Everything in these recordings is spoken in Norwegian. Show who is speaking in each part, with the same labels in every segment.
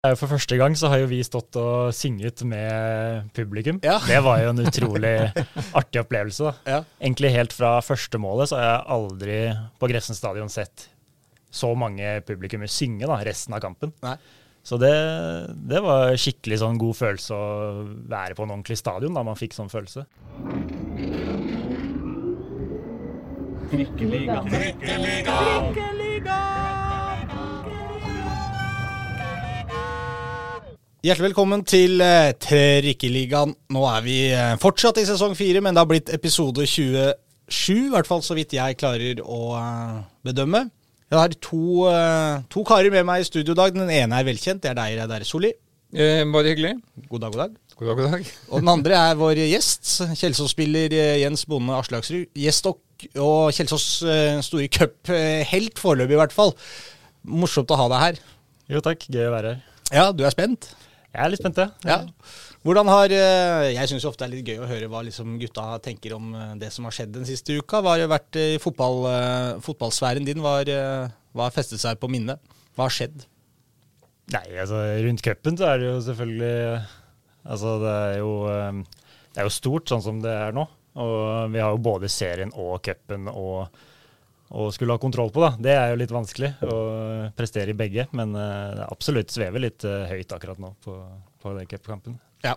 Speaker 1: For første gang så har jo vi stått og synget med publikum.
Speaker 2: Ja.
Speaker 1: Det var jo en utrolig artig opplevelse. da.
Speaker 2: Ja.
Speaker 1: Egentlig helt fra første målet så har jeg aldri på Grefsen stadion sett så mange publikummer synge da, resten av kampen.
Speaker 2: Nei.
Speaker 1: Så det, det var skikkelig sånn god følelse å være på en ordentlig stadion da man fikk sånn følelse.
Speaker 2: Hjertelig velkommen til eh, Trikkeligaen. Nå er vi eh, fortsatt i sesong fire, men det har blitt episode 27, i hvert fall så vidt jeg klarer å eh, bedømme. Jeg har to, eh, to karer med meg i studio i dag. Den ene er velkjent, det er deg, Reidar Solli.
Speaker 3: Eh, bare hyggelig.
Speaker 2: God dag, god dag.
Speaker 3: God dag, god dag.
Speaker 2: Og den andre er vår gjest, Kjelsås-spiller eh, Jens Bonde Aslaksrud. Gjest og, og Kjelsås store cuphelt foreløpig, i hvert fall. Morsomt å ha deg her.
Speaker 1: Jo takk, gøy å være her.
Speaker 2: Ja, du er spent?
Speaker 1: Jeg er litt spent.
Speaker 2: Ja. Hvordan har eh, Jeg syns ofte det er litt gøy å høre hva liksom gutta tenker om eh, det som har skjedd den siste uka. Hva har vært i fotball, eh, fotballsfæren din? Hva har, festet seg på minnet? Hva har skjedd?
Speaker 1: Nei, altså rundt cupen så er det jo selvfølgelig Altså det er jo Det er jo stort sånn som det er nå. Og vi har jo både serien og cupen og å skulle ha kontroll på, da. Det er jo litt vanskelig å prestere i begge. Men eh, det absolutt svever litt eh, høyt akkurat nå på, på den cupkampen.
Speaker 2: Ja.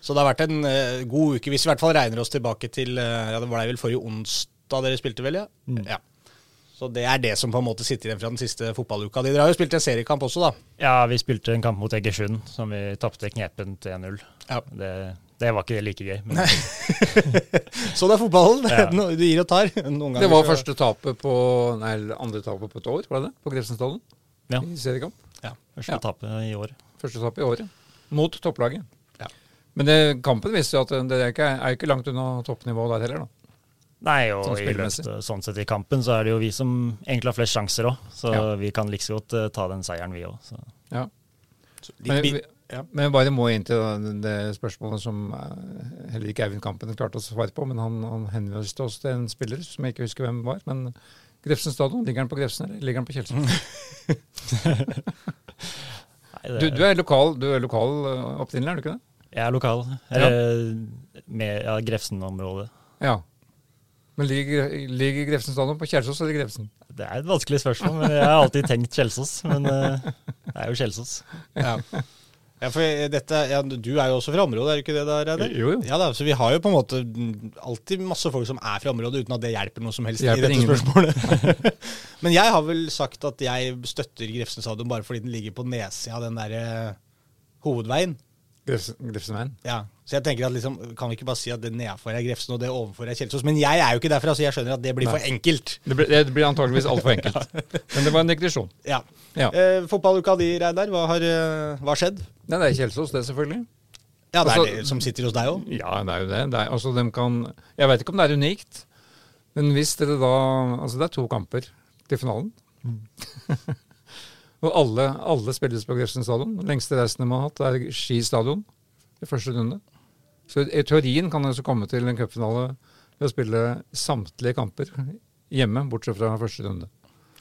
Speaker 2: Så det har vært en eh, god uke, hvis vi i hvert fall regner oss tilbake til Ja, det var det vel forrige onsdag dere spilte, vel? Ja.
Speaker 1: Mm.
Speaker 2: ja. Så det er det som på en måte sitter igjen fra den siste fotballuka. Dere har jo spilt en seriekamp også, da.
Speaker 1: Ja, vi spilte en kamp mot Egersund som vi tapte knepent 1-0.
Speaker 2: Ja.
Speaker 1: Det, det var ikke like gøy. Men
Speaker 2: Så det er fotballen.
Speaker 1: Ja.
Speaker 2: Du gir og tar. Noen
Speaker 3: Det var første tapet på Nei, andre tapet på et år, var det det? På Grefsen?
Speaker 1: Ja.
Speaker 3: I seriekamp. Ja.
Speaker 1: første
Speaker 3: Ja.
Speaker 1: tapet i år.
Speaker 3: Første tapet i året. Mot topplaget.
Speaker 2: Ja.
Speaker 3: Men det, kampen viste jo at det er ikke, er ikke langt unna toppnivået der heller, da.
Speaker 1: Nei, og
Speaker 3: Sånn
Speaker 1: i løpet, sånn sett i kampen så er det jo vi som egentlig har flest sjanser òg. Så
Speaker 3: Ja.
Speaker 1: vi kan like liksom godt uh, ta den seieren, vi òg.
Speaker 3: Ja.
Speaker 2: Så
Speaker 3: litt
Speaker 2: ja.
Speaker 3: men bare må inn til det, det spørsmålet som eh, heller ikke Eivind Kampen klarte å svare på, men han, han henviste oss til en spiller som jeg ikke husker hvem var. Men Grefsen stadion, ligger han på Grefsen eller ligger han på Kjelsås? Du, du er lokal, du er lokal eh, opprinnelig, er du ikke det?
Speaker 1: Jeg er lokal.
Speaker 3: Ja.
Speaker 1: Med ja, Grefsen-området.
Speaker 3: Ja. Men ligger, ligger Grefsen stadion på Kjelsås eller Grefsen?
Speaker 1: Det er et vanskelig spørsmål, men jeg har alltid tenkt Kjelsås. Men det er jo Kjelsås.
Speaker 2: Ja. Ja, for dette, ja, du er jo også fra området, er du ikke det da, Reidar?
Speaker 3: Jo, jo.
Speaker 2: Ja da, så vi har jo på en måte alltid masse folk som er fra området, uten at det hjelper noe som helst i dette
Speaker 3: ingen.
Speaker 2: spørsmålet. Men jeg har vel sagt at jeg støtter Grefsen stadion bare fordi den ligger på nedsida av den derre hovedveien.
Speaker 3: Grefsen, Grefsenveien.
Speaker 2: Ja, Så jeg tenker at liksom, kan vi ikke bare si at det nedafor er Grefsen og det ovenfor er Kjelsås? Men jeg er jo ikke derfra, så jeg skjønner at det blir for enkelt.
Speaker 3: Det blir, det blir antageligvis altfor enkelt. Men det var en digresjon.
Speaker 2: Ja.
Speaker 3: Ja.
Speaker 2: Eh, fotballuka di, Reidar, hva har eh, hva skjedd?
Speaker 3: Nei, det er Kjelsås, det, selvfølgelig.
Speaker 2: Ja, det er
Speaker 3: Altså-
Speaker 2: det som sitter hos deg òg.
Speaker 3: Ja, det er jo det. det er, altså, dem kan, jeg vet ikke om det er unikt, men hvis dere da Altså, det er to kamper til finalen. Og alle, alle spilles på Grefsen stadion. Lengste reisen de har hatt, er Ski stadion i første runde. Så i teorien kan han også komme til en cupfinale ved å spille samtlige kamper hjemme, bortsett fra første runde.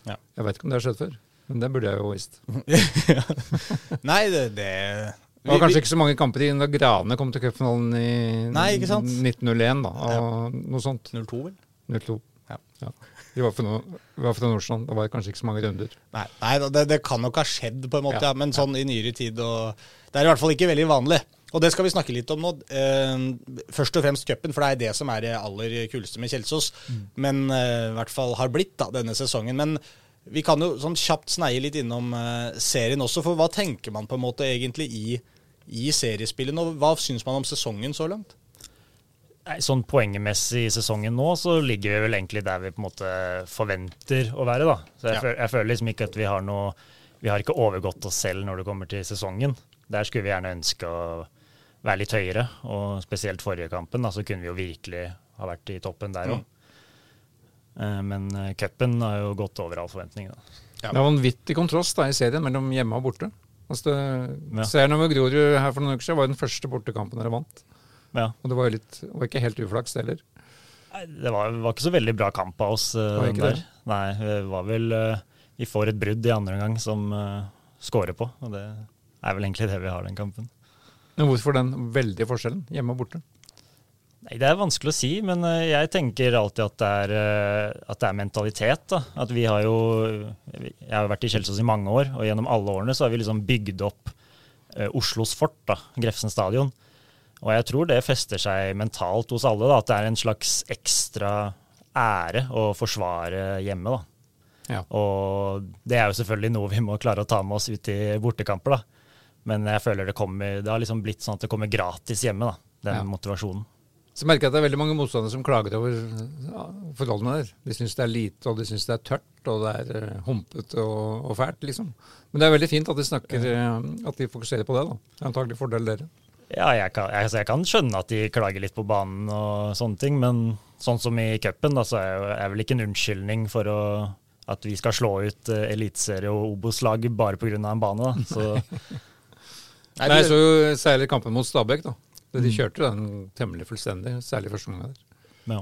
Speaker 2: Ja.
Speaker 3: Jeg vet ikke om det har skjedd før, men det burde jeg jo visst.
Speaker 2: Nei, det, det
Speaker 3: Det var kanskje ikke så mange kamper igjen da Grane kom til cupfinalen i
Speaker 2: Nei, ikke sant?
Speaker 3: 1901, da. Og noe sånt.
Speaker 2: 02, vel?
Speaker 3: 02.
Speaker 2: Ja.
Speaker 3: De var fra, var fra Nordstrand. Det var kanskje ikke så mange runder.
Speaker 2: Nei, nei det, det kan nok ha skjedd, på en måte, ja.
Speaker 3: Ja,
Speaker 2: men sånn i nyere tid og Det er i hvert fall ikke veldig vanlig. Og det skal vi snakke litt om nå. Eh, først og fremst cupen, for det er det som er det aller kuleste med Kjelsås. Men eh, i hvert fall har blitt da, denne sesongen. Men vi kan jo sånn kjapt sneie litt innom eh, serien også, for hva tenker man på en måte egentlig i, i seriespillet nå? Hva syns man om sesongen så langt?
Speaker 1: Nei, sånn poengemessig i sesongen nå, så ligger vi vel egentlig der vi på en måte forventer å være, da. Så jeg,
Speaker 2: Ja.
Speaker 1: føler, jeg føler liksom ikke at vi har noe Vi har ikke overgått oss selv når det kommer til sesongen. Der skulle vi gjerne ønske å være litt høyere, og spesielt forrige kampen, da, så kunne vi jo virkelig ha vært i toppen der òg. Men eh, cupen har jo gått over all forventning, da.
Speaker 2: Ja.
Speaker 3: Det er vanvittig kontrast da, i serien mellom hjemme og borte. Altså det,
Speaker 1: Ja.
Speaker 3: Serien over Grorud her for noen uker siden var jo den første bortekampen dere vant.
Speaker 1: Ja.
Speaker 3: Og det var jo litt, var ikke helt uflaks heller.
Speaker 1: Det var, var ikke så veldig bra kamp av oss eh,
Speaker 3: Var ikke
Speaker 1: der.
Speaker 3: det?
Speaker 1: Nei, det var vel eh, Vi får et brudd i andre omgang som uh, scorer på, og det er vel egentlig det vi har den kampen.
Speaker 3: Men hvorfor den veldige forskjellen, hjemme og borte?
Speaker 1: Nei, Det er vanskelig å si, men eh, jeg tenker alltid at det er, eh, at det er mentalitet. da. At vi har jo, Jeg har vært i Kjelsås i mange år, og gjennom alle årene så har vi liksom bygd opp eh, Oslos fort, da, Grefsen stadion. Og jeg tror det fester seg mentalt hos alle, da, at det er en slags ekstra ære å forsvare hjemme. da.
Speaker 3: Ja.
Speaker 1: Og det er jo selvfølgelig noe vi må klare å ta med oss ut i bortekamper. da. Men jeg føler det kommer, det har liksom blitt sånn at det kommer gratis hjemme, da, den
Speaker 3: Ja.
Speaker 1: motivasjonen.
Speaker 3: Så merker jeg at det er veldig mange motstandere som klager over ja, forholdene der. De syns det er lite, og de syns det er tørt, og det er eh, humpete og, og fælt, liksom. Men det er veldig fint at de snakker, eh, at de fokuserer på det, da. Det er antagelig fordel dere.
Speaker 1: Ja, jeg kan, jeg, jeg kan skjønne at de klager litt på banen og sånne ting, men sånn som i cupen, så er er vel ikke en unnskyldning for å, at vi skal slå ut uh, eliteserie og Obos-lag bare pga. en bane. Da. Så
Speaker 2: Nei,
Speaker 3: Nei, jeg så jo særlig kampen mot Stabæk, da. De kjørte jo den temmelig fullstendig, særlig første gang der.
Speaker 1: ja.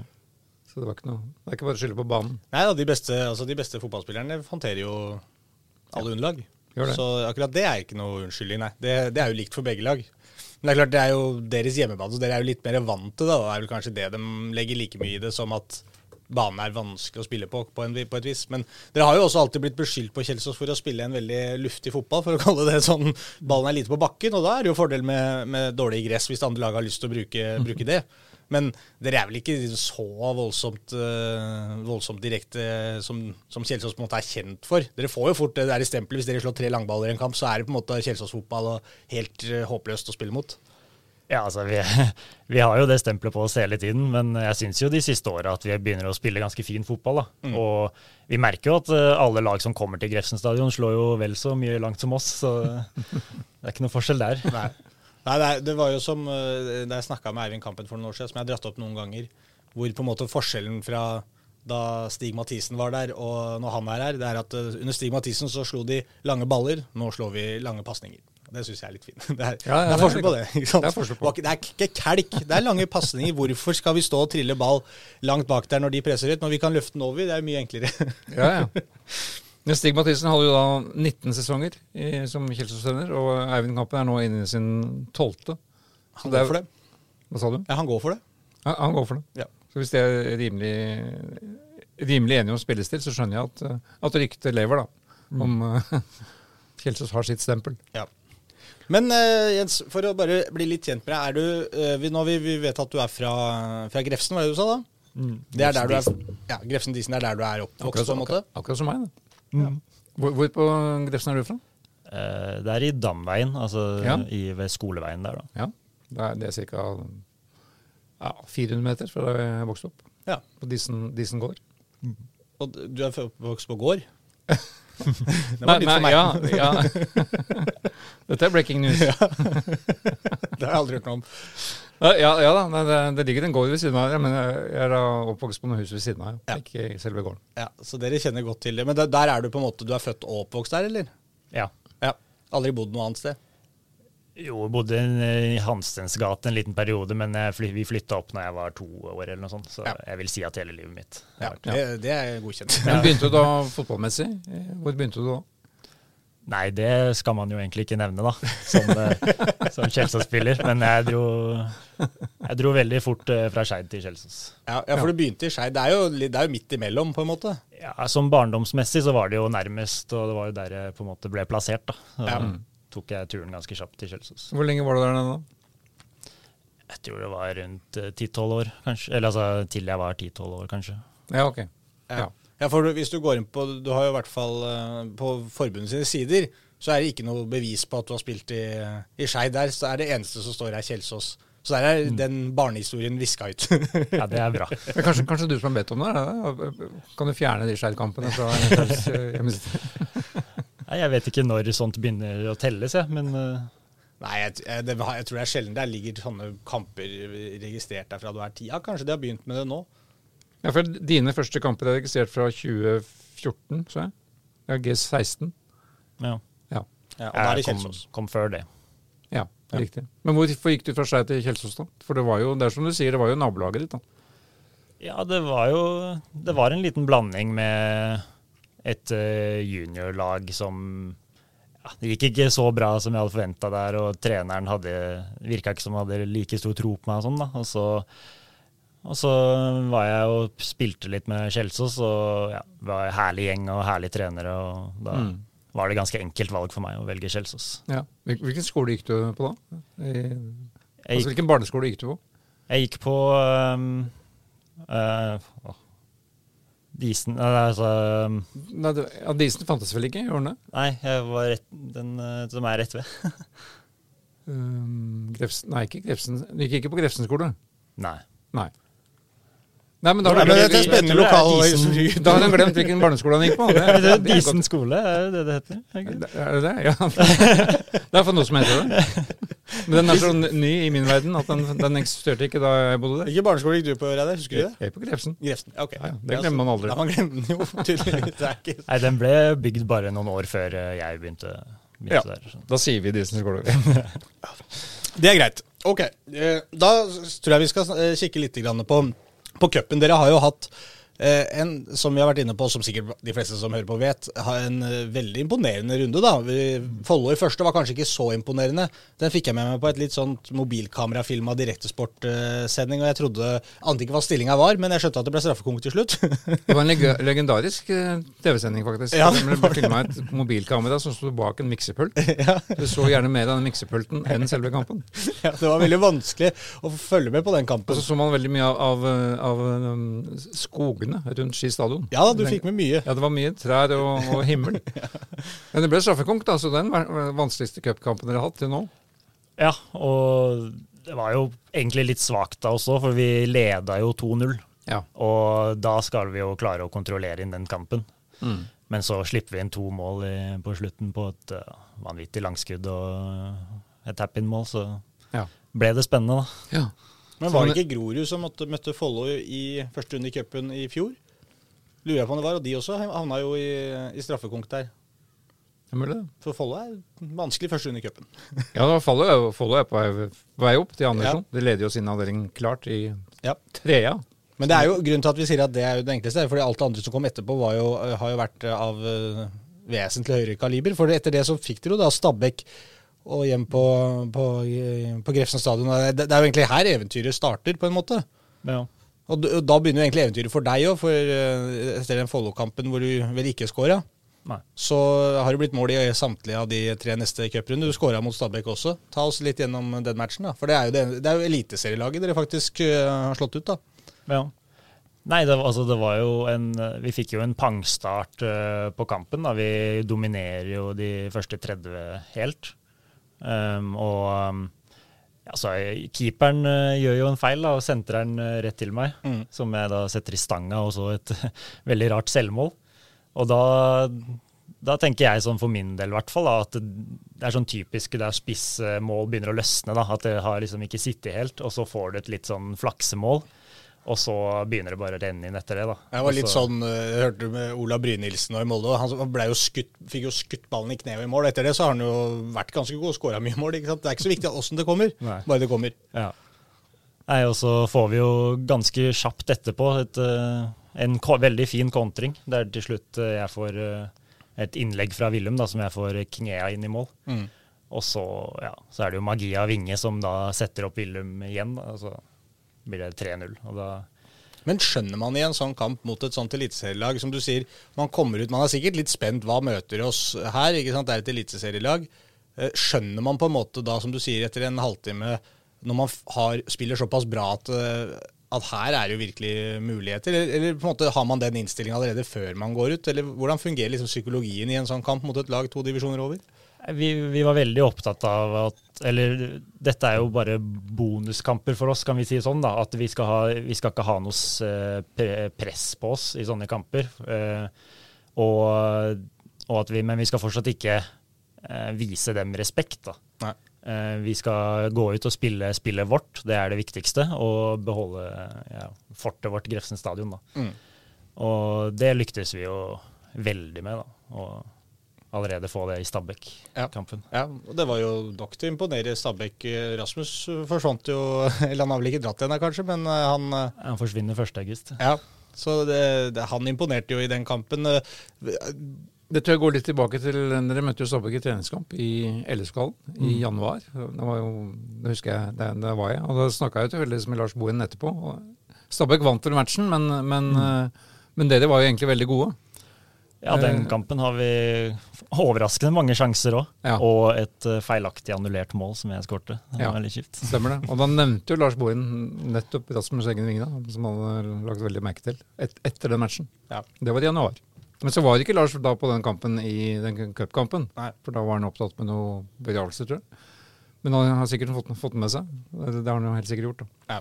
Speaker 3: Så det var ikke noe Det er ikke bare å skylde på banen.
Speaker 2: Nei da, de beste, altså de beste fotballspillerne håndterer jo alle underlag. Så akkurat det er ikke noe unnskyldning, nei. Det, det er jo likt for begge lag. Men det er klart, det er jo deres hjemmebane, så dere er jo litt mer vant til det. Og det er vel kanskje det de legger like mye i det som at banen er vanskelig å spille på, på, en, på et vis. Men dere har jo også alltid blitt beskyldt på Kjelsås for å spille en veldig luftig fotball, for å kalle det sånn. Ballen er lite på bakken, og da er det jo fordel med, med dårlig gress hvis det andre laget har lyst til å bruke, bruke det. Men dere er vel ikke så voldsomt, eh, voldsomt direkte som, som Kjelsås på en måte er kjent for. Dere får jo fort det der stempelet. Hvis dere slår tre langballer i en kamp, så er det på en måte Kjelsås-fotball og helt eh, håpløst å spille mot.
Speaker 1: Ja, altså vi, vi har jo det stempelet på oss hele tiden, men jeg syns jo de siste åra at vi begynner å spille ganske fin fotball. da. Og vi merker jo at eh, alle lag som kommer til Grefsen stadion, slår jo vel så mye langt som oss, så det er ikke noe forskjell der.
Speaker 2: Nei. Nei, det, det var jo som eh, da jeg snakka med Eivind Kampen for noen år siden, som jeg har dratt opp noen ganger, hvor på en måte forskjellen fra da Stig Mathisen var der og når han er her, det er at eh, under Stig Mathisen så slo de lange baller, nå slår vi lange pasninger. Det syns jeg er litt fint. Det er,
Speaker 3: Ja, ja,
Speaker 2: det er forskjell på
Speaker 3: det.
Speaker 2: ikke sant?
Speaker 3: Det er forskjell på.
Speaker 2: Det er ikke kelk, det er lange pasninger. Hvorfor skal vi stå og trille ball langt bak der når de presser ut, når vi kan løfte den over? Det er mye enklere.
Speaker 3: Ja, ja. Men Stig Mathisen hadde jo da 19 sesonger i, som Kjelsås-trener, og Eivind Kampen er nå inne i sin tolvte.
Speaker 2: Han går for det.
Speaker 3: Hva sa du?
Speaker 2: Ja, han går for det.
Speaker 3: Ja, han går for det.
Speaker 2: Ja.
Speaker 3: Så hvis de er rimelig, rimelig enige om spillestil, så skjønner jeg at, at ryktet lever, da. Om mm. Kjelsås har sitt stempel.
Speaker 2: Ja. Men eh, Jens, for å bare bli litt kjent med deg, er du eh, vi, Nå vi, vi vet at du er fra, fra Grefsen, hva er det du sa da? Det er der du er Ja, Grefsen Disen er der du er oppvokst, på en måte?
Speaker 3: akkurat, akkurat som meg. Da. Hvor, hvor på Grefsen er du fra?
Speaker 1: Eh, Det er i Damveien, altså
Speaker 3: Ja.
Speaker 1: i, ved skoleveien der, da.
Speaker 3: Ja, Det er, det er ca. Ja, 400 meter fra da jeg vokste opp.
Speaker 2: Ja.
Speaker 3: På Disen, Disen gård.
Speaker 2: Og du er oppvokst på gård? det var nytt for meg.
Speaker 3: ja, ja. Dette er breaking news. Ja,
Speaker 2: det har jeg aldri hørt noe om.
Speaker 3: ja, ja da, det, det ligger en gård ved siden av her, men jeg er da oppvokst på noe hus ved siden av. Ja.
Speaker 2: Ja.
Speaker 3: Ikke i selve gården.
Speaker 2: Ja, Så dere kjenner godt til det. Men der, der er du på en måte Du er født og oppvokst der, eller?
Speaker 1: Ja.
Speaker 2: Ja. Aldri bodd noe annet sted?
Speaker 1: Jo, jeg bodde i Hanstens gate en liten periode, men jeg vi flytta opp når jeg var to år eller noe sånt. Så
Speaker 2: Ja.
Speaker 1: jeg vil si at hele livet mitt
Speaker 2: Ja,
Speaker 1: har vært
Speaker 2: det, det er godkjent.
Speaker 3: Men begynte du da fotballmessig? Eh, Hvor begynte du da?
Speaker 1: Nei, det skal man jo egentlig ikke nevne, da, som, eh, som Kjelsås-spiller. Men jeg dro, jeg dro veldig fort eh, fra Skeid til Kjelsås.
Speaker 2: Ja, ja, for du begynte i Skeid. Det, er jo det er jo midt imellom, på en måte.
Speaker 1: Ja, som barndomsmessig så var det jo nærmest, og det var jo der jeg på en måte ble plassert. da. Så
Speaker 2: Ja.
Speaker 1: Tok jeg turen ganske kjapt til Kjelsås.
Speaker 3: Hvor lenge var du der nede da?
Speaker 1: Jeg tror det var rundt eh, 10-12 år, kanskje. Eller altså til jeg var 10-12 år, kanskje.
Speaker 3: Ja, ok.
Speaker 2: Ja. ja, for hvis du går inn på Du har jo i hvert fall eh, på forbundet sine sider, så er det ikke noe bevis på at du har spilt i, i Skei der. Så er det eneste som står her, Kjelsås. Så der er den barnehistorien viska ut.
Speaker 1: Ja, det er bra.
Speaker 3: Men kanskje, kanskje du som har bedt om det? Det? Kan du fjerne de Skeid-kampene fra NFLs eh, hjemmeside?
Speaker 1: Nei, jeg vet ikke når sånt begynner å telles, jeg, men eh,
Speaker 2: Nei, jeg, det, jeg tror det er sjelden der ligger sånne kamper registrert der fra du er ti. Ja, kanskje de har begynt med det nå.
Speaker 3: Ja, for Dine første kamper er registrert fra 2014, så jeg. Ja, G16.
Speaker 1: ja.
Speaker 3: Ja,
Speaker 2: Ja, og da er det
Speaker 1: Kjelsås. kom, kom før det.
Speaker 3: ja, det er riktig. Men hvorfor gikk du fra Skei til Kjelsås, da? For det var jo, det er som du sier, det var jo nabolaget ditt, da.
Speaker 1: Ja, det var jo Det var en liten blanding med et eh, juniorlag som ja, det gikk ikke så bra som jeg hadde forventa der, og treneren hadde, virka ikke som han hadde like stor tro på meg. Og sånn da, og så, og så var jeg og spilte litt med Kjelsås, og ja, det var en herlig gjeng og herlige trenere. og da
Speaker 3: Mm.
Speaker 1: var det ganske enkelt valg for meg å velge Kjelsås.
Speaker 3: Ja. Hvilken skole gikk du på da? I, altså,
Speaker 1: gikk,
Speaker 3: hvilken barneskole gikk du på?
Speaker 1: jeg gikk på um, uh, Disen Altså um,
Speaker 3: Nei, det, ja, Disen fantes vel ikke? Gjorde den det?
Speaker 1: Nei, jeg var rett, den uh, som er rett ved.
Speaker 3: Um, Grefsen, nei, ikke Grefsen. Du gikk ikke på Grefsen skole?
Speaker 1: Nei.
Speaker 3: Nei. Nei, men da har du glemt,
Speaker 2: spennende
Speaker 1: det
Speaker 2: lokal
Speaker 3: da har han glemt hvilken barneskole han gikk på. Det,
Speaker 1: Det er
Speaker 3: det er
Speaker 1: Disen skole, er det det heter? Er det det?
Speaker 3: Er det det? Ja. Det er for noe som heter det. Men den er så ny i min verden at den, den eksisterte ikke da jeg bodde der.
Speaker 2: Hvilken barneskole gikk du på, Reidar? Husker du det?
Speaker 3: Jeg gikk på Grefsen.
Speaker 2: Grefsen. Ok.
Speaker 3: Ja, ja, det glemmer man aldri.
Speaker 2: Ja, man glemmer den jo, tydeligvis. Ikke
Speaker 1: Nei, den ble bygd bare noen år før uh, jeg begynte, begynte
Speaker 3: Ja.
Speaker 1: der. så.
Speaker 3: Da sier vi Disen skole.
Speaker 2: Det er greit. Ok, eh, da tror jeg vi skal eh, kikke litt på, på cupen. Dere har jo hatt eh, en, som vi har vært inne på, som sikkert de fleste som hører på vet, har en eh, veldig imponerende runde. da. Follo i første var kanskje ikke så imponerende. Den fikk jeg med meg på et litt sånt mobilkamerafilma direktesportsending, og jeg trodde ante ikke hva stillinga var, men jeg skjønte at det ble straffekonk til slutt.
Speaker 3: Det var en leg legendarisk eh, TV-sending, faktisk.
Speaker 2: Ja,
Speaker 3: det ble filma et mobilkamera som sto bak en miksepult. Du så gjerne mer av den miksepulten enn selve kampen.
Speaker 2: ja, det var veldig vanskelig å følge med på den kampen.
Speaker 3: Og så så man veldig mye av, av, av um, skogene rundt Ski stadion.
Speaker 2: Ja du fikk med mye.
Speaker 3: Ja, det var mye trær og, og himmel. Men det ble straffekonk, da, så den var den vanskeligste cupkampen dere har hatt til nå.
Speaker 1: Ja, og det var jo egentlig litt svakt da også, for vi leda jo 2-0.
Speaker 3: Ja.
Speaker 1: Og da skal vi jo klare å kontrollere inn den kampen.
Speaker 3: Mm.
Speaker 1: Men så slipper vi inn to mål i, på slutten på et uh, vanvittig langskudd og et tap-in-mål, så
Speaker 3: Ja.
Speaker 1: ble det spennende, da.
Speaker 3: ja.
Speaker 2: Men var det ikke Grorud som måtte, møtte Follo i første runde i cupen i fjor? Lurer jeg på om det var, og de også havna jo i, i straffekonk der.
Speaker 3: Det er det.
Speaker 2: For Follo er vanskelig første runde i cupen.
Speaker 3: Ja, Follo er, Follo er på vei, på vei opp til andre divisjon. De leder jo sin avdeling klart i
Speaker 2: Ja.
Speaker 3: trea.
Speaker 2: Men det er jo grunnen til at vi sier at det er jo det enkleste, fordi alt det andre som kom etterpå, var jo, har jo vært av eh, vesentlig høyere kaliber. For etter det så fikk dere jo da Stabæk og hjem på, på, på Grefsen stadion. Det, det er jo egentlig her eventyret starter, på en måte.
Speaker 1: Ja.
Speaker 2: Og og da begynner jo egentlig eventyret for deg òg, for eh, etter den Follo-kampen hvor du vel ikke scora, så har det blitt mål i samtlige av de tre neste cuprundene. Du scora mot Stabæk også. Ta oss litt gjennom den matchen, da. For det er jo, det, det er jo eliteserielaget dere faktisk eh, har slått ut, da.
Speaker 1: Ja. Nei, det, altså, det var jo en Vi fikk jo en pangstart uh, på kampen. da. Vi dominerer jo de første 30 helt. Um, og um, altså, keeperen uh, gjør jo en feil da, og sentrer den uh, rett til meg.
Speaker 2: Mm.
Speaker 1: Som jeg da setter i stanga, og så et veldig rart selvmål. Og da, da tenker jeg sånn for min del i hvert fall, da, at det, det er sånn typisk der spissmål begynner å løsne. da, At det har liksom ikke sittet helt, og så får du et litt sånn flaksemål. Og så begynner det bare å renne inn etter det. da.
Speaker 2: Jeg var litt
Speaker 1: Også,
Speaker 2: sånn, eh, jeg hørte med Ola Brynildsen og i Molde. Han jo skutt, fikk jo skutt ballen i kneet i mål. Etter det så har han jo vært ganske god og skåra mye mål. ikke sant? Det er ikke så viktig åssen det kommer,
Speaker 1: Nei.
Speaker 2: bare det kommer.
Speaker 1: Ja. Nei, og så får vi jo ganske kjapt etterpå et, eh, en veldig fin kontring, der til slutt eh, jeg får et innlegg fra Willum da, som jeg får knea inn i mål.
Speaker 2: Mm.
Speaker 1: Og så, ja, så er det jo magi av Vinge som da setter opp Willum igjen. Da, og så blir det 3-0. Og da
Speaker 2: Men skjønner man i en sånn kamp mot et sånt eliteserielag, som du sier, man kommer ut, man er sikkert litt spent, hva møter oss her? ikke sant? Det er et eliteserielag. Eh, Skjønner man på en måte da, som du sier, etter en halvtime, når man har, spiller såpass bra at, eh, at her er det jo virkelig muligheter? Eller, eller på en måte har man den innstillingen allerede før man går ut? Eller hvordan fungerer liksom psykologien i en sånn kamp mot et lag to divisjoner over?
Speaker 1: Vi, vi var veldig opptatt av at Eller dette er jo bare bonuskamper for oss, kan vi si sånn. da, At vi skal, ha, vi skal ikke ha noe press på oss i sånne kamper. Eh, og, og at vi, men vi skal fortsatt ikke eh, vise dem respekt. da.
Speaker 2: Nei.
Speaker 1: Eh, vi skal gå ut og spille spillet vårt, det er det viktigste. Og beholde ja, fortet vårt, Grefsen stadion. da.
Speaker 2: Mm.
Speaker 1: Og det lyktes vi jo veldig med. da. Og allerede få det i
Speaker 2: Ja.
Speaker 1: Stabæk-kampen.
Speaker 2: Ja, og det var jo nok til å imponere Stabæk. Rasmus forsvant jo Eller han har vel ikke dratt igjen, kanskje, men eh, han eh,
Speaker 1: Han forsvinner 1. august.
Speaker 2: Ja, så det, det, han imponerte jo i den kampen. Eh,
Speaker 3: Det tror jeg går litt tilbake til Dere møtte jo Stabæk i treningskamp i Elleskvallen i
Speaker 1: Mm.
Speaker 3: januar. Det var jo, det husker jeg, det, det var jeg. Og da snakka jeg jo tilfeldigvis med Lars Bohin etterpå. Stabæk vant vel matchen, men, men,
Speaker 1: Mm.
Speaker 3: men dere var jo egentlig veldig gode.
Speaker 1: Ja, den
Speaker 3: Eh.
Speaker 1: kampen har vi overraskende mange sjanser òg.
Speaker 3: Ja.
Speaker 1: Og et eh, feilaktig annullert mål som jeg skårte. Det var
Speaker 3: Ja.
Speaker 1: veldig kjipt.
Speaker 3: Stemmer det. Og da nevnte jo Lars Bohin nettopp Rasmus Eggen vingene, som han hadde lagt veldig merke til et, etter den matchen.
Speaker 2: Ja.
Speaker 3: Det var i januar. Men så var ikke Lars da på den kampen i den cupkampen. For da var han opptatt med noe begravelse, tror jeg. Men han har sikkert fått, fått den med seg. Det har han jo helt sikkert gjort. da.
Speaker 2: Ja.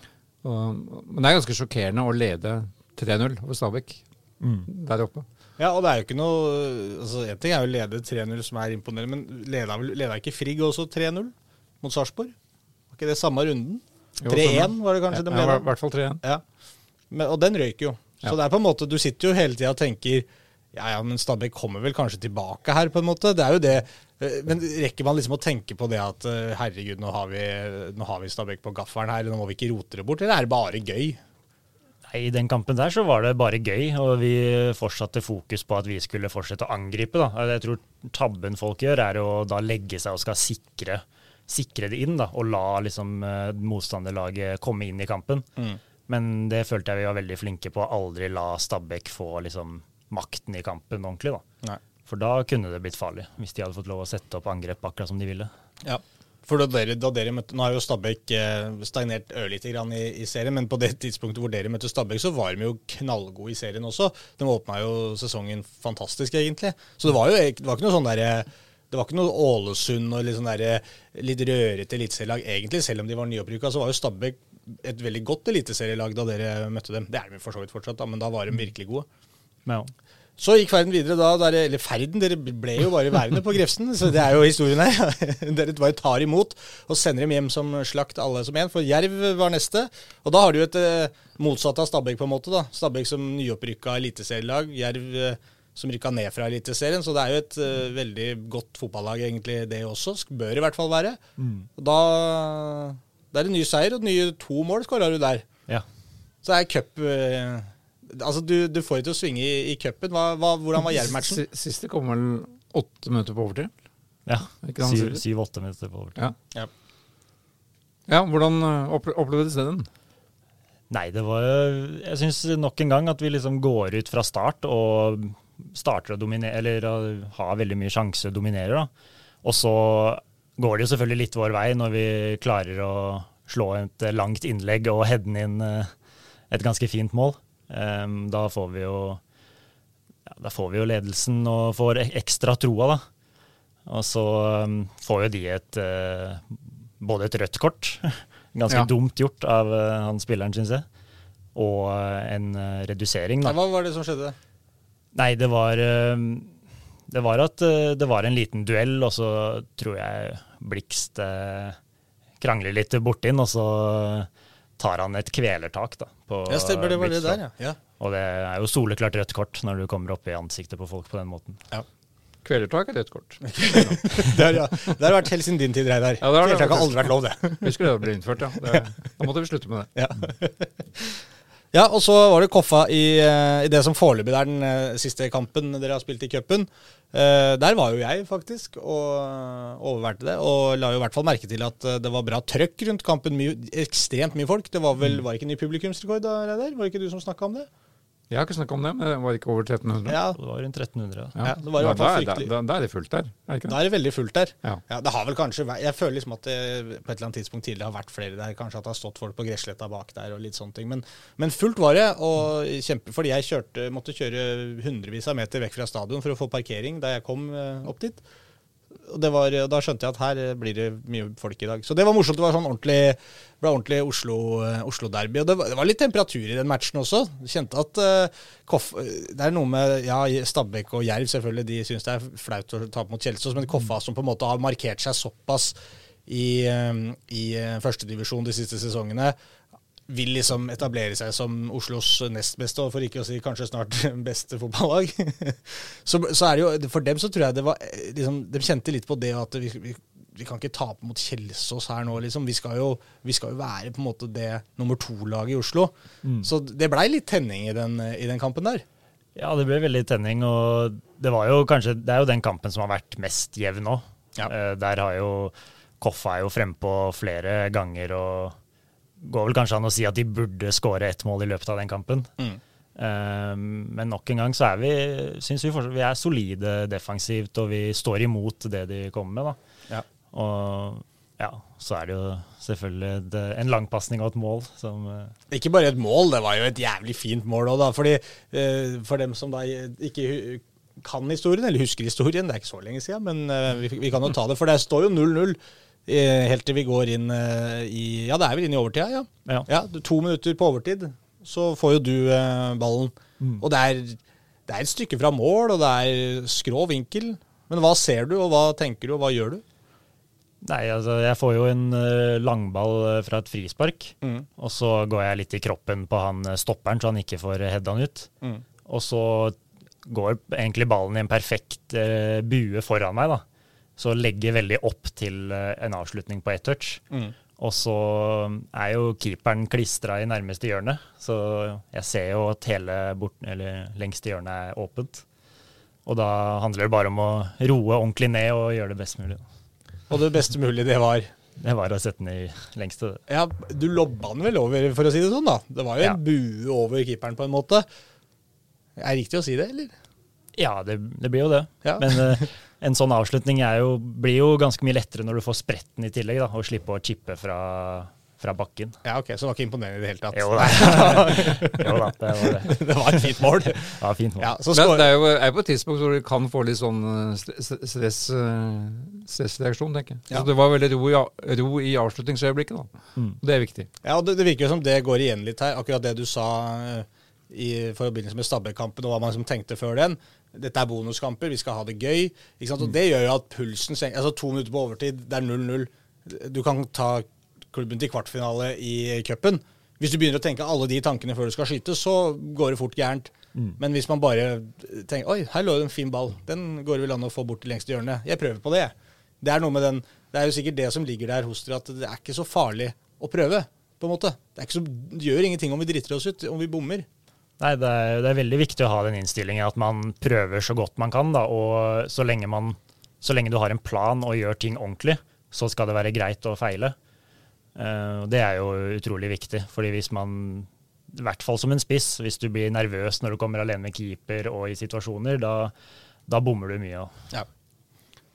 Speaker 3: Og, men det er ganske sjokkerende å lede 3-0 over Stabæk
Speaker 1: Mm.
Speaker 3: der oppe.
Speaker 2: Ja, og det er jo ikke noe altså En ting er jo å lede 3-0, som er imponerende, men leda, leda ikke Frigg også 3-0 mot Sarpsborg? Var ikke det samme runden? 3-1 var det kanskje de
Speaker 3: Ja,
Speaker 2: leda?
Speaker 3: i hvert fall 3-1.
Speaker 2: Ja. Men, og den røyk jo. Så
Speaker 3: Ja.
Speaker 2: det er på en måte, du sitter jo hele tida og tenker ja ja, men Stabæk kommer vel kanskje tilbake her, på en måte. Det er jo det. Eh, Men rekker man liksom å tenke på det at eh, herregud, nå har vi, nå har vi Stabæk på gaffelen her, nå må vi ikke rote det bort, eller er det bare gøy?
Speaker 1: Nei, I den kampen der så var det bare gøy, og vi fortsatte fokus på at vi skulle fortsette å angripe. da. Jeg tror tabben folk gjør, er å da legge seg og skal sikre, sikre det inn, da, og la liksom eh, motstanderlaget komme inn i kampen. Men det følte jeg vi var veldig flinke på, å aldri la Stabæk få liksom makten i kampen ordentlig. da.
Speaker 2: Nei.
Speaker 1: For da kunne det blitt farlig, hvis de hadde fått lov å sette opp angrep akkurat som de ville.
Speaker 2: Ja. For da dere, da dere møtte, Nå har jo Stabæk eh, stagnert ørlite grann i, i serien, men på det tidspunktet hvor dere møtte Stabæk, så var de jo knallgode i serien også. De åpna jo sesongen fantastisk, egentlig. Så det var jo det var ikke noe sånn derre det var ikke noe Ålesund og litt sånn der, litt rørete eliteserielag, egentlig. Selv om de var nyopprykka, så var jo Stabæk et veldig godt eliteserielag da dere møtte dem. Det er de for så vidt fortsatt, da, men da var de virkelig gode.
Speaker 1: Ja.
Speaker 2: Så gikk ferden videre da, der, eller ferden, dere ble jo bare værende på Grefsen, så det er jo historien her. dere bare tar imot og sender dem hjem som slakt alle som en, for Jerv var neste. Og da har du et eh, motsatt av Stabæk på en måte da. Stabæk som nyopprykka eliteserielag, Jerv eh, som rykka ned fra eliteserien, så det er jo et eh, veldig godt fotballag egentlig det også, bør i hvert fall være. Og da, Det er det ny seier, og nye to mål skåra du der.
Speaker 1: ja.
Speaker 2: Så det er cup eh, Altså, du, du får det til å svinge i, i cupen. Hvordan var Jerv-matchen?
Speaker 3: Si- Siste kom vel åtte minutter på overtid.
Speaker 1: ja. Syv-åtte minutter på overtid.
Speaker 3: Ja.
Speaker 2: Ja.
Speaker 3: ja, hvordan opplevde du opplevdes det den?
Speaker 1: Nei, det var jo Jeg syns nok en gang at vi liksom går ut fra start og starter å dominere, eller har veldig mye sjanse og dominerer, da. Og så går det jo selvfølgelig litt vår vei når vi klarer å slå et eh, langt innlegg og heade inn eh, et ganske fint mål. Em, da får vi jo ja, Da får vi jo ledelsen og får ekstra troa, da. Og så um, får jo de et eh, både et rødt kort, ganske
Speaker 3: Ja.
Speaker 1: dumt gjort av eh, han spilleren, syns jeg, og eh, en redusering, da.
Speaker 2: hva var det som skjedde?
Speaker 1: Nei, det var eh, Det var at det var en liten duell, og så tror jeg Blikst krangler litt borti den, og så tar han et kvelertak da, på
Speaker 2: Ja, stemmer, det var det der, ja. ja.
Speaker 1: Og det er jo soleklart rødt kort når du kommer opp i ansiktet på folk på den måten. Ja.
Speaker 3: Kvelertak er rødt kort.
Speaker 2: Det har, ja. det har vært helt siden din tid, Reidar.
Speaker 3: Ja,
Speaker 2: Kvelertak har aldri vært lov, det.
Speaker 3: Husker det ble innført, ja. Det, da måtte vi slutte med det.
Speaker 2: Ja. Ja, og så var det Koffa i, eh, i det som foreløpig er den eh, siste kampen dere har spilt i cupen. Eh, der var jo jeg, faktisk, og overværte det. Og la jo i hvert fall merke til at det var bra trøkk rundt kampen. Mye, ekstremt mye folk. Det var vel var det ikke ny publikumsrekord da, Reidar? Var det ikke du som snakka om det?
Speaker 3: Jeg har ikke snakka om det, men det var ikke over 1300.
Speaker 2: Ja,
Speaker 1: det var rundt 1300. da.
Speaker 2: ja, det var i
Speaker 3: Da-
Speaker 2: hvert fall
Speaker 3: da er-
Speaker 2: fryktelig.
Speaker 3: Da, da er det fullt der, er det
Speaker 2: Da er det veldig fullt der.
Speaker 3: Ja.
Speaker 2: Ja, det har vel kanskje vært, Jeg føler liksom at det på et eller annet tidspunkt tidligere har vært flere der. Kanskje at det har stått folk på gressletta bak der og litt sånne ting. Men, men fullt var det. og kjempe, Fordi jeg kjørte, måtte kjøre hundrevis av meter vekk fra stadion for å få parkering da jeg kom eh, opp dit. Og det var, da skjønte jeg at her eh, blir det mye folk i dag. Så det var morsomt. Det var sånn ordentlig, ble ordentlig Oslo-derby. Oslo-derby. og det var, det var litt temperatur i den matchen også. Kjente at uh, Koff, Det er noe med ja, Stabæk og Jerv selvfølgelig, de syns det er flaut å tape mot Kjelsås, men Koffa som på en måte har markert seg såpass i, um, i eh, førstedivisjon de siste sesongene, vil liksom etablere seg som Oslos nest beste, og for ikke å si kanskje snart beste fotballag. så, så er det jo, For dem så tror jeg det var eh, liksom, De kjente litt på det at vi, vi, vi kan ikke tape mot Kjelsås her nå, liksom. Vi skal jo, vi skal jo være på en måte det nummer to-laget i Oslo. Så det blei litt tenning i den, i den kampen der.
Speaker 1: Ja, det ble veldig tenning, og det var jo kanskje Det er jo den kampen som har vært mest jevn nå.
Speaker 2: Ja.
Speaker 1: Eh, der har jo Koffa er jo frempå flere ganger og går vel kanskje an å si at de burde skåre ett mål i løpet av den kampen.
Speaker 2: Mm.
Speaker 1: Eh, men nok en gang så er vi synes vi vi er solide defensivt, og vi står imot det de kommer med. da.
Speaker 2: Ja.
Speaker 1: Og ja, så er det jo selvfølgelig det, en langpasning og et mål som eh,
Speaker 2: Ikke bare et mål, det var jo et jævlig fint mål òg, da. Fordi, eh, for dem som da ikke kan historien, eller husker historien, det er ikke så lenge siden, men vi, vi kan jo ta det. For det står jo 0-0 eh, helt til vi går inn eh, i Ja, det er vel inn i overtida, ja.
Speaker 1: Ja.
Speaker 2: ja. To minutter på overtid, så får jo du eh, ballen.
Speaker 1: Mm.
Speaker 2: Og det er, det er et stykke fra mål, og det er skrå vinkel. Men hva ser du, og hva tenker du, og hva gjør du?
Speaker 1: Nei, altså jeg får jo en eh, langball eh, fra et frispark,
Speaker 2: Mm.
Speaker 1: og så går jeg litt i kroppen på han eh, stopperen, så han ikke får heada han ut.
Speaker 2: Mm.
Speaker 1: Og så går egentlig ballen i en perfekt eh, bue foran meg, da. Så legger veldig opp til eh, en avslutning på ett touch.
Speaker 2: Mm.
Speaker 1: Og så er jo keeperen klistra i nærmeste hjørne, så jeg ser jo at hele bort, eller lengste hjørnet er åpent. Og da handler det bare om å roe ordentlig ned og gjøre det best mulig.
Speaker 2: Og det beste mulige, det var
Speaker 1: Det var å sette den i lengste.
Speaker 2: Ja, du lobba den vel over, for å si det sånn, da. Det var jo
Speaker 1: Ja.
Speaker 2: en bue over keeperen, på en måte. Er det riktig å si det, eller?
Speaker 1: Ja, det, det blir jo det.
Speaker 2: Ja.
Speaker 1: Men eh, en sånn avslutning er jo, blir jo ganske mye lettere når du får spretten i tillegg, da, og slipper å chippe fra, fra bakken.
Speaker 2: Ja, ok, Så det var ikke imponerende i det hele tatt.
Speaker 1: Jo da. jo da, det var det.
Speaker 2: det var et fint mål.
Speaker 1: Det var fint mål.
Speaker 2: Ja, så
Speaker 3: Men det er jo, er på et tidspunkt hvor du kan få litt sånn eh, stress, eh, stressreaksjon, tenker jeg.
Speaker 2: Ja.
Speaker 3: Så det var veldig ro i, ro i avslutningsøyeblikket, da.
Speaker 1: Mm.
Speaker 3: Det er viktig.
Speaker 2: Ja, og det, det virker jo som det går igjen litt her. Akkurat det du sa eh, i forbindelse med Stabæk-kampen, og hva man liksom tenkte før den. Dette er bonuskamper, vi skal ha det gøy. Og det gjør jo at pulsen senker Altså to minutter på overtid, det er 0-0. Du kan ta klubben til kvartfinale i cupen. Hvis du begynner å tenke alle de tankene før du skal skyte, så går det fort gærent. Men hvis man bare tenker Oi, her lå det en fin ball. Den går det vel an å få bort til lengste hjørne. Jeg prøver på det. Det er noe med den Det er jo sikkert det som ligger der hos dere, at det er ikke så farlig å prøve, på en måte. Det, er ikke så, det gjør ingenting om vi driter oss ut, om vi bommer.
Speaker 1: Nei, det er, det er veldig viktig å ha den innstillingen at man prøver så godt man kan. Da, og så lenge, man, så lenge du har en plan og gjør ting ordentlig, så skal det være greit å feile. Uh, det er jo utrolig viktig. fordi hvis man, i hvert fall som en spiss, hvis du blir nervøs når du kommer alene med keeper og i situasjoner, da, da bommer du mye.
Speaker 2: Ja.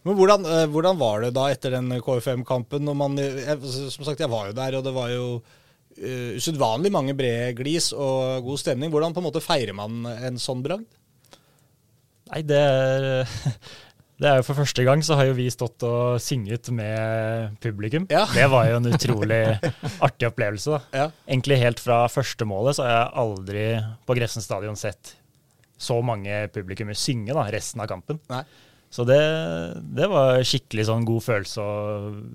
Speaker 2: Men hvordan, eh, hvordan var det da etter den KFM-kampen? Som sagt, jeg var jo der, og det var jo uh, usedvanlig mange brede glis og god stemning. Hvordan på en måte feirer man en sånn bragd?
Speaker 1: Nei, det er, det er jo for første gang så har jo vi stått og synget med publikum.
Speaker 2: Ja.
Speaker 1: Det var jo en utrolig artig opplevelse. da.
Speaker 2: Ja.
Speaker 1: Egentlig helt fra første målet så har jeg aldri på Grefsen stadion sett så mange publikummere synge da, resten av kampen.
Speaker 2: Nei.
Speaker 1: Så det, det var skikkelig sånn god følelse å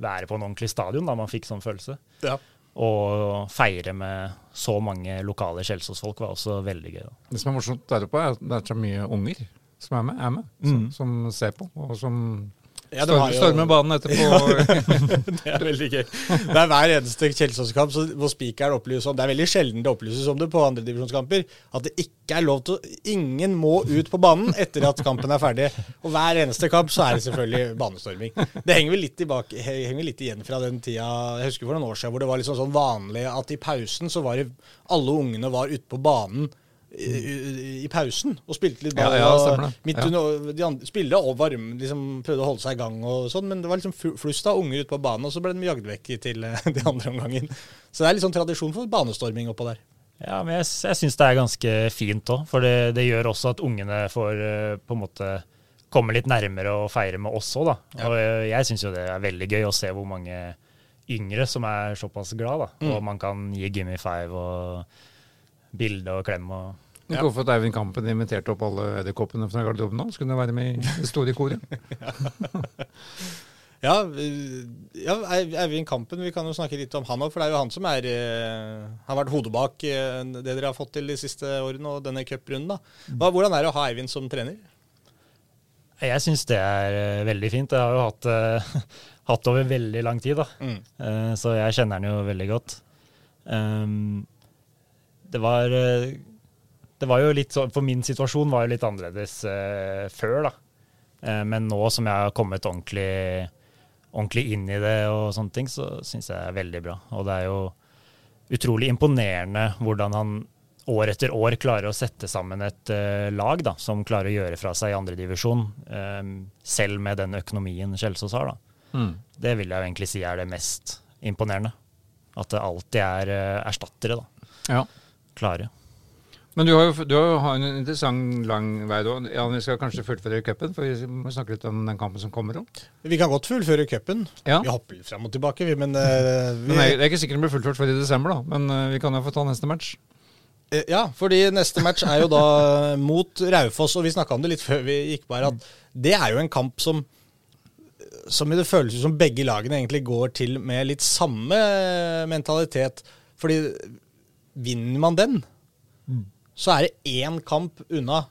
Speaker 1: være på en ordentlig stadion da man fikk sånn følelse.
Speaker 2: Ja.
Speaker 1: Og feire med så mange lokale Kjelsås-folk var også veldig gøy. da.
Speaker 3: Det som er morsomt der oppe, er at det er så mye unger som er med, er med som, som ser på, og som
Speaker 2: Ja,
Speaker 3: stormer,
Speaker 2: jo-
Speaker 3: banen etterpå.
Speaker 2: Det er veldig gøy. Det er hver eneste Kjelsås-kamp hvor spikeren opplyses om Det er veldig sjelden det opplyses om det på andredivisjonskamper. At det ikke er lov til Ingen må ut på banen etter at kampen er ferdig. Og hver eneste kamp så er det selvfølgelig banestorming. Det henger vel litt, tilbake, henger litt igjen fra den tida Jeg husker for noen år siden hvor det var liksom sånn vanlig at i pausen så var det alle ungene var ute på banen. I, i, pausen og spilte litt ball.
Speaker 3: Ja, ja,
Speaker 2: midt
Speaker 3: Ja.
Speaker 2: under, de andre, spillere og varme liksom prøvde å holde seg i gang, og sånn, men det var liksom flust av unger ute på banen, og så ble de jagd vekk til eh, de andre omgangen. Så det er litt sånn tradisjon for banestorming oppå der.
Speaker 1: Ja, men jeg, jeg syns det er ganske fint òg, for det, det gjør også at ungene får eh, på en måte komme litt nærmere og feire med oss òg, da.
Speaker 2: Ja.
Speaker 1: Og jeg, jeg syns jo det er veldig gøy å se hvor mange yngre som er såpass glad, da.
Speaker 2: Mm.
Speaker 1: Og man kan gi Gimme Five og bilde og klem og
Speaker 3: Ja. Hvorfor at Eivind Kampen inviterte opp alle edderkoppene fra garderoben nå? Skulle de være med i det store koret?
Speaker 2: Ja, ja Eivind Kampen, vi kan jo snakke litt om han òg, for det er jo han som er, eh, har vært hodet bak eh, det dere har fått til de siste årene og denne cuprunden. da. Hvordan er det å ha Eivind som trener?
Speaker 1: Jeg syns det er eh, veldig fint. Jeg har jo hatt, hatt over veldig lang tid, da.
Speaker 2: Mm.
Speaker 1: Eh, så jeg kjenner han jo veldig godt. Um, det var eh, Det var jo litt så, For min situasjon var jo litt annerledes eh, før, da. Eh, men nå som jeg har kommet ordentlig, ordentlig inn i det, og sånne ting, så syns jeg det er veldig bra. Og det er jo utrolig imponerende hvordan han år etter år klarer å sette sammen et eh, lag da, som klarer å gjøre fra seg i andredivisjon, eh, selv med den økonomien Kjelsås har. da.
Speaker 3: Mm.
Speaker 1: Det vil jeg jo egentlig si er det mest imponerende. At det alltid er eh, erstattere, da.
Speaker 3: Ja.
Speaker 1: Klare.
Speaker 3: Men du har jo du har en interessant lang vei da. Ja, vi skal kanskje fullføre cupen, for vi må snakke litt om den kampen som kommer.
Speaker 2: Vi kan godt fullføre cupen.
Speaker 3: Ja.
Speaker 2: Vi hopper litt fram og tilbake, vi, men uh, vi,
Speaker 3: Men det er- det er ikke sikkert den blir fullført før i desember, da. Men uh, vi kan jo få ta neste match.
Speaker 2: Eh, Ja, fordi neste match er jo da mot Raufoss, og vi snakka om det litt før vi gikk på her, at det er jo en kamp som som i det føles som begge lagene egentlig går til med litt samme mentalitet. Fordi vinner man den, så er det én kamp unna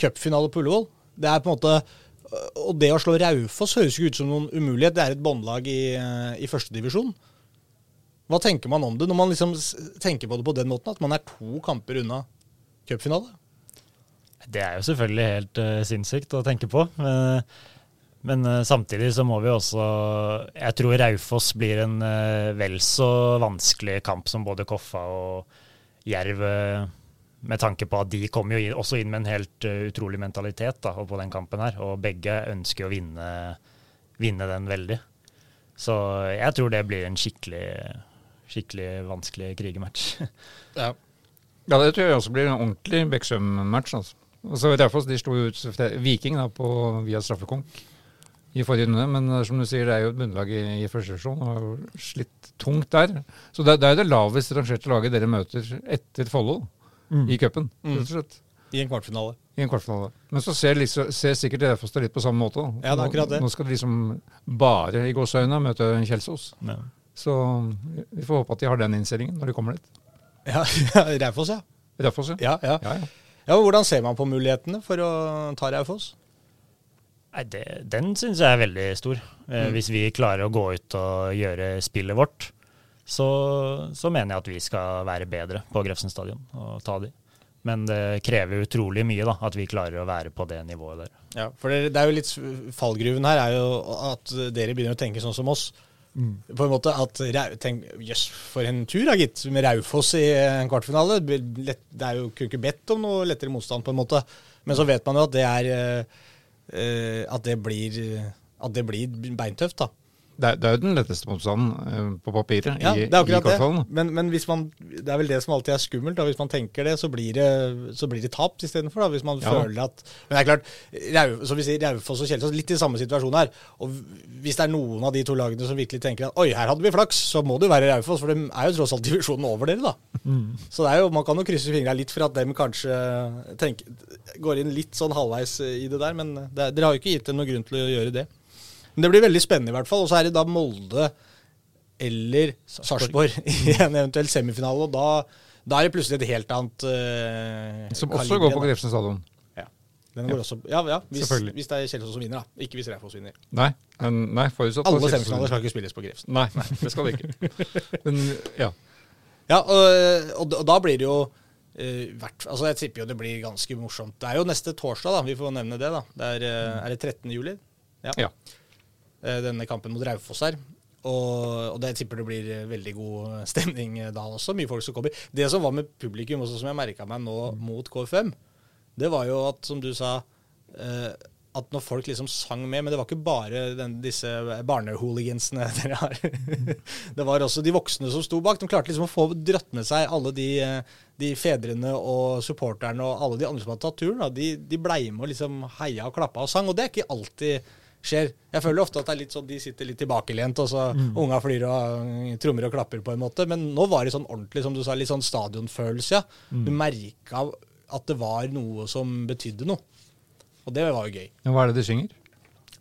Speaker 2: cupfinale på Ullevål. Det er på en måte Og det å slå Raufoss høres ikke ut som noen umulighet. Det er et båndlag i, i førstedivisjon. Hva tenker man om det, når man liksom tenker på det på den måten, at man er to kamper unna cupfinale?
Speaker 1: Det er jo selvfølgelig helt uh, sinnssykt å tenke på. Men, men uh, samtidig så må vi også Jeg tror Raufoss blir en uh, vel så vanskelig kamp som både Koffa og Jerv. Uh, med tanke på at de kom jo inn, også inn med en helt utrolig mentalitet da, på den kampen her. Og begge ønsker å vinne, vinne den veldig. Så jeg tror det blir en skikkelig, skikkelig vanskelig krigematch.
Speaker 2: Ja.
Speaker 3: Ja, det tror jeg også blir en ordentlig Beksøm-match. Altså. Og Raufoss de slo ut Viking da, på, via straffekonk i forrige runde, men eh, som du sier, det er jo et bunnlag i, i første divisjon og har jo slitt tungt der. Så det, det er det lavest rangerte laget dere møter etter Follo i cupen, rett og slett.
Speaker 2: I en kvartfinale.
Speaker 3: I en kvartfinale. Men så ser, liksom, ser sikkert Raufoss det litt på samme måte. da.
Speaker 2: Ja, det er akkurat det.
Speaker 3: Nå skal de liksom bare i gåseøynene møte Kjelsås.
Speaker 1: Ja.
Speaker 3: Så vi får håpe at de har den innstillingen når de kommer dit.
Speaker 2: Ja, Raufoss, ja.
Speaker 3: Raufoss, ja.
Speaker 2: Ja, ja.
Speaker 3: Ja, ja.
Speaker 2: ja, Hvordan ser man på mulighetene for å ta Raufoss?
Speaker 1: Nei, det, Den syns jeg er veldig stor. Eh, Hvis vi klarer å gå ut og gjøre spillet vårt, så, så mener jeg at vi skal være bedre på Grefsen stadion og ta de. Men det krever utrolig mye da, at vi klarer å være på det nivået der.
Speaker 2: Ja, for det, det er jo litt Fallgruven her er jo at dere begynner å tenke sånn som oss. På en måte at Jøss, for en tur da, gitt. Med Raufoss i en kvartfinale. Det er jo kunne ikke bedt om noe lettere motstand, på en måte. Men så vet man jo at det er eh, At det blir det blir beintøft, da.
Speaker 3: Det er, jo den letteste motstanden eh, på papiret
Speaker 2: Ja,
Speaker 3: i,
Speaker 2: det er akkurat det. Men, men hvis man, det er vel det som alltid er skummelt. Da. Hvis man tenker det, så blir det, så blir det tapt istedenfor. Hvis man
Speaker 3: Ja.
Speaker 2: føler at Men det er klart, Rau, som vi sier, Raufoss og Kjelsås litt i samme situasjon her. Og hvis det er noen av de to lagene som virkelig tenker at oi, her hadde vi flaks, så må det jo være Raufoss. For de er jo tross alt divisjonen over dere, da. Så det er jo, man kan jo krysse fingra litt for at dem kanskje tenker, går inn litt sånn halvveis i det der. Men det, dere har jo ikke gitt dem noen grunn til å gjøre det. Men det blir veldig spennende i hvert fall. Og så er det da Molde eller Sarpsborg i en eventuell semifinale. Og da, da er det plutselig et helt annet uh,
Speaker 3: Som også går på Grefsen stadion.
Speaker 2: Ja. Den går også, ja, ja hvis, hvis det er Kjelsås som vinner, da. Ikke hvis Raufoss vinner.
Speaker 3: Nei, men, nei forutsatt
Speaker 2: Alle semifinaler skal ikke spilles på Grefsen.
Speaker 3: Nei, nei, det skal det ikke. Men ja.
Speaker 2: Ja, og, og, da- blir det jo Uh, hvert, altså Jeg tipper jo det blir ganske morsomt. Det er jo neste torsdag, da. Vi får nevne det. da. Det er, uh, er det 13. juli?
Speaker 3: ja.
Speaker 2: eh, denne kampen mot Raufoss her. Og, og det tipper det blir eh, veldig god stemning eh, da også. Mye folk som kommer. Det som var med publikum også, som jeg merka meg nå mot KFM, det var jo at, som du sa eh, at når folk liksom sang med Men det var ikke bare den, disse barnehooligansene dere har. det var også de voksne som sto bak. De klarte liksom å få dratt med seg alle de, eh, de fedrene og supporterne og alle de andre som hadde tatt turen. Da. De, de blei med og liksom heia og klappa og sang. Og det er ikke alltid skjer. Jeg føler ofte at det er litt sånn de sitter litt tilbakelent, og så unga flyr og øh, trommer og klapper på en måte. Men nå var det sånn ordentlig, som du sa, litt sånn stadionfølelse. Ja. Du merka at det var noe som betydde noe. Og det var jo gøy.
Speaker 3: Men Hva er det de synger?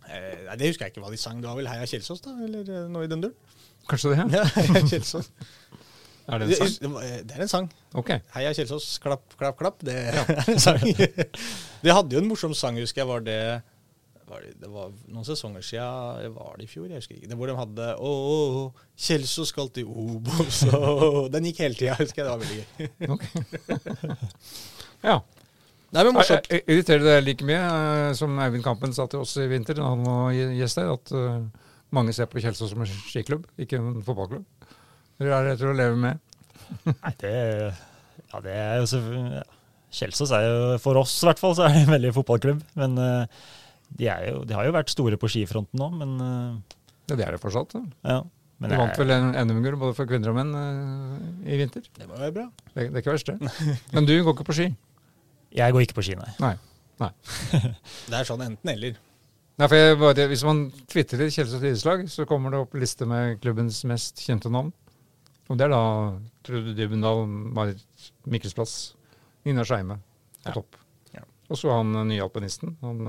Speaker 2: Eh, nei, Det husker jeg ikke hva de sang. Det var vel Heia Kjelsås, da? Eller eh, noe i den duren?
Speaker 3: Kanskje det?
Speaker 2: Ja, Heia Kjelsås.
Speaker 3: Er det en sang?
Speaker 2: det, det er en sang.
Speaker 3: Ok.
Speaker 2: Heia Kjelsås, klapp, klapp, klapp. Det er en sang. De hadde jo en morsom sang, husker jeg. Var det, var det, det var noen sesonger siden, var det i fjor? Jeg husker ikke. Det hvor de hadde Å, å, å, Kjelsås skal til Obos. Den gikk hele tida, husker jeg. Det var veldig gøy.
Speaker 3: Ok. Ja.
Speaker 2: Nei, men morsomt.
Speaker 3: Irriterer det deg like mye eh, som Eivind Kampen sa til oss i vinter da han var gjest her, at uh, mange ser på Kjelsås som en skiklubb, ikke en fotballklubb? Eller er det til å leve med?
Speaker 1: Nei, det, ja, det er jo selvfølgelig ja. Kjelsås er jo, for oss i hvert fall, så er det en veldig fotballklubb. Men eh, de, er jo, de har jo vært store på skifronten nå, men eh,
Speaker 3: Ja, det er det fortsatt.
Speaker 1: ja. Men
Speaker 3: De vant vel en NM-gull både for kvinner og menn eh, i vinter.
Speaker 2: Det må være bra.
Speaker 3: Det, det er ikke verst, det. Men du går ikke på ski?
Speaker 1: jeg går ikke på ski, nei.
Speaker 3: Nei. nei.
Speaker 2: Det er sånn enten-eller.
Speaker 3: Nei, for jeg bare, Hvis man tvitrer Kjelsås idrettslag, så kommer det opp liste med klubbens mest kjente navn. Og det er da Trude Dybendal, Marit Mikkelsplass, Nina Skeime på
Speaker 2: Ja.
Speaker 3: topp.
Speaker 2: Ja.
Speaker 3: Og så han eh, nye alpinisten, han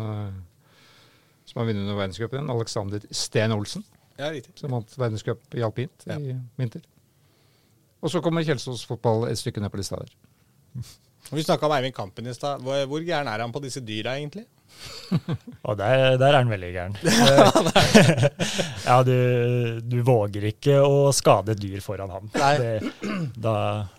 Speaker 3: som har vunnet verdenscupen, Alexander Steen Olsen,
Speaker 2: Ja,
Speaker 3: som vant verdenscup i alpint
Speaker 2: Ja.
Speaker 3: i vinter. Og så kommer Kjelsås fotball et stykke ned på lista der.
Speaker 2: Vi snakka om Eivind Kampen i stad. Hvor, hvor gæren er han på disse dyra, egentlig?
Speaker 1: Og der, der er han veldig gæren. ja, du, du våger ikke å skade et dyr foran.
Speaker 2: Nei.
Speaker 1: Det, da,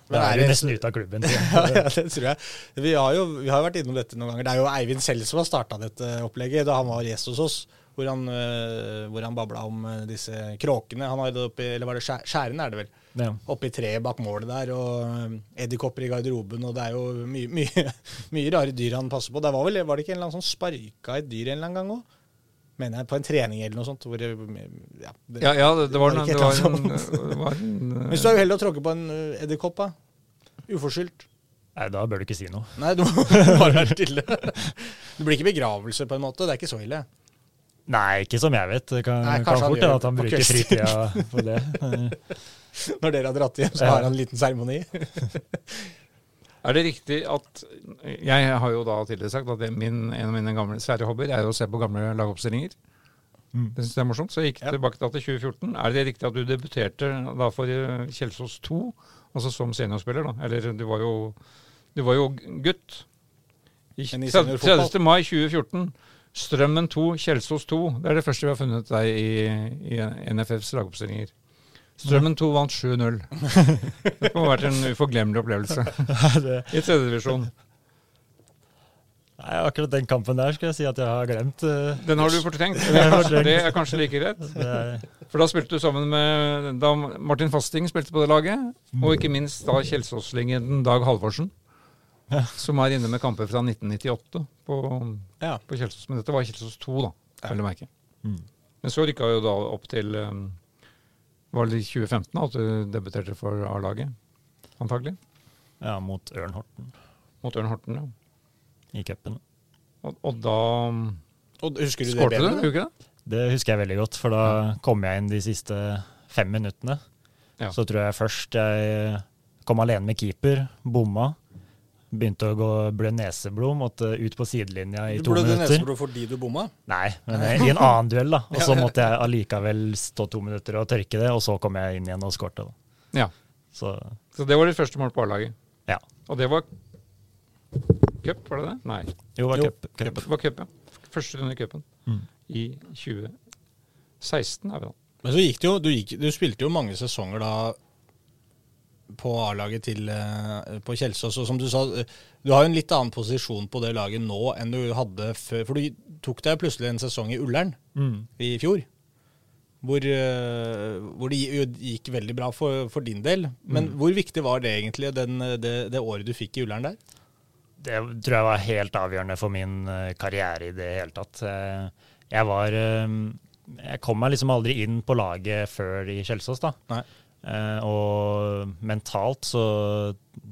Speaker 1: da
Speaker 2: er
Speaker 1: er du nesten ute av klubben.
Speaker 2: ja, ja, det tror jeg. Vi har jo vi har vært innom dette noen ganger. Det er jo Eivind selv som har starta dette opplegget da han var gjest hos oss. Hvor han, øh, hvor han babla om øh, disse kråkene. Han har det oppi, eller var det skjærene, er det vel?
Speaker 1: Ja.
Speaker 2: i treet bak målet der, og edderkopper i garderoben, og det er jo mye, mye, mye rare dyr han passer på. Det var, vel, var det ikke en eller annen som sparka et dyr en eller annen gang òg? Mener jeg, på en trening eller noe sånt. Hvor, ja, det,
Speaker 3: Ja, ja det, det var,
Speaker 2: noe det ikke
Speaker 3: det var, en, det var en
Speaker 2: Men Hvis du er uheldig å tråkke på en øh, edderkopp, da? Uforskyldt?
Speaker 1: Nei, da bør du ikke si noe.
Speaker 2: Nei, du må bare være stille. Det blir ikke begravelse, på en måte. Det er ikke så ille.
Speaker 1: Nei, ikke som jeg vet. Det kan,
Speaker 2: Nei,
Speaker 1: kan fort hende at han bruker fritida på det.
Speaker 2: Når dere har dratt hjem, så
Speaker 1: Ja.
Speaker 2: har han en liten seremoni.
Speaker 3: Er det riktig at Jeg har jo da tidligere sagt at min, en av mine gamle sære hobbyer er å se på gamle lagoppstillinger.
Speaker 1: Mm.
Speaker 3: Det syns jeg er morsomt. Så jeg gikk
Speaker 2: Ja.
Speaker 3: tilbake da til 2014. Er det riktig at du debuterte da for eh, Kjelsås 2, altså som seniorspiller? da? Eller du var jo, du var jo gutt. I 30. mai 2014. Strømmen 2, Kjelsås 2. Det er det første vi har funnet deg i, i NFFs lagoppstillinger. Strømmen 2 vant 7-0. Det må ha vært en uforglemmelig opplevelse i tredje divisjon.
Speaker 1: nei, akkurat den kampen der skal jeg si at jeg har glemt. Uh,
Speaker 3: Den har du fortrengt.
Speaker 1: Den har jeg.
Speaker 3: Det er kanskje like greit.
Speaker 1: Er,
Speaker 3: For da spilte du sammen med Martin Fasting spilte på det laget, og ikke minst da Kjelsås-legenden Dag Halvorsen,
Speaker 1: Ja.
Speaker 3: som er inne med kamper fra 1998 på,
Speaker 2: Ja.
Speaker 3: på Kjelsås. Men dette var Kjelsås 2, da, vel å merke.
Speaker 1: mm.
Speaker 3: Men så rykka jo da opp til um, Var det i 2015 da, at du debuterte for A-laget? Antagelig.
Speaker 1: ja, mot Ørn Horten
Speaker 3: Mot Ørn Horten, ja.
Speaker 1: i cupen.
Speaker 3: Og, og da um,
Speaker 2: Og husker du det bedre?
Speaker 3: du det?
Speaker 1: Det husker jeg veldig godt, for da kom jeg inn de siste fem minuttene.
Speaker 3: Ja.
Speaker 1: Så tror jeg først jeg kom alene med keeper, bomma. Begynte å gå blø neseblod, måtte ut på sidelinja i to minutter.
Speaker 2: blødde
Speaker 1: ble
Speaker 2: neseblod fordi du bomma?
Speaker 1: Nei, men i en annen duell, da. Og så måtte jeg allikevel stå to minutter og tørke det, og så kom jeg inn igjen og skårte. da.
Speaker 3: Ja.
Speaker 1: Så
Speaker 3: Så det var ditt første mål på A-laget?
Speaker 1: ja.
Speaker 3: Og det var cup, var det det? Nei.
Speaker 1: Jo, det var
Speaker 2: Jo,
Speaker 1: cup. cup.
Speaker 3: Det var cup, ja. Første runde i cupen
Speaker 1: Mm.
Speaker 3: i 2016, er vi da.
Speaker 2: Men så gikk det jo du, gikk, du spilte jo mange sesonger da på A-laget til eh, på Kjelsås. Og som du sa, eh, du har jo en litt annen posisjon på det laget nå enn du hadde før. For du tok deg plutselig en sesong i Ullern
Speaker 1: Mm.
Speaker 2: i fjor. Hvor, eh, hvor det gikk veldig bra for, for din del. Men hvor viktig var det egentlig, den, det, det året du fikk i Ullern der?
Speaker 1: Det tror jeg var helt avgjørende for min karriere i det hele tatt. Jeg var Jeg kom meg liksom aldri inn på laget før i Kjelsås, da.
Speaker 2: Nei.
Speaker 1: Eh, og mentalt så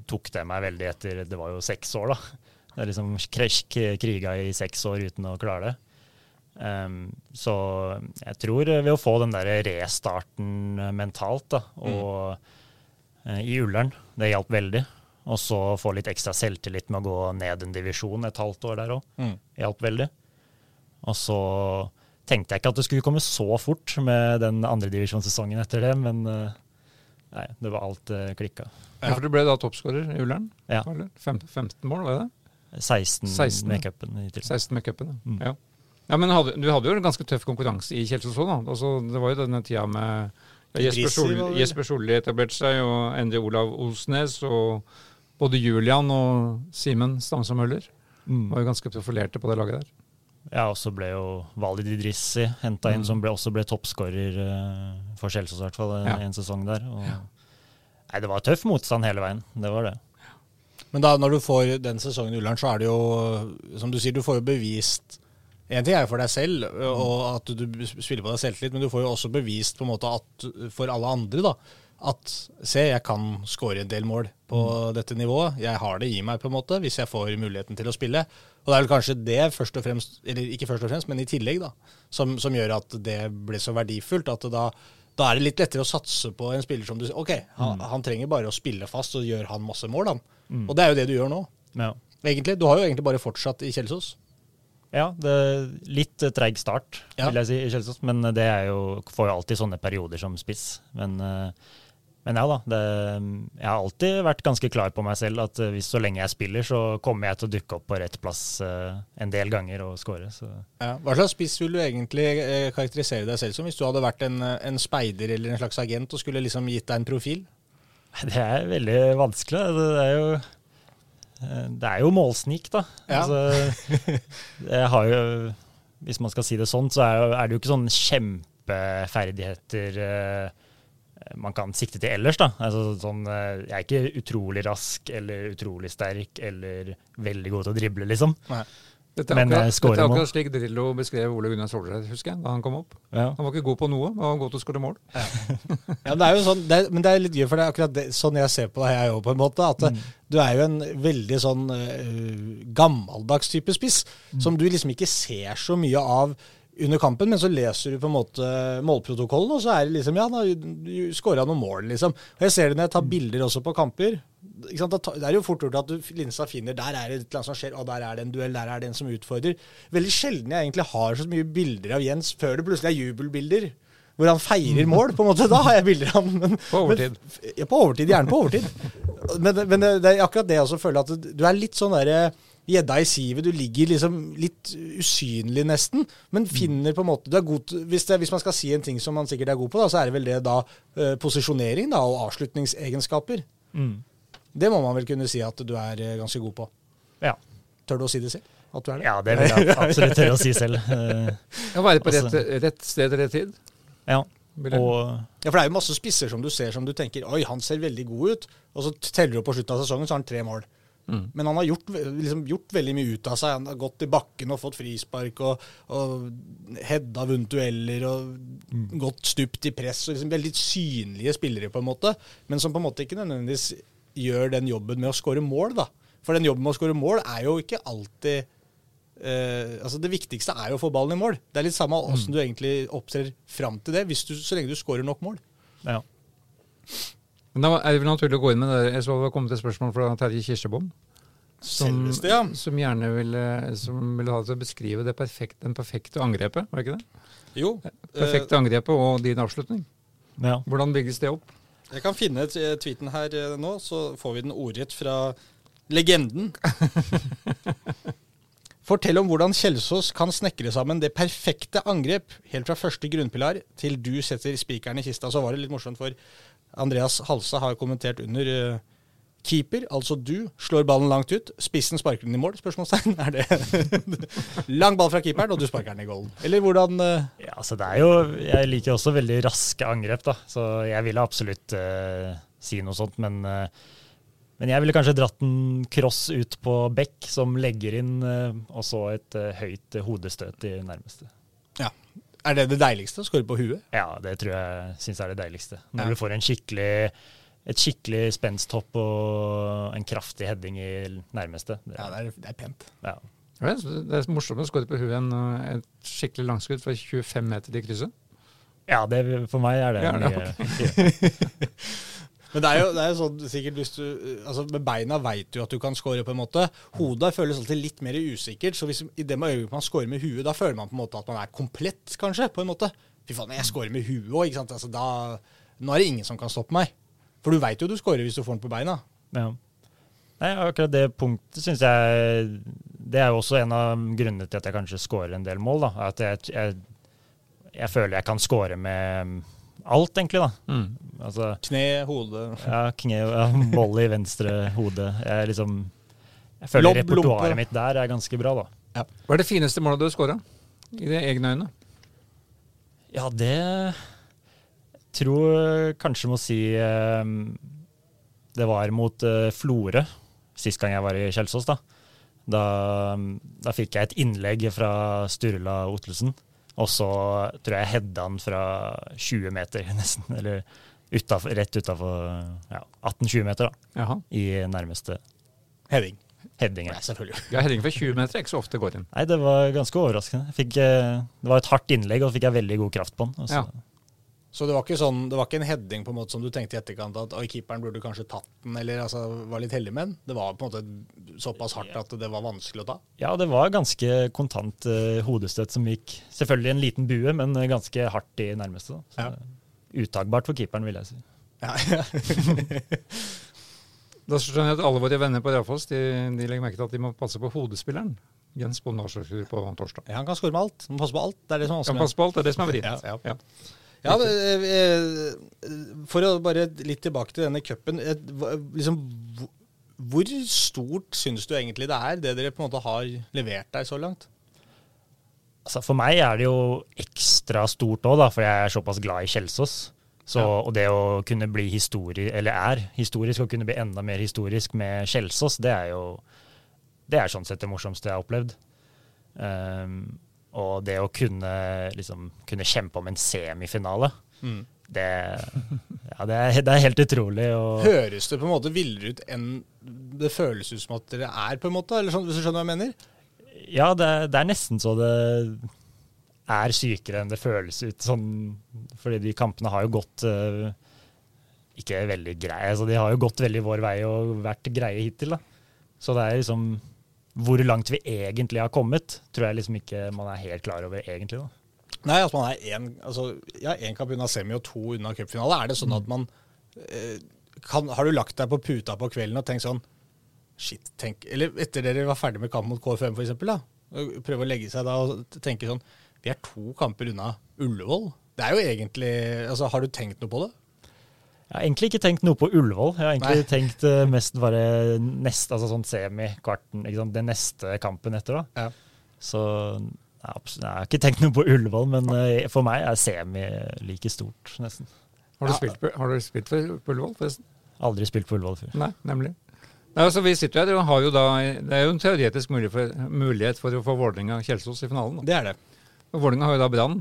Speaker 1: tok det meg veldig etter Det var jo seks år, da. Det er liksom kriga i seks år uten å klare det. Um, så jeg tror ved å få den der restarten mentalt, da, og mm. i Ullern, det hjalp veldig. Og så få litt ekstra selvtillit med å gå ned en divisjon et halvt år der òg.
Speaker 2: Mm.
Speaker 1: Hjalp veldig. Og så tenkte jeg ikke at det skulle komme så fort med den andredivisjonssesongen etter det, men eh, nei, det var alt uh, klikka.
Speaker 3: Ja. For du ble da toppskårer i Ullern?
Speaker 1: Ja.
Speaker 3: Eller? Fem- 15 mål, var det det?
Speaker 1: 16,
Speaker 3: 16,
Speaker 1: med cupen
Speaker 3: 16 med cupen,
Speaker 1: Mm.
Speaker 3: ja. ja. Men hadde, du hadde jo en ganske tøff konkurranse i Kjelsås òg, da. Altså, det var jo denne tida med ja, Jesper, Solli, etablerte seg, og Endre Olav Olsnes. og både Julian og Simen Stamsø Møller
Speaker 1: Mm.
Speaker 3: var jo ganske profilerte på det laget der.
Speaker 1: Ja, og så ble jo Walid Idrissi henta inn,
Speaker 3: Mm.
Speaker 1: som ble, også ble toppskårer eh, for Chelsea i hvert fall eh,
Speaker 3: Ja.
Speaker 1: en sesong der. Og, Nei, det var tøff motstand hele veien. Det var det.
Speaker 2: Men da når du får den sesongen i Ullern, så er det jo, som du sier, du får jo bevist En ting er jo for deg selv, og at du spiller på deg selvtillit, men du får jo også bevist på en måte at for alle andre da, at se, jeg kan skåre en del mål på dette nivået. Jeg har det i meg, på en måte, hvis jeg får muligheten til å spille. Og det er vel kanskje det først og fremst, eller ikke først og fremst, men i tillegg, da, som, som gjør at det ble så verdifullt. at da da er det litt lettere å satse på en spiller som du sier OK, han, han trenger bare å spille fast, og gjør han masse mål, han. Og det er jo det du gjør nå.
Speaker 1: Ja.
Speaker 2: Egentlig. Du har jo egentlig bare fortsatt i Kjelsås.
Speaker 1: Ja, det litt treig start,
Speaker 2: Ja.
Speaker 1: vil jeg si, i Kjelsås. Men det er jo, får jo alltid sånne perioder som spiss. Men, eh, men ja da. Det, jeg har alltid vært ganske klar på meg selv at eh, hvis så lenge jeg spiller, så kommer jeg til å dukke opp på rett plass eh, en del ganger og score.
Speaker 2: Ja. Hva slags spiss vil du egentlig eh, karakterisere deg selv som, hvis du hadde vært en, en speider eller en slags agent og skulle liksom gitt deg en profil?
Speaker 1: det er veldig vanskelig. Det er jo, det er jo målsnik, da.
Speaker 2: Ja.
Speaker 1: Altså, jeg har jo, hvis man skal si det sånn, så er, er det jo ikke sånn kjempeferdigheter eh, man kan sikte til ellers. da. Altså, sånn, eh, jeg er ikke utrolig rask eller utrolig sterk eller veldig god til å drible, liksom.
Speaker 3: Dette er
Speaker 1: Men,
Speaker 3: akkurat,
Speaker 1: eh,
Speaker 3: dette er akkurat slik Drillo beskrev Ole Gunnar Solskjær, husker jeg, da han kom opp.
Speaker 1: Ja.
Speaker 3: Han var ikke god på noe, men han var god til å skåre mål.
Speaker 2: Ja, det er jo sånn, det er, Men det er litt gøy, for det er akkurat det, sånn jeg ser på deg, jeg òg, på en måte. At mm. du er jo en veldig sånn uh, gammeldags type spiss, som du liksom ikke ser så mye av under kampen, men så leser du på en måte målprotokollen, og så er det liksom Ja, da skåra noen mål, liksom. Og jeg ser det når jeg tar bilder også på kamper. Ikke sant? Da Det er jo fort gjort at du linsa finner Der er det annet som skjer, og der er det en duell, der er det en som utfordrer. Veldig sjelden jeg egentlig har så mye bilder av Jens før det plutselig er jubelbilder. Hvor han feirer mål, på en måte. Da har jeg bilder av ham. Men,
Speaker 3: På overtid.
Speaker 2: Men, ja, på overtid. Gjerne på overtid. Men, men det, det er akkurat det jeg også føler, at du er litt sånn derre Gjedda i sivet. Du ligger liksom litt usynlig, nesten. Men finner på en måte du er god, til- hvis, det, hvis man skal si en ting som man sikkert er god på, da, så er det vel det da eh, posisjonering da, og avslutningsegenskaper.
Speaker 1: Mm.
Speaker 2: Det må man vel kunne si at du er eh, ganske god på.
Speaker 1: ja.
Speaker 2: Tør du å si det selv? At du er det?
Speaker 1: ja, det vil jeg absolutt tørre å si selv. Eh,
Speaker 3: Å være på
Speaker 1: Altså-
Speaker 3: rett, rett sted til rett tid.
Speaker 1: Ja. Og
Speaker 2: Ja, for det er jo masse spisser som du ser som du tenker Oi, han ser veldig god ut. Og så teller du opp på slutten av sesongen, så har han tre mål.
Speaker 3: Mm.
Speaker 2: Men han har gjort, liksom, gjort veldig mye ut av seg. Han har gått i bakken og fått frispark og, og hedda vunnet dueller og gått stupt i press. og liksom Veldig synlige spillere, på en måte. Men som på en måte ikke nødvendigvis gjør den jobben med å skåre mål. da. For den jobben med å skåre mål er jo ikke alltid Uh, altså Det viktigste er jo å få ballen i mål. Det er litt samme åssen du egentlig opptrer fram til det, du, så lenge du skårer nok mål.
Speaker 1: ja.
Speaker 3: Men da er det vel naturlig å gå inn med det. Jeg så det var kommet et spørsmål fra Terje Kirsebom. Som,
Speaker 2: Selveste, ja.
Speaker 3: som gjerne ville, som ville ha til å beskrive det perfekte, den perfekte angrepet. Var det ikke det?
Speaker 2: Jo.
Speaker 3: Perfekte angrepet og din avslutning.
Speaker 1: ja.
Speaker 3: Hvordan bygges det opp?
Speaker 2: Jeg kan finne tweeten her eh, nå, så får vi den ordrett fra legenden. Fortell om hvordan Kjelsås kan snekre sammen det perfekte angrep, helt fra første grunnpilar til du setter spikeren i kista. Så var det litt morsomt, for Andreas Halse har kommentert under eh, keeper, altså du, slår ballen langt ut. Spissen sparker den i mål? Spørsmålstegn. Er det lang ball fra keeperen, og du sparker den i goalen? Eller hvordan eh,
Speaker 1: Ja, altså det er jo, Jeg liker også veldig raske angrep, da, så jeg ville absolutt uh, si noe sånt. Men, uh, men jeg ville kanskje dratt en cross ut på bekk som legger inn, og så et høyt hodestøt i nærmeste.
Speaker 2: Ja. Er det det deiligste? Å skåre på huet?
Speaker 1: Ja, det tror jeg syns er det deiligste. Når
Speaker 2: Ja.
Speaker 1: du får en skikkelig, et skikkelig spensthopp og en kraftig heading i nærmeste. Det,
Speaker 2: Ja, det er, det er pent.
Speaker 1: ja.
Speaker 3: Det er morsomt å skåre på huet enn et skikkelig langskudd fra 25 meter til krysset.
Speaker 1: Ja, det, for meg er det
Speaker 3: Ja, det er
Speaker 1: mye
Speaker 2: Men det er jo, det er jo sånn sikkert hvis du altså Med beina veit du at du kan score, på en måte. Hodet føles alltid litt mer usikkert. Så hvis, i det øyeblikket man scorer med huet, da føler man på en måte at man er komplett, kanskje. på en måte. Fy faen, jeg scorer med huet òg, ikke sant. Altså, da, nå er det ingen som kan stoppe meg. For du veit jo du scorer hvis du får den på beina.
Speaker 1: Ja. Nei, akkurat det punktet syns jeg Det er jo også en av grunnene til at jeg kanskje scorer en del mål. da, At jeg, jeg, jeg føler jeg kan score med alt, egentlig. da.
Speaker 3: Mm.
Speaker 1: Altså,
Speaker 2: Kne, hode
Speaker 1: ja, kne ja, volley i venstre hode. Jeg liksom Jeg føler
Speaker 2: lompe.
Speaker 1: repertoaret mitt der er ganske bra, da.
Speaker 3: Hva er det fineste målet du har skåra? I dine egne øyne?
Speaker 1: Ja, det tror kanskje må si eh, Det var mot eh, Florø, sist gang jeg var i Kjelsås. Da. Da, da fikk jeg et innlegg fra Sturla Ottelsen, og så tror jeg jeg hedda han fra 20 meter, nesten. Eller utenfor, rett utafor ja, 18-20 meter, da,
Speaker 3: Jaha.
Speaker 1: i nærmeste
Speaker 2: heading.
Speaker 1: heading.
Speaker 2: Ja, selvfølgelig.
Speaker 3: Ja, Heading fra 20 meter er ikke så ofte går inn.
Speaker 1: Nei, det var ganske overraskende. Fikk, eh, det var et hardt innlegg, og så fikk jeg veldig god kraft på den. og så-
Speaker 3: Ja.
Speaker 2: Så det var ikke sånn, det var ikke en heading på en måte som du tenkte i etterkant at oi, keeperen burde kanskje tatt den, eller altså, var litt heldig med den? Det var på en måte såpass hardt at det var vanskelig å ta?
Speaker 1: Ja, det var ganske kontant uh, hodestøt som gikk Selvfølgelig en liten bue, men eh, ganske hardt i nærmeste. Da. Så
Speaker 2: Ja.
Speaker 1: Utagbart for keeperen, vil jeg si.
Speaker 2: Ja, ja.
Speaker 3: Da skjønner jeg at alle våre venner på Raufoss de, de legger merke til at de må passe på hodespilleren. Jens Bondasjøsrud på torsdag.
Speaker 2: Ja, han kan skåre med alt. Han må passe på alt. Det er det som er vanskelig.
Speaker 3: Han passer på alt, det er det som er vrient.
Speaker 2: Ja, ja.
Speaker 3: Ja.
Speaker 2: Men, eh, For å bare litt tilbake til denne cupen. eh, Liksom, hvor stort syns du egentlig det er, det dere på en måte har levert deg så langt?
Speaker 1: Altså, for meg er det jo ekstra stort òg, for jeg er såpass glad i Kjelsås. Så,
Speaker 2: Ja.
Speaker 1: Og det å kunne bli historisk, eller er historisk, og kunne bli enda mer historisk med Kjelsås, det er jo det er sånn sett det morsomste jeg har opplevd. Um, og det å kunne, liksom, kunne kjempe om en semifinale, det, ja, det, er, det er helt utrolig. Og,
Speaker 2: Høres det på en måte villere ut enn det føles ut som at dere er, på en måte? Eller sånn, hvis du skjønner hva jeg mener?
Speaker 1: Ja, det, det er nesten så det er sykere enn det føles ut. Sånn, fordi de kampene har jo gått uh, ikke veldig greie. Altså, de har jo gått veldig vår vei og vært greie hittil. Da. Så det er liksom Hvor langt vi egentlig har kommet, tror jeg liksom ikke man er helt klar over egentlig. da.
Speaker 2: Nei, at man er én altså, ja, en kamp unna semi og to unna cupfinale. Er det sånn at man eh, kan, Har du lagt deg på puta på kvelden og tenkt sånn Shit, tenk Eller etter dere var ferdig med kamp mot KFM, og Prøve å legge seg da og tenke sånn Vi er to kamper unna Ullevål. Det er jo egentlig altså Har du tenkt noe på det?
Speaker 1: Jeg har egentlig ikke tenkt noe på Ullevål. Jeg har egentlig
Speaker 2: Nei.
Speaker 1: tenkt uh, mest bare neste, altså sånn semi-kvarten, den neste kampen etter. da.
Speaker 2: Ja.
Speaker 1: Så jeg, har jeg har ikke tenkt noe på Ullevål, men uh, for meg er semi like stort, nesten.
Speaker 3: Har, du
Speaker 2: Ja.
Speaker 3: spilt, på- har du spilt for på Ullevål, forresten?
Speaker 1: Aldri spilt på Ullevål før.
Speaker 3: Nei, nemlig. Nei, altså Vi sitter her og har jo da Det er jo en teoretisk mulighet for, mulighet for å få Vålerenga-Kjelsås i finalen. Da.
Speaker 2: Det er det.
Speaker 3: Vålerenga har jo da Brann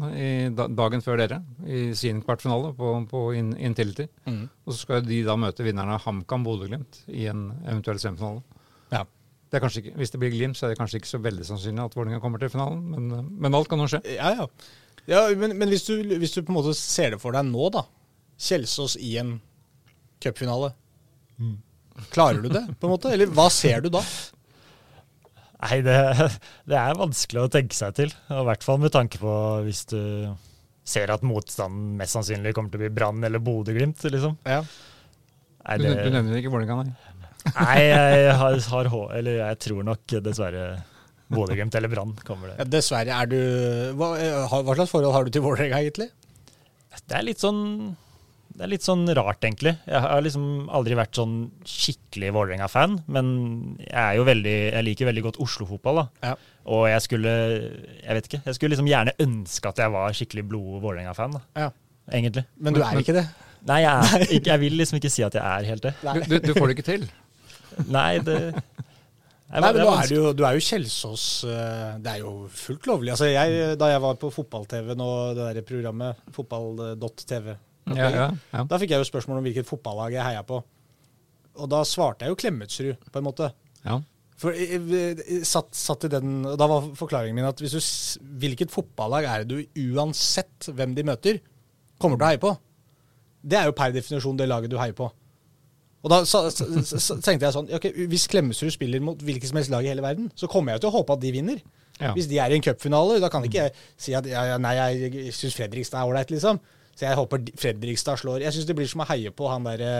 Speaker 3: dagen før dere i sin kvartfinale på, på in, Intility.
Speaker 2: Mhm.
Speaker 3: Og så skal de da møte vinneren av HamKam Bodø-Glimt i en eventuell semifinale.
Speaker 2: Ja.
Speaker 3: Det er kanskje ikke, Hvis det blir Glimt, så er det kanskje ikke så veldig sannsynlig at Vålerenga kommer til finalen, men, men alt kan jo skje.
Speaker 2: Ja, ja. ja men men hvis, du, hvis du på en måte ser det for deg nå, da. Kjelsås i en cupfinale. Klarer du det, på en måte? Eller hva ser du da?
Speaker 1: Nei, det, det er vanskelig å tenke seg til. I hvert fall med tanke på hvis du ser at motstanden mest sannsynlig kommer til å bli Brann eller Bodø-Glimt. Liksom.
Speaker 2: Ja.
Speaker 1: Nei,
Speaker 3: Du,
Speaker 1: det,
Speaker 3: du nevner ikke Vålerenga, nei?
Speaker 1: nei jeg, har, har, eller jeg tror nok dessverre Bodø-Glimt eller Brann kommer det.
Speaker 2: Ja, dessverre er du hva, eh, hva slags forhold har du til Vålerenga, egentlig?
Speaker 1: Det er litt sånn det er litt sånn rart, egentlig. Jeg har liksom aldri vært sånn skikkelig Vålerenga-fan, men jeg er jo veldig, jeg liker veldig godt Oslo-fotball. da.
Speaker 2: Ja.
Speaker 1: Og jeg skulle jeg vet ikke, jeg skulle liksom gjerne ønske at jeg var skikkelig blod Vålerenga-fan, da,
Speaker 2: Ja.
Speaker 1: egentlig.
Speaker 2: Men du er ikke det?
Speaker 1: Nei, jeg, er, ikke, jeg vil liksom ikke si at jeg er helt det.
Speaker 3: Du, du, får det ikke til.
Speaker 1: Nei, det Nei,
Speaker 2: Nei, men nå er du, jo, du er jo Kjelsås eh, Det er jo fullt lovlig. Altså jeg, da jeg var på fotball-TV nå, det der programmet fotball.tv,
Speaker 3: Ja, ja, ja.
Speaker 2: da fikk jeg jo spørsmål om hvilket fotballag jeg heia på. Og da svarte jeg jo Klemetsrud, på en måte.
Speaker 3: ja.
Speaker 2: For jeg, jeg, satt, satt i den, og Da var forklaringen min at hvis du, hvilket fotballag er det du uansett hvem de møter, kommer til å heie på? Det er jo per definisjon det laget du heier på. Og da så, så, så, tenkte jeg sånn okay, Hvis Klemetsrud spiller mot hvilket som helst lag i hele verden, så kommer jeg jo til å håpe at de vinner.
Speaker 3: Ja.
Speaker 2: Hvis de er i en cupfinale, da kan ikke jeg si at ja, nei, jeg syns Fredrikstad er ålreit, liksom. Så jeg håper Fredrikstad slår Jeg syns det blir som å heie på han derre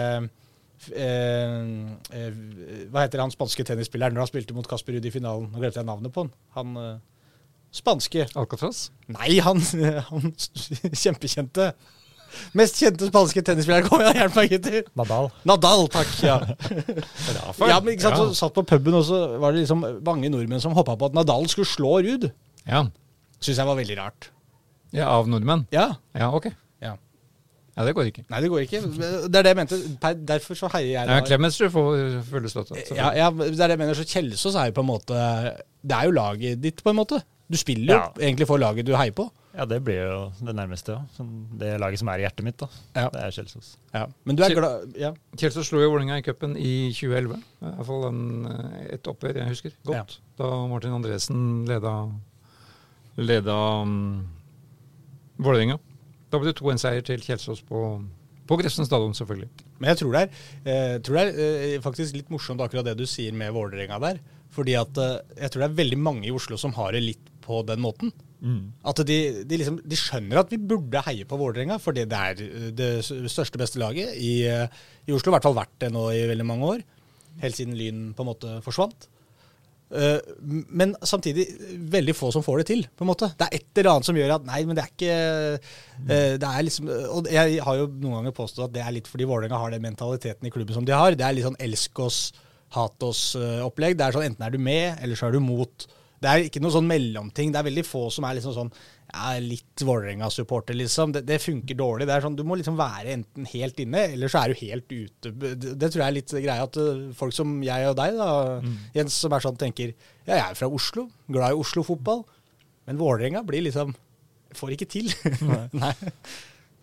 Speaker 2: eh, eh, Hva heter han spanske tennisspilleren når han spilte mot Kasper Ruud i finalen? Nå glemte jeg navnet på han. Han eh, spanske
Speaker 3: Alcatraz?
Speaker 2: Nei, han, han kjempekjente. Mest kjente spanske tennisspiller. Kom igjen, hjelp meg, gutter.
Speaker 1: Nadal.
Speaker 2: Nadal, takk. Ja. Ja, men ikke sant, så Satt på puben, og så var det liksom mange nordmenn som hoppa på at Nadal skulle slå Ruud.
Speaker 3: Ja.
Speaker 2: Syns jeg var veldig rart.
Speaker 3: ja, av nordmenn?
Speaker 2: Ja.
Speaker 3: Ja, ok.
Speaker 2: Ja.
Speaker 3: Det går ikke.
Speaker 2: Nei, det går ikke. Det er det jeg mente. Derfor så heier jeg
Speaker 3: Ja. Klemetsrud får fulle støtte.
Speaker 2: Ja, ja, det er det jeg mener. Så Kjelsås er jo på en måte Det er jo laget ditt, på en måte. Du spiller jo
Speaker 1: Ja.
Speaker 2: egentlig for laget du heier på.
Speaker 1: Ja, det blir jo det nærmeste. Ja. Det laget som er i hjertet mitt, da.
Speaker 2: Ja.
Speaker 1: Det er Kjelsås.
Speaker 2: Men du er glad Ja.
Speaker 3: Kjelsås slo jo Vålerenga i cupen i 2011. I hvert fall en, eh, et oppgjør jeg husker godt. Da Martin Andresen leda, leda um, Vålerenga. Da ble det 2-1-seier til Kjelsås på, på Grefsen stadion, selvfølgelig.
Speaker 2: Men jeg tror det er, eh, tror det er eh, faktisk litt morsomt akkurat det du sier med Vålerenga der. Fordi at eh, jeg tror det er veldig mange i Oslo som har det litt på den måten. At de, de, liksom, de skjønner at vi burde heie på Vålerenga, fordi det er eh, det største, beste laget i, eh, i Oslo. I hvert fall vært det nå i veldig mange år. Helt siden Lyn på en måte forsvant. Eh, men samtidig veldig få som får det til. på en måte. Det er et eller annet som gjør at nei, men det er ikke eh, det er liksom, Og jeg har jo noen ganger påstått at det er litt fordi Vålerenga har den mentaliteten i klubben som de har. Det er litt sånn elsk oss, hat oss-opplegg. Det er sånn enten er du med, eller så er du mot. Det er ikke noe sånn mellomting. Det er veldig få som er liksom sånn ja, litt Vålerenga-supporter, liksom. Det, det funker dårlig. Det er sånn, Du må liksom være enten helt inne, eller så er du helt ute. Det, det tror jeg er litt greia. At uh, folk som jeg og deg, da, Jens, som er sånn, tenker ja, jeg er fra Oslo, glad i Oslo-fotball, men Vålerenga blir liksom Får ikke til. Nei.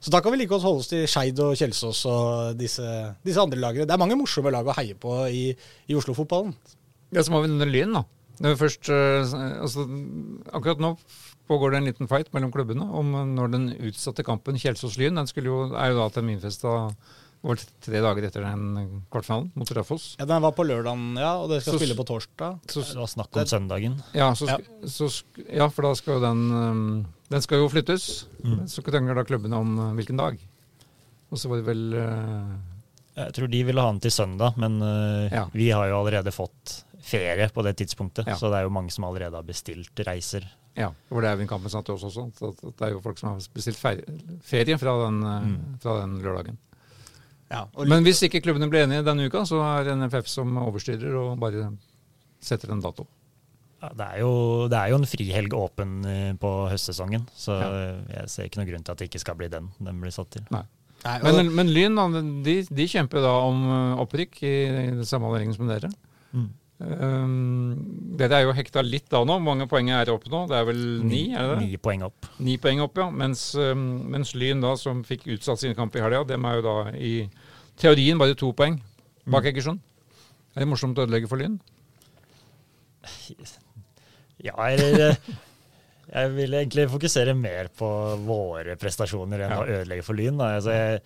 Speaker 2: Så da kan vi like godt holde oss til Skeid og Kjelsås og disse, disse andre lagene. Det er mange morsomme lag å heie på i, i Oslo-fotballen.
Speaker 3: Ja, så må vi under Lyn, da. Det er først, eh, altså, akkurat nå pågår det en liten fight mellom klubbene om når den utsatte kampen Kjelsås-Lyn den jo, er jo da terminfesta over tre dager etter den kvartfinalen mot Raufoss.
Speaker 2: Ja, Den var på lørdagen, ja, og det skal
Speaker 3: Så-
Speaker 2: spille på torsdag.
Speaker 3: Så,
Speaker 1: Det var snakk om søndagen.
Speaker 3: ja, så,
Speaker 2: Ja.
Speaker 3: så, ja, for da skal jo den um, Den skal jo flyttes. Så krangler da klubbene om uh, hvilken dag. Og så var det vel uh,
Speaker 1: Jeg tror de ville ha den til søndag, men uh,
Speaker 3: Ja.
Speaker 1: vi har jo allerede fått ferie på det tidspunktet.
Speaker 3: Ja.
Speaker 1: Så det er jo mange som allerede har bestilt reiser.
Speaker 3: Ja, hvor det er Eivind Kampen satt også, også. Så at det er jo folk som har bestilt ferie, fra, den, mm. fra den lørdagen.
Speaker 2: Ja, og
Speaker 3: Men hvis ikke klubbene blir enige denne uka, så er NFF som overstyrer og bare setter en dato.
Speaker 1: Ja, det, er jo, det er jo en frihelg åpen øh, på høstsesongen, så
Speaker 3: Ja.
Speaker 1: jeg ser ikke noen grunn til at det ikke skal bli den den blir satt til.
Speaker 3: Nei.
Speaker 2: Nei,
Speaker 3: Men, men Lyn da, de, de kjemper da om uh, opprykk i, i samme avdeling som dere.
Speaker 1: Mm.
Speaker 3: Um, dere er jo hekta litt da nå. Hvor mange poeng er det oppe nå? Det er vel ni? er det det?
Speaker 1: Ni poeng opp.
Speaker 3: Ni poeng opp, ja. Mens, um, mens Lyn, da, som fikk utsatt sine kamper i helga, dem er jo da i teorien bare to poeng bak Egersund. Er det morsomt å ødelegge for Lyn?
Speaker 1: Ja, eller øh, Jeg vil egentlig fokusere mer på våre prestasjoner enn
Speaker 3: Ja.
Speaker 1: å ødelegge for Lyn. Da. Altså, jeg,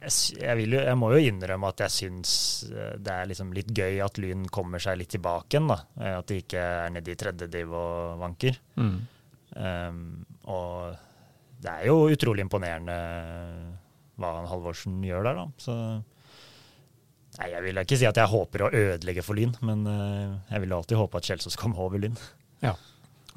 Speaker 1: jeg, vil jo, jeg må jo innrømme at jeg syns øh, det er liksom litt gøy at Lyn kommer seg litt tilbake igjen. Da. Eh, At de ikke er nede i tredje div og vanker.
Speaker 3: Mm.
Speaker 1: Um, og det er jo utrolig imponerende hva han Halvorsen gjør der, da. Så nei, jeg vil ikke si at jeg håper å ødelegge for Lyn, men eh, jeg vil alltid håpe at Kjelsås kommer over Lyn.
Speaker 3: Ja.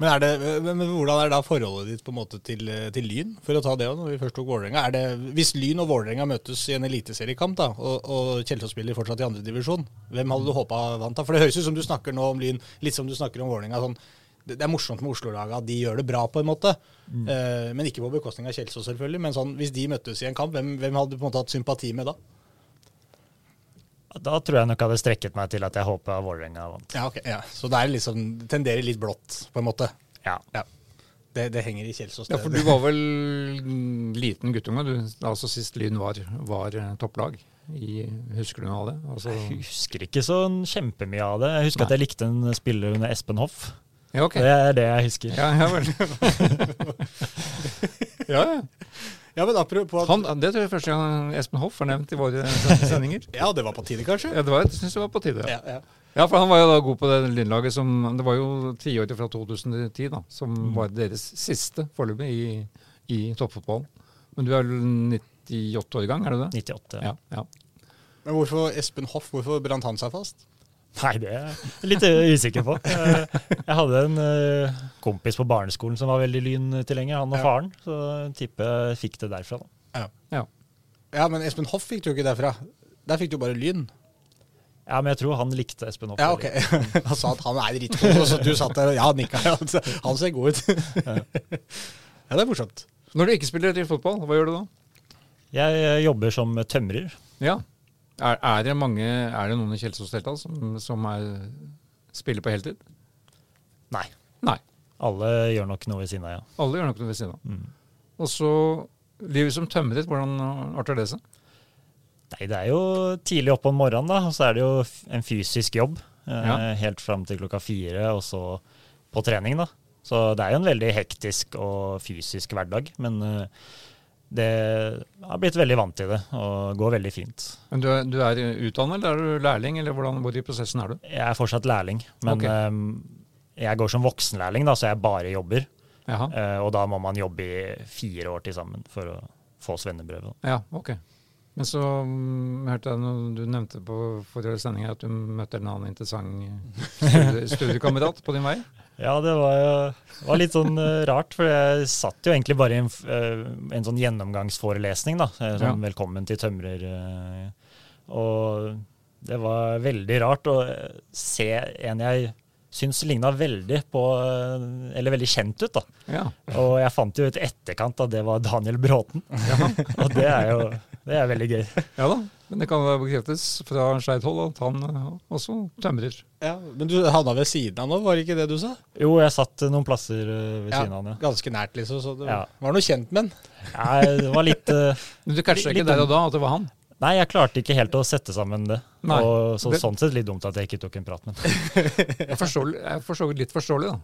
Speaker 2: Men, er det, men hvordan er da forholdet ditt på en måte til, til Lyn, for å ta det òg, når vi først tok Vålerenga? Er det, hvis Lyn og Vålerenga møtes i en eliteseriekamp, da, og, og Kjelsås spiller fortsatt i andredivisjon, hvem hadde du håpa vant da? For det høres ut som du snakker nå om Lyn, litt som du snakker om Vålerenga. Sånn, det, det er morsomt med Oslo-laga, at de gjør det bra, på en måte. Eh, men ikke på bekostning av Kjelsås, selvfølgelig. Men sånn, hvis de møttes i en kamp, hvem, hvem hadde du på en måte hatt sympati med da?
Speaker 1: Da tror jeg nok jeg hadde strekket meg til at jeg håpa Vålerenga vant.
Speaker 2: Ja, okay, Ja. Så det er liksom, det tenderer litt blått, på en måte.
Speaker 1: Ja.
Speaker 2: Ja. Det, det henger i Kjelsås.
Speaker 3: Ja, for du var vel liten guttunge du, altså sist Lyn var, var eh, topplag. I, husker du noe av det? Altså,
Speaker 1: Jeg husker ikke så kjempemye av det. Jeg husker
Speaker 3: Nei.
Speaker 1: at jeg likte en spiller under Espen Hoff.
Speaker 3: ja, okay.
Speaker 1: Det er det jeg husker.
Speaker 3: Ja, ja vel. ja, ja.
Speaker 2: Ja, men apropos at-
Speaker 3: Han, det tror jeg første gang Espen Hoff er nevnt i våre sendinger.
Speaker 2: Ja, det var på tide, kanskje?
Speaker 3: Ja, det var, jeg synes det var på tide. Ja.
Speaker 2: Ja, ja.
Speaker 3: ja, for han var jo da god på det Lynlaget som Det var jo tiåret fra 2010 da, som
Speaker 2: Mm.
Speaker 3: var deres siste foreløpig i, i toppfotballen. Men du er vel 98 år i gang, er du det?
Speaker 1: 98.
Speaker 3: Ja, ja.
Speaker 2: Men hvorfor Espen Hoff, hvorfor brant han seg fast?
Speaker 1: Nei, det er jeg litt usikker på. Jeg, jeg hadde en eh, kompis på barneskolen som var veldig lyntilhenger, han og
Speaker 2: Ja.
Speaker 1: faren. Så tipper jeg fikk det derfra. da.
Speaker 2: Ja.
Speaker 3: Ja.
Speaker 2: ja, men Espen Hoff fikk du ikke derfra. Der fikk du bare Lyn.
Speaker 1: Ja, men jeg tror han likte Espen Hoff.
Speaker 2: Ja, ok. Han sa at han er drittgod, og så du satt der og ja, nikka. ja, Han ser god ut. Ja, det er morsomt.
Speaker 3: Når du ikke spiller i fotball, hva gjør du da?
Speaker 1: Jeg eh, jobber som tømrer.
Speaker 3: Ja. Er, er det mange, er det noen i Kjelsås-delta som, som er, spiller på heltid?
Speaker 1: Nei.
Speaker 3: Nei.
Speaker 1: Alle gjør nok noe ved siden av, ja.
Speaker 3: Alle gjør nok noe ved siden av.
Speaker 1: Mm.
Speaker 3: Og så livet som tømmer ditt, hvordan arter det seg?
Speaker 1: Nei, det er jo tidlig oppe om morgenen, da. Og så er det jo en fysisk jobb. Eh,
Speaker 3: Ja.
Speaker 1: Helt fram til klokka fire, og så på trening, da. Så det er jo en veldig hektisk og fysisk hverdag. Men eh, det har blitt veldig vant til det, og går veldig fint.
Speaker 3: Men du, er- du er utdannet, eller er du lærling, eller hvordan, hvor i prosessen er du?
Speaker 1: Jeg er fortsatt lærling, men
Speaker 3: okay.
Speaker 1: eh, jeg går som voksenlærling, da, så jeg bare jobber.
Speaker 3: Jaha.
Speaker 1: Eh, og da må man jobbe i fire år til sammen for å få svennebrevet.
Speaker 3: Ja, ok. Men så mm, hørte jeg noe du nevnte på forrige sending at du møtte en annen interessant studie, studiekamerat på din vei.
Speaker 1: Ja, det var, jo- var litt sånn eh, rart, for jeg satt jo egentlig bare i en, eh, en sånn gjennomgangsforelesning, da. Sånn
Speaker 3: Ja.
Speaker 1: 'Velkommen til tømrer'. eh, Og det var veldig rart å se en jeg syns ligna veldig på Eller veldig kjent ut, da.
Speaker 3: Ja.
Speaker 1: Og jeg fant jo ut i etterkant at det var Daniel Bråten. Og det er jo det er veldig gøy.
Speaker 3: ja da, men det kan bekreftes fra skeivt hold at han eh, også tømrer.
Speaker 2: Ja, Men du havna ved siden av nå, var det ikke det du sa?
Speaker 1: Jo, jeg satt noen plasser ved ved siden av han, ja.
Speaker 2: Ganske nært, liksom. Så det
Speaker 1: Ja.
Speaker 2: var noe kjent med han.
Speaker 1: Nei, det var litt eh,
Speaker 3: Men du catcha ikke der og da at det var han?
Speaker 1: Nei, jeg klarte ikke helt å sette sammen det.
Speaker 3: Nei.
Speaker 1: Og så,
Speaker 3: Det-
Speaker 1: sånn sett litt dumt at jeg ikke tok en prat med ham.
Speaker 3: Jeg forstår, så vidt litt forståelig, da.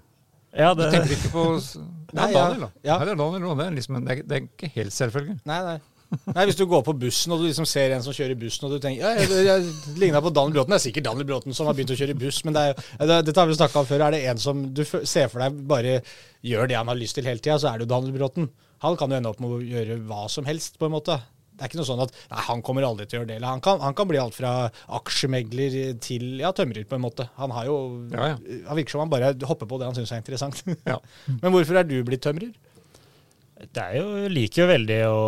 Speaker 1: Ja, det...
Speaker 3: Du
Speaker 1: det,
Speaker 3: tenker ikke på Det er
Speaker 2: Nei, ja.
Speaker 3: Daniel, da.
Speaker 2: Ja.
Speaker 3: Her er Daniel, det er, liksom, det, er, det er ikke helt selvfølgelig.
Speaker 2: Nei, nei. Nei, Hvis du går på bussen og du liksom ser en som kjører bussen, og du tenker ja, jeg, jeg ligna på Daniel Bråten. Det er sikkert Daniel Bråten som har begynt å kjøre buss, men det er, det, dette har vi snakka om før. Er det en som du ser for deg bare gjør det han har lyst til hele tida, så er det jo Daniel Bråten. Han kan jo ende opp med å gjøre hva som helst, på en måte. Det er ikke noe sånn at nei, han kommer aldri til å gjøre det. Han kan, han kan bli alt fra aksjemegler til ja, tømrer, på en måte. Han har jo
Speaker 3: Ja, ja.
Speaker 2: Han virker som han bare hopper på det han syns er interessant.
Speaker 3: Ja.
Speaker 2: Men hvorfor er du blitt tømrer?
Speaker 1: Det er jo, liker jo veldig å,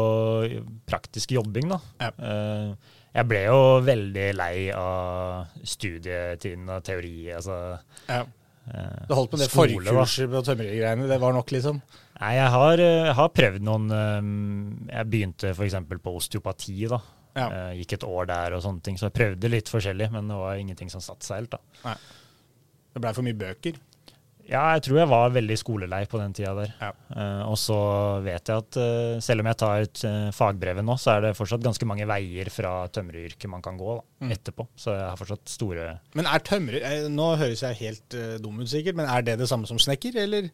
Speaker 1: praktisk jobbing, da.
Speaker 2: Ja.
Speaker 1: Eh, jeg ble jo veldig lei av studietiden og teori. Altså,
Speaker 2: Ja.
Speaker 1: eh,
Speaker 2: Du holdt på det forkurset på tømrergreiene. Det var nok, liksom?
Speaker 1: Nei, jeg har, eh, har prøvd noen Jeg begynte f.eks. på osteopati. da.
Speaker 2: Ja.
Speaker 1: Gikk et år der og sånne ting. Så jeg prøvde litt forskjellig, men det var ingenting som satte seg helt. da.
Speaker 2: Det blei for mye bøker.
Speaker 1: Ja, jeg tror jeg var veldig skolelei på den tida der.
Speaker 2: Ja.
Speaker 1: Uh, og så vet jeg at uh, selv om jeg tar ut uh, fagbrevet nå, så er det fortsatt ganske mange veier fra tømreryrket man kan gå da,
Speaker 2: Mm.
Speaker 1: etterpå. Så jeg har fortsatt store
Speaker 2: Men er tømrer eh, Nå høres jeg helt eh, dum ut, sikkert, men er det det samme som snekker, eller?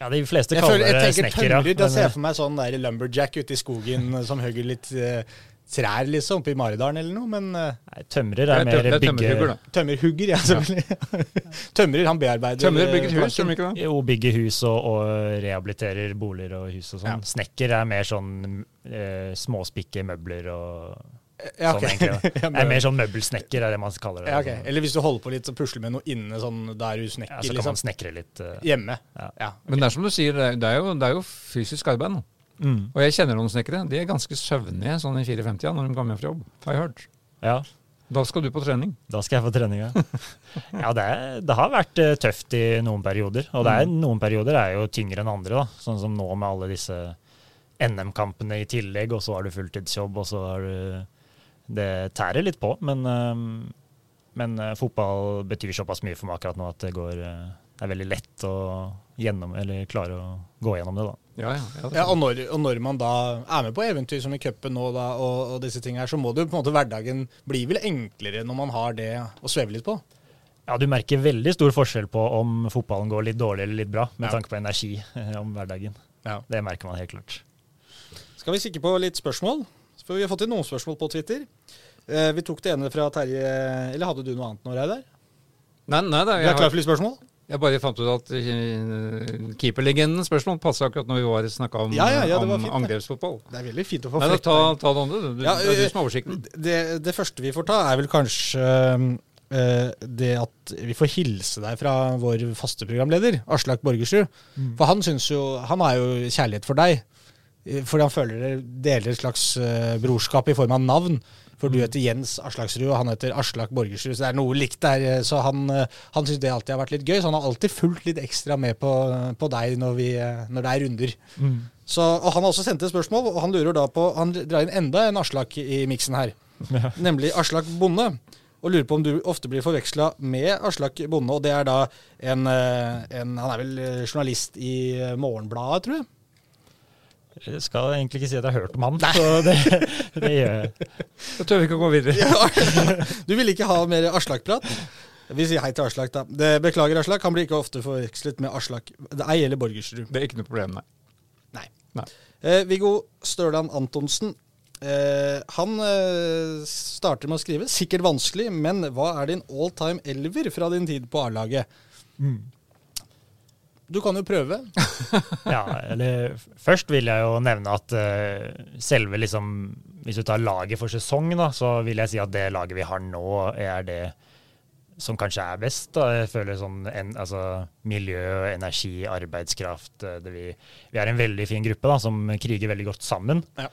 Speaker 1: Ja, de fleste
Speaker 2: Jeg,
Speaker 1: kaller
Speaker 2: jeg
Speaker 1: det
Speaker 2: tenker
Speaker 1: snekker, ja.
Speaker 2: tømrer, da ser
Speaker 1: eh,
Speaker 2: jeg for meg sånn der lumberjack ute i skogen eh, som hugger litt eh, trær, liksom, oppe i Maridalen eller noe, men eh,
Speaker 1: Nei, tømrer er
Speaker 3: er,
Speaker 1: mer
Speaker 3: er
Speaker 1: bygge...
Speaker 3: tømmerhugger, da.
Speaker 2: tømmerhugger, ja, selvfølgelig. tømrer, han bearbeider
Speaker 3: Tømrer bygger hus, gjør de ikke det?
Speaker 1: Jo, bygger hus og, og rehabiliterer boliger og hus og sånn.
Speaker 2: Ja.
Speaker 1: Snekker er mer sånn eh, småspikke møbler og
Speaker 2: Ja,
Speaker 1: sånn, egentlig. Det er mer sånn møbelsnekker, er det man kaller det.
Speaker 2: ja, okay. Eller hvis du holder på litt og pusler med noe inne, sånn, der du snekker.
Speaker 1: Ja, så kan
Speaker 2: liksom.
Speaker 1: man snekre litt. Uh...
Speaker 2: Hjemme.
Speaker 1: Ja.
Speaker 2: Ja.
Speaker 3: Men det er som du sier, er, det er, jo, det er jo fysisk arbeid nå.
Speaker 1: Mm.
Speaker 3: Og jeg kjenner noen snekkere. De er ganske søvnige sånn i 54 når de kommer hjem fra jobb, har jeg hørt.
Speaker 1: Ja,
Speaker 3: Da skal du på trening.
Speaker 1: Da skal jeg få trening, ja. ja det, er, det har vært eh, tøft i noen perioder. Og det er, noen perioder er jo tyngre enn andre, da. Sånn som nå med alle disse NM-kampene i tillegg, og så har du fulltidsjobb, og så har du Det tærer litt på, men, eh, men eh, fotball betyr såpass mye for meg akkurat nå at det går eh, Det er veldig lett å gjennom, eller klare å gå gjennom det, da.
Speaker 3: Ja, ja. ja, det
Speaker 2: Ja, og når, og når man da er med på eventyr som i cupen nå, da, og, og disse tingene her, så må det jo på en måte hverdagen bli vel enklere når man har det å sveve litt på.
Speaker 1: Ja, du merker veldig stor forskjell på om fotballen går litt dårlig eller litt bra, med
Speaker 2: Ja.
Speaker 1: tanke på energi eh, om hverdagen.
Speaker 2: Ja.
Speaker 1: Det merker man helt klart.
Speaker 2: Skal vi kikke på litt spørsmål? For vi har fått inn noen spørsmål på Twitter. Eh, vi tok det ene fra Terje Eller hadde du noe annet nå, Reidar?
Speaker 3: Nei, nei, det,
Speaker 2: Du
Speaker 3: jeg,
Speaker 2: er klar for litt spørsmål?
Speaker 3: Jeg bare fant ut at keeperlegenden spørsmål passer akkurat når vi var snakka om,
Speaker 2: Ja, ja, ja,
Speaker 3: om angrepsfotball.
Speaker 2: Det er veldig fint å få
Speaker 3: da, ta, ta det andre, du. det er du som har oversikten.
Speaker 2: det, det første vi får ta, er vel kanskje eh, det at vi får hilse deg fra vår faste programleder, Aslak Borgersrud. For han syns jo Han har jo kjærlighet for deg. eh, fordi han føler det deler et slags eh, brorskap i form av navn. For du heter Jens Aslaksrud, og han heter Aslak Borgersrud. Så det er noe likt der. Så han, eh, han syns det alltid har vært litt gøy. Så han har alltid fulgt litt ekstra med på, på deg når, vi, eh, når det er runder. Så, og Han har også sendt et spørsmål, og han lurer da på Han drar inn enda en Aslak i miksen her.
Speaker 1: Ja.
Speaker 2: Nemlig Aslak Bonde. Og lurer på om du ofte blir forveksla med Aslak Bonde. Og det er da en, eh, en Han er vel journalist i Morgenbladet, tror jeg.
Speaker 1: Jeg skal egentlig ikke si at jeg har hørt om han, så det, det gjør jeg.
Speaker 3: Da tør vi ikke å gå videre.
Speaker 2: Du vil ikke ha mer Aslak-prat? Vi sier hei til Aslak, da. Det, beklager, Aslak. Han blir ikke ofte forvekslet med Aslak. Det ei eller Borgersrud.
Speaker 3: Det er ikke noe problem, nei.
Speaker 2: Nei.
Speaker 3: Nei.
Speaker 2: Eh, Viggo Størland Antonsen. Eh, han eh, starter med å skrive 'sikkert vanskelig', men hva er din all time elver fra din tid på A-laget? Du kan jo prøve.
Speaker 1: Ja, eller Først vil jeg jo nevne at uh, selve liksom Hvis du tar laget for sesong, da, så vil jeg si at det laget vi har nå, er det som kanskje er best. da. Jeg føler sånn en, altså, Miljø, energi, arbeidskraft eh, vi, vi er en veldig fin gruppe da, som kriger veldig godt sammen.
Speaker 2: Ja.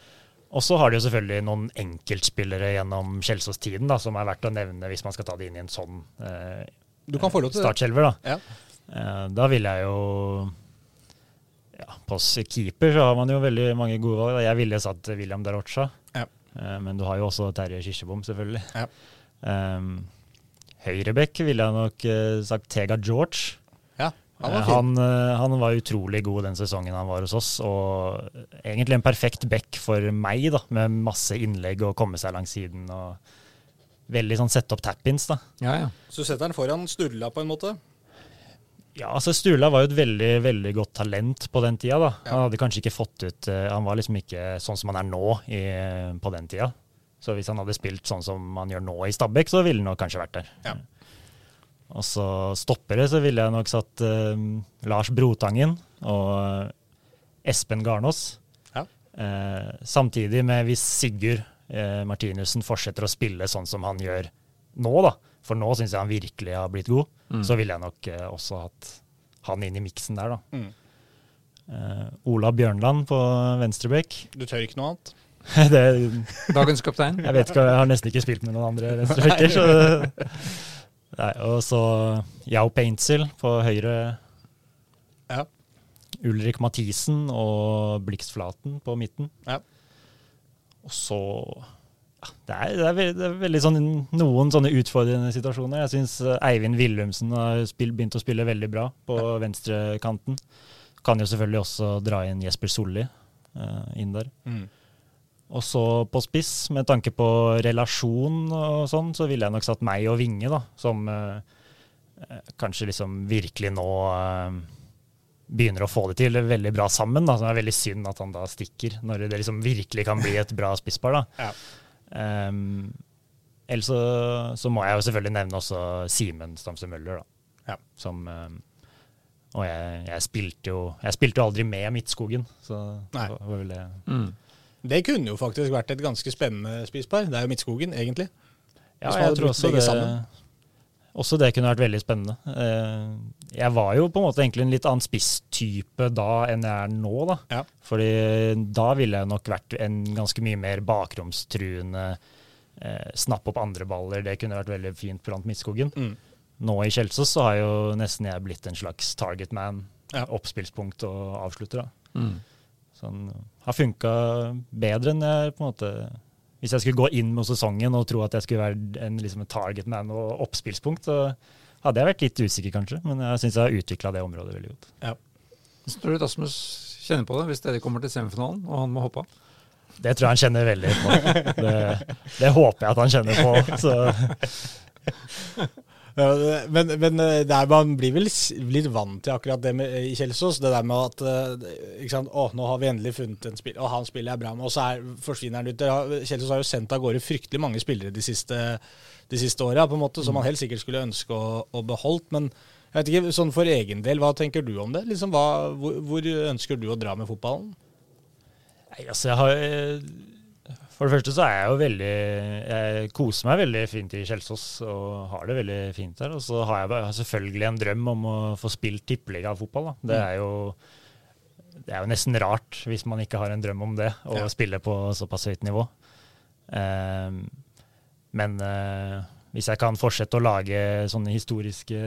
Speaker 1: Og så har de jo selvfølgelig noen enkeltspillere gjennom Kjelsås-tiden som er verdt å nevne hvis man skal ta det inn i en sånn eh,
Speaker 2: Du kan få lov til
Speaker 1: startskjelver.
Speaker 2: Ja.
Speaker 1: Eh, Da vil jeg jo ja, På keeper så har man jo veldig mange gode valg. Jeg ville satt William Darocha,
Speaker 2: Ja.
Speaker 1: Eh, men du har jo også Terje Kirsebom, selvfølgelig.
Speaker 2: Ja.
Speaker 1: Um, Høyrebekk ville jeg nok eh, sagt Tega George.
Speaker 2: Ja, han var fin.
Speaker 1: Han, han var utrolig god den sesongen han var hos oss, og egentlig en perfekt back for meg, da, med masse innlegg og komme seg langs siden. og Veldig sånn sette opp tap-ins, da.
Speaker 3: Ja, ja.
Speaker 2: Så du setter den foran Sturla på en måte?
Speaker 1: Ja, altså Stula var jo et veldig veldig godt talent på den tida. da. Han hadde kanskje ikke fått ut eh, Han var liksom ikke sånn som han er nå i, på den tida. Så hvis han hadde spilt sånn som han gjør nå i Stabæk, så ville han nok kanskje vært der.
Speaker 2: Ja.
Speaker 1: Og så stoppere så ville jeg nok satt uh, Lars Brotangen og Espen Garnås.
Speaker 2: Ja.
Speaker 1: Uh, samtidig med hvis Sigurd uh, Martinussen fortsetter å spille sånn som han gjør nå, da. For nå syns jeg han virkelig har blitt god. Så ville jeg nok eh, også hatt han inn i miksen der, da.
Speaker 2: Mm.
Speaker 1: Eh, Ola Bjørnland på venstrebekk.
Speaker 2: Du tør ikke noe annet?
Speaker 1: det,
Speaker 3: Dagens kaptein.
Speaker 1: jeg vet ikke, jeg har nesten ikke spilt med noen andre venstrebekker. så Nei, og så Yao Paintsil på høyre.
Speaker 2: Ja.
Speaker 1: Ulrik Mathisen og Blix Flaten på midten.
Speaker 2: Ja.
Speaker 1: Og så det, er, det, er veldig, det er veldig sånn, noen sånne utfordrende situasjoner. Jeg syns Eivind Willumsen har spill, begynt å spille veldig bra på venstrekanten. Kan jo selvfølgelig også dra inn Jesper Solli uh, inn der.
Speaker 2: Mm.
Speaker 1: Og så på spiss, med tanke på relasjon og sånn, så ville jeg nok satt meg og Vinge, da, som eh, eh, kanskje liksom virkelig nå uh, begynner å få det til veldig bra sammen. Da. Så det er veldig synd at han da stikker, når det liksom virkelig kan bli et bra spisspar. da.
Speaker 2: Ja.
Speaker 1: Um, ellers så, så må jeg jo selvfølgelig nevne også Simen Stamse Møller, da.
Speaker 2: Ja.
Speaker 1: Som um, Og jeg, jeg spilte jo Jeg spilte jo aldri med Midtskogen, så
Speaker 2: Nei.
Speaker 1: det var vel det.
Speaker 3: Mm.
Speaker 2: Det kunne jo faktisk vært et ganske spennende spispar. Det er jo Midtskogen, egentlig.
Speaker 1: Ja, jeg tror også det, også det kunne vært veldig spennende. Eh, Jeg var jo på en måte egentlig en litt annen spisstype da enn jeg er nå. da.
Speaker 2: Ja.
Speaker 1: Fordi da ville jeg nok vært en ganske mye mer bakromstruende, eh, snappe opp andre baller. Det kunne vært veldig fint blant Midtskogen.
Speaker 2: Mm.
Speaker 1: Nå i Kjelsås så har jo nesten jeg blitt en slags target man.
Speaker 2: Ja.
Speaker 1: Oppspillspunkt og avslutter. da.
Speaker 3: Mm.
Speaker 1: Sånn, har funka bedre enn jeg på en måte Hvis jeg skulle gå inn mot sesongen og tro at jeg skulle være en, liksom en target man og oppspillspunkt, så hadde jeg vært litt usikker, kanskje. Men jeg syns jeg har utvikla det området veldig godt.
Speaker 3: Hvordan tror du Rasmus kjenner på det hvis dere kommer til semifinalen og han må hoppe av?
Speaker 1: Det tror jeg han kjenner veldig på. Det, det håper jeg at han kjenner på. Så
Speaker 2: Ja, men, men der, er, man blir vel litt vant til akkurat det med, i Kjelsås. Det der med at eh, ikke sant? Å, nå har vi endelig funnet en spiller, og han spiller jeg bra med. Og så er, forsvinner han ut. Kjelsås har jo sendt av gårde fryktelig mange spillere de siste, de siste åra, som man helt sikkert skulle ønske å, å beholdt. Men jeg vet ikke, sånn for egen del, hva tenker du om det? Liksom, hva, hvor, hvor ønsker du å dra med fotballen?
Speaker 1: Nei, altså jeg har eh, For det første så er jeg jo veldig Jeg koser meg veldig fint i Kjelsås og har det veldig fint der. Og så har jeg selvfølgelig en drøm om å få spilt tippeligafotball. Det er jo det er jo nesten rart hvis man ikke har en drøm om det, å
Speaker 2: Ja.
Speaker 1: spille på såpass høyt nivå. Eh, men eh, hvis jeg kan fortsette å lage sånne historiske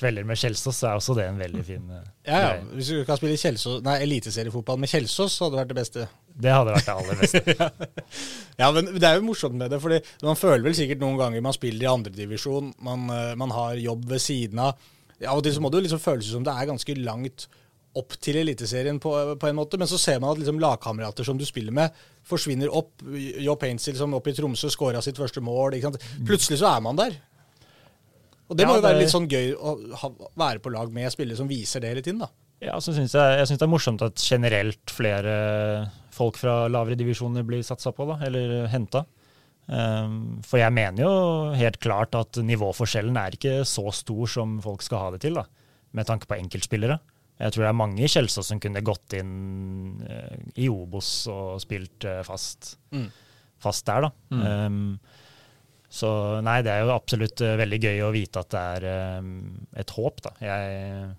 Speaker 1: kvelder med Kjelsås, så er også det en veldig fin uh,
Speaker 2: Ja, ja. Hvis du kan spille Kjelsås, nei, eliteseriefotball med Kjelsås, så hadde det vært det beste.
Speaker 1: Det hadde vært det aller beste.
Speaker 2: Ja, men det er jo morsomt med det, fordi man føler vel sikkert noen ganger man spiller i andredivisjon, man, eh, man har jobb ved siden av. Av og til så må det jo liksom føles som det er ganske langt opp til Eliteserien på, på en måte, men så ser man at liksom lagkamerater som du spiller med, forsvinner opp. Jo Paintstil som opp i Tromsø skåra sitt første mål. Plutselig så er man der. Og det
Speaker 1: Ja,
Speaker 2: må jo være litt sånn gøy å ha, være på lag med spillere som viser det hele tiden, da.
Speaker 1: Ja, så synes jeg, jeg syns det er morsomt at generelt flere folk fra lavere divisjoner blir satsa på, da, eller henta. Um, for jeg mener jo helt klart at nivåforskjellen er ikke så stor som folk skal ha det til, da, med tanke på enkeltspillere. Jeg tror det er mange i Kjelsås som kunne gått inn uh, i Obos og spilt uh, fast,
Speaker 2: Mm.
Speaker 1: fast der, da. Um, så nei, det er jo absolutt uh, veldig gøy å vite at det er um, et håp, da. Jeg,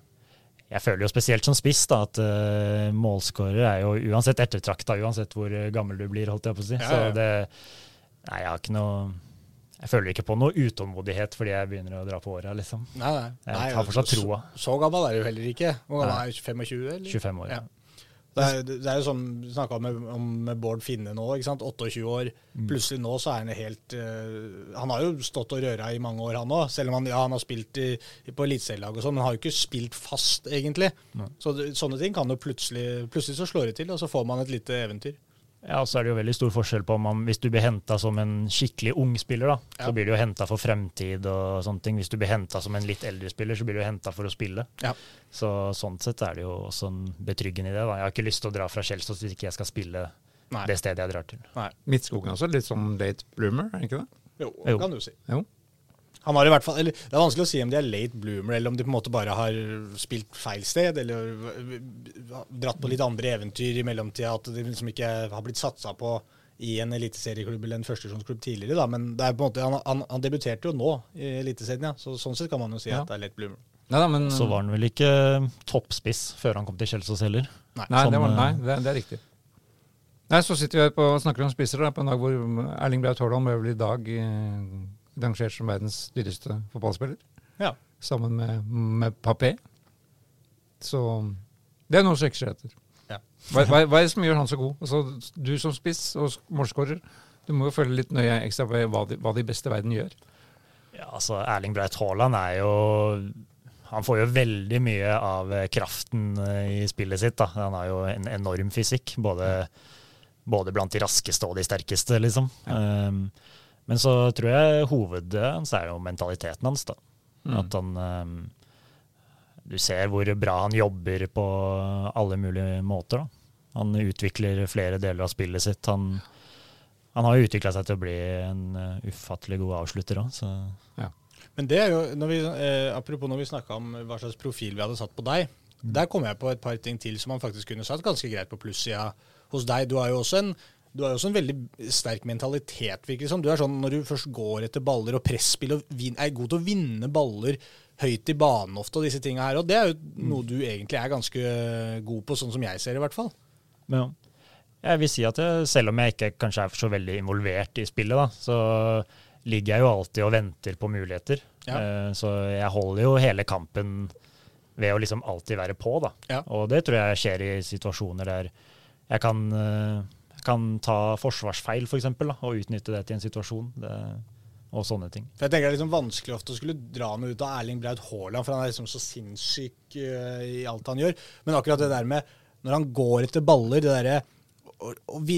Speaker 1: jeg føler jo spesielt som spiss da, at uh, målskårer er jo uansett ettertrakta, uansett hvor gammel du blir, holdt jeg på å si.
Speaker 2: Ja,
Speaker 1: Så det Nei, jeg har ikke noe Jeg føler ikke på noe utålmodighet fordi jeg begynner å dra på åra, liksom.
Speaker 2: Nei, nei.
Speaker 1: Jeg har fortsatt troa.
Speaker 2: Så, så gammel er du heller ikke. Hvor gammel er du? 25, eller?
Speaker 1: 25 år.
Speaker 2: Ja. Det er, det er jo sånn vi snakka med- om med Bård Finne nå, ikke sant? 28 år.
Speaker 1: Mm.
Speaker 2: Plutselig nå så er han helt uh, Han har jo stått og røra i mange år, han òg. Selv om han, ja, han har spilt i, på eliteserielaget og sånn, men han har jo ikke spilt fast, egentlig.
Speaker 1: Nei.
Speaker 2: Så sånne ting kan jo plutselig Plutselig så slår det til, og så får man et lite eventyr.
Speaker 1: Ja, og så er det jo veldig stor forskjell på om man, hvis du blir henta som en skikkelig ung spiller, da,
Speaker 2: Ja.
Speaker 1: så blir du jo henta for fremtid og sånne ting. Hvis du blir henta som en litt eldre spiller, så blir du henta for å spille.
Speaker 2: Ja.
Speaker 1: Så sånn sett er det jo også en betryggende idé. Da. Jeg har ikke lyst til å dra fra Kjelsås hvis ikke jeg skal spille
Speaker 2: Nei.
Speaker 1: det stedet jeg drar til.
Speaker 2: Nei.
Speaker 3: Midtskogen også, litt som late bloomer, er det ikke det?
Speaker 2: Jo,
Speaker 1: Jo.
Speaker 2: kan du si.
Speaker 3: Jo.
Speaker 2: Han har i hvert fall, eller Det er vanskelig å si om de er late bloomer, eller om de på en måte bare har spilt feil sted, eller dratt på litt andre eventyr i mellomtida, at de liksom ikke har blitt satsa på i en eliteserieklubb eller en førstesjonsklubb tidligere. da, Men det er på en måte, han, han, han debuterte jo nå i Eliteserien, ja. så sånn sett kan man jo si
Speaker 3: Ja.
Speaker 2: at det er late bloomer.
Speaker 3: Nei da, men
Speaker 1: Så var han vel ikke toppspiss før han kom til Kjelsås heller.
Speaker 3: Nei,
Speaker 1: Sånn,
Speaker 3: det, var, nei
Speaker 1: eh,
Speaker 3: det, det er riktig. Nei, Så sitter vi her på, og snakker om spisser da, på en dag hvor Erling Braut Haaland ble vel i dag eh, rangert som verdens dyreste fotballspiller,
Speaker 2: Ja.
Speaker 3: sammen med, med Papé. Så det er noe å strekke seg etter.
Speaker 2: Ja.
Speaker 3: Hva, hva, hva er det som gjør han så god? Altså, du som spiss og målskårer, du må jo følge litt nøye ekstra på hva de, hva de beste i verden gjør.
Speaker 1: Ja, altså Erling Braut Haaland er jo Han får jo veldig mye av kraften eh, i spillet sitt. da. Han har jo en enorm fysikk, både, både blant de raskeste og de sterkeste, liksom. Um, men så tror jeg hovedet hans er jo mentaliteten hans. da.
Speaker 3: Mm.
Speaker 1: At han um, Du ser hvor bra han jobber på alle mulige måter. da. Han utvikler flere deler av spillet sitt. Han, han har jo utvikla seg til å bli en eh, ufattelig god avslutter òg, Ja.
Speaker 2: Men det er jo, når vi, eh, apropos når vi snakka om hva slags profil vi hadde satt på deg, der kom jeg på et par ting til som han faktisk kunne satt ganske greit på plussida hos deg. Du har jo også en, du har jo også en veldig sterk mentalitet, virker det som. Du er sånn når du først går etter baller og presspill og vin, er god til å vinne baller høyt i banen ofte og disse tinga her. Og det er jo noe du egentlig er ganske god på, sånn som jeg ser det i hvert fall.
Speaker 1: Ja. Jeg vil si at jeg, selv om jeg ikke kanskje er så veldig involvert i spillet, da, så ligger jeg jo alltid og venter på muligheter.
Speaker 2: Ja.
Speaker 1: Eh, Så jeg holder jo hele kampen ved å liksom alltid være på, da.
Speaker 2: Ja.
Speaker 1: Og det tror jeg skjer i situasjoner der jeg kan, eh, kan ta forsvarsfeil, f.eks., for eksempel, da, og utnytte det til en situasjon. Det, og sånne ting.
Speaker 2: For jeg tenker Det er liksom vanskelig ofte å skulle dra noe ut av Erling Braut Haaland, for han er liksom så sinnssyk uh, i alt han gjør. Men akkurat det der med når han går etter baller, det derre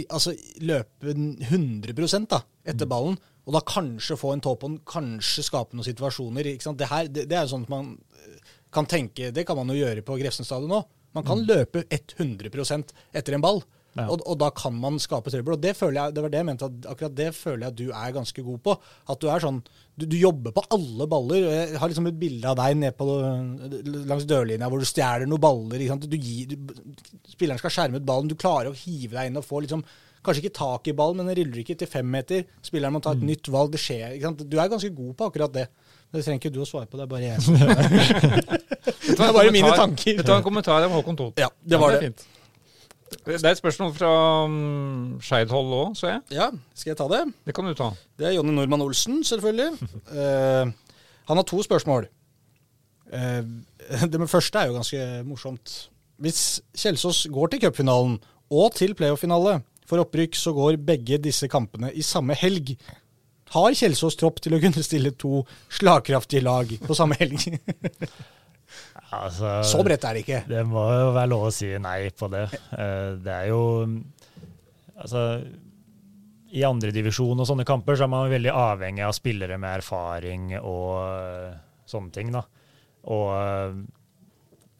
Speaker 2: altså, løpe 100 da, etter ballen, og da kanskje få en tå på den, kanskje skape noen situasjoner. Det, her, det, det er jo sånn at man eh, kan tenke Det kan man jo gjøre på Grefsen stadion òg. Man kan løpe 100% etter en ball.
Speaker 1: Ja.
Speaker 2: Og, og da kan man skape trøbbel. Og det føler jeg, det var det jeg mente, at akkurat det føler jeg at du er ganske god på. At du er sånn Du, du jobber på alle baller. og Jeg har liksom et bilde av deg ned på, langs dørlinja hvor du stjeler noen baller. Du gir, du, spilleren skal skjerme ut ballen. Du klarer å hive deg inn og få liksom Kanskje ikke tak i ballen, men den ruller ikke til fem meter. Spilleren må ta et nytt valg. Det skjer. Du er ganske god på akkurat det. Det trenger ikke du å svare på, det er bare jeg.
Speaker 3: Det
Speaker 2: er bare mine tanker.
Speaker 3: Det var en kommentar om Håkon Toth.
Speaker 2: Ja, det var
Speaker 3: er
Speaker 2: det.
Speaker 3: Det er et spørsmål fra um, Skeid-hold òg, ser jeg.
Speaker 2: Ja, skal jeg ta det?
Speaker 3: Det kan du ta.
Speaker 2: Det er Jonny Normann Olsen, selvfølgelig. uh, han har to spørsmål. Uh, det med første er jo ganske morsomt. Hvis Kjelsås går til cupfinalen og til playoff-finale for opprykk, så går begge disse kampene i samme helg. Har Kjelsås tropp til å kunne stille to slagkraftige lag på samme helg?
Speaker 1: Altså,
Speaker 2: Så bredt er det ikke.
Speaker 1: Det må jo være lov å si nei på det. Eh, Det er jo Altså, i andredivisjon og sånne kamper så er man veldig avhengig av spillere med erfaring og eh, sånne ting, da. Og eh,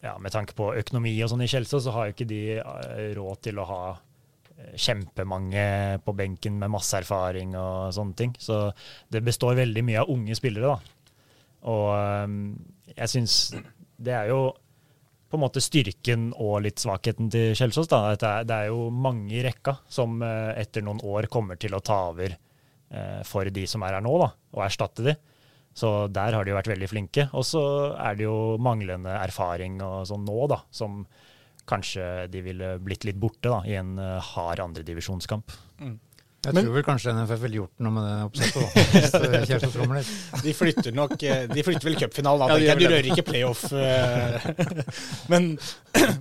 Speaker 1: ja, med tanke på økonomi og sånn i Kjelsås, så har jo ikke de råd til å ha kjempemange på benken med masse erfaring og sånne ting. Så det består veldig mye av unge spillere, da. Og jeg syns det er jo på en måte styrken og litt svakheten til Kjelsås. da, det er, det er jo mange i rekka som eh, etter noen år kommer til å ta over eh, for de som er her nå, da, og erstatte de. Så der har de jo vært veldig flinke. Og så er det jo manglende erfaring og sånn nå, da, som kanskje de ville blitt litt borte da, i en eh, hard andredivisjonskamp.
Speaker 3: Jeg
Speaker 2: Men-
Speaker 3: tror vel kanskje NFF ville gjort noe med det oppsettet.
Speaker 2: De flytter nok eh, De flytter vel cupfinalen, da.
Speaker 3: Ja, de
Speaker 2: jeg. Du rører ikke playoff. eh. Men,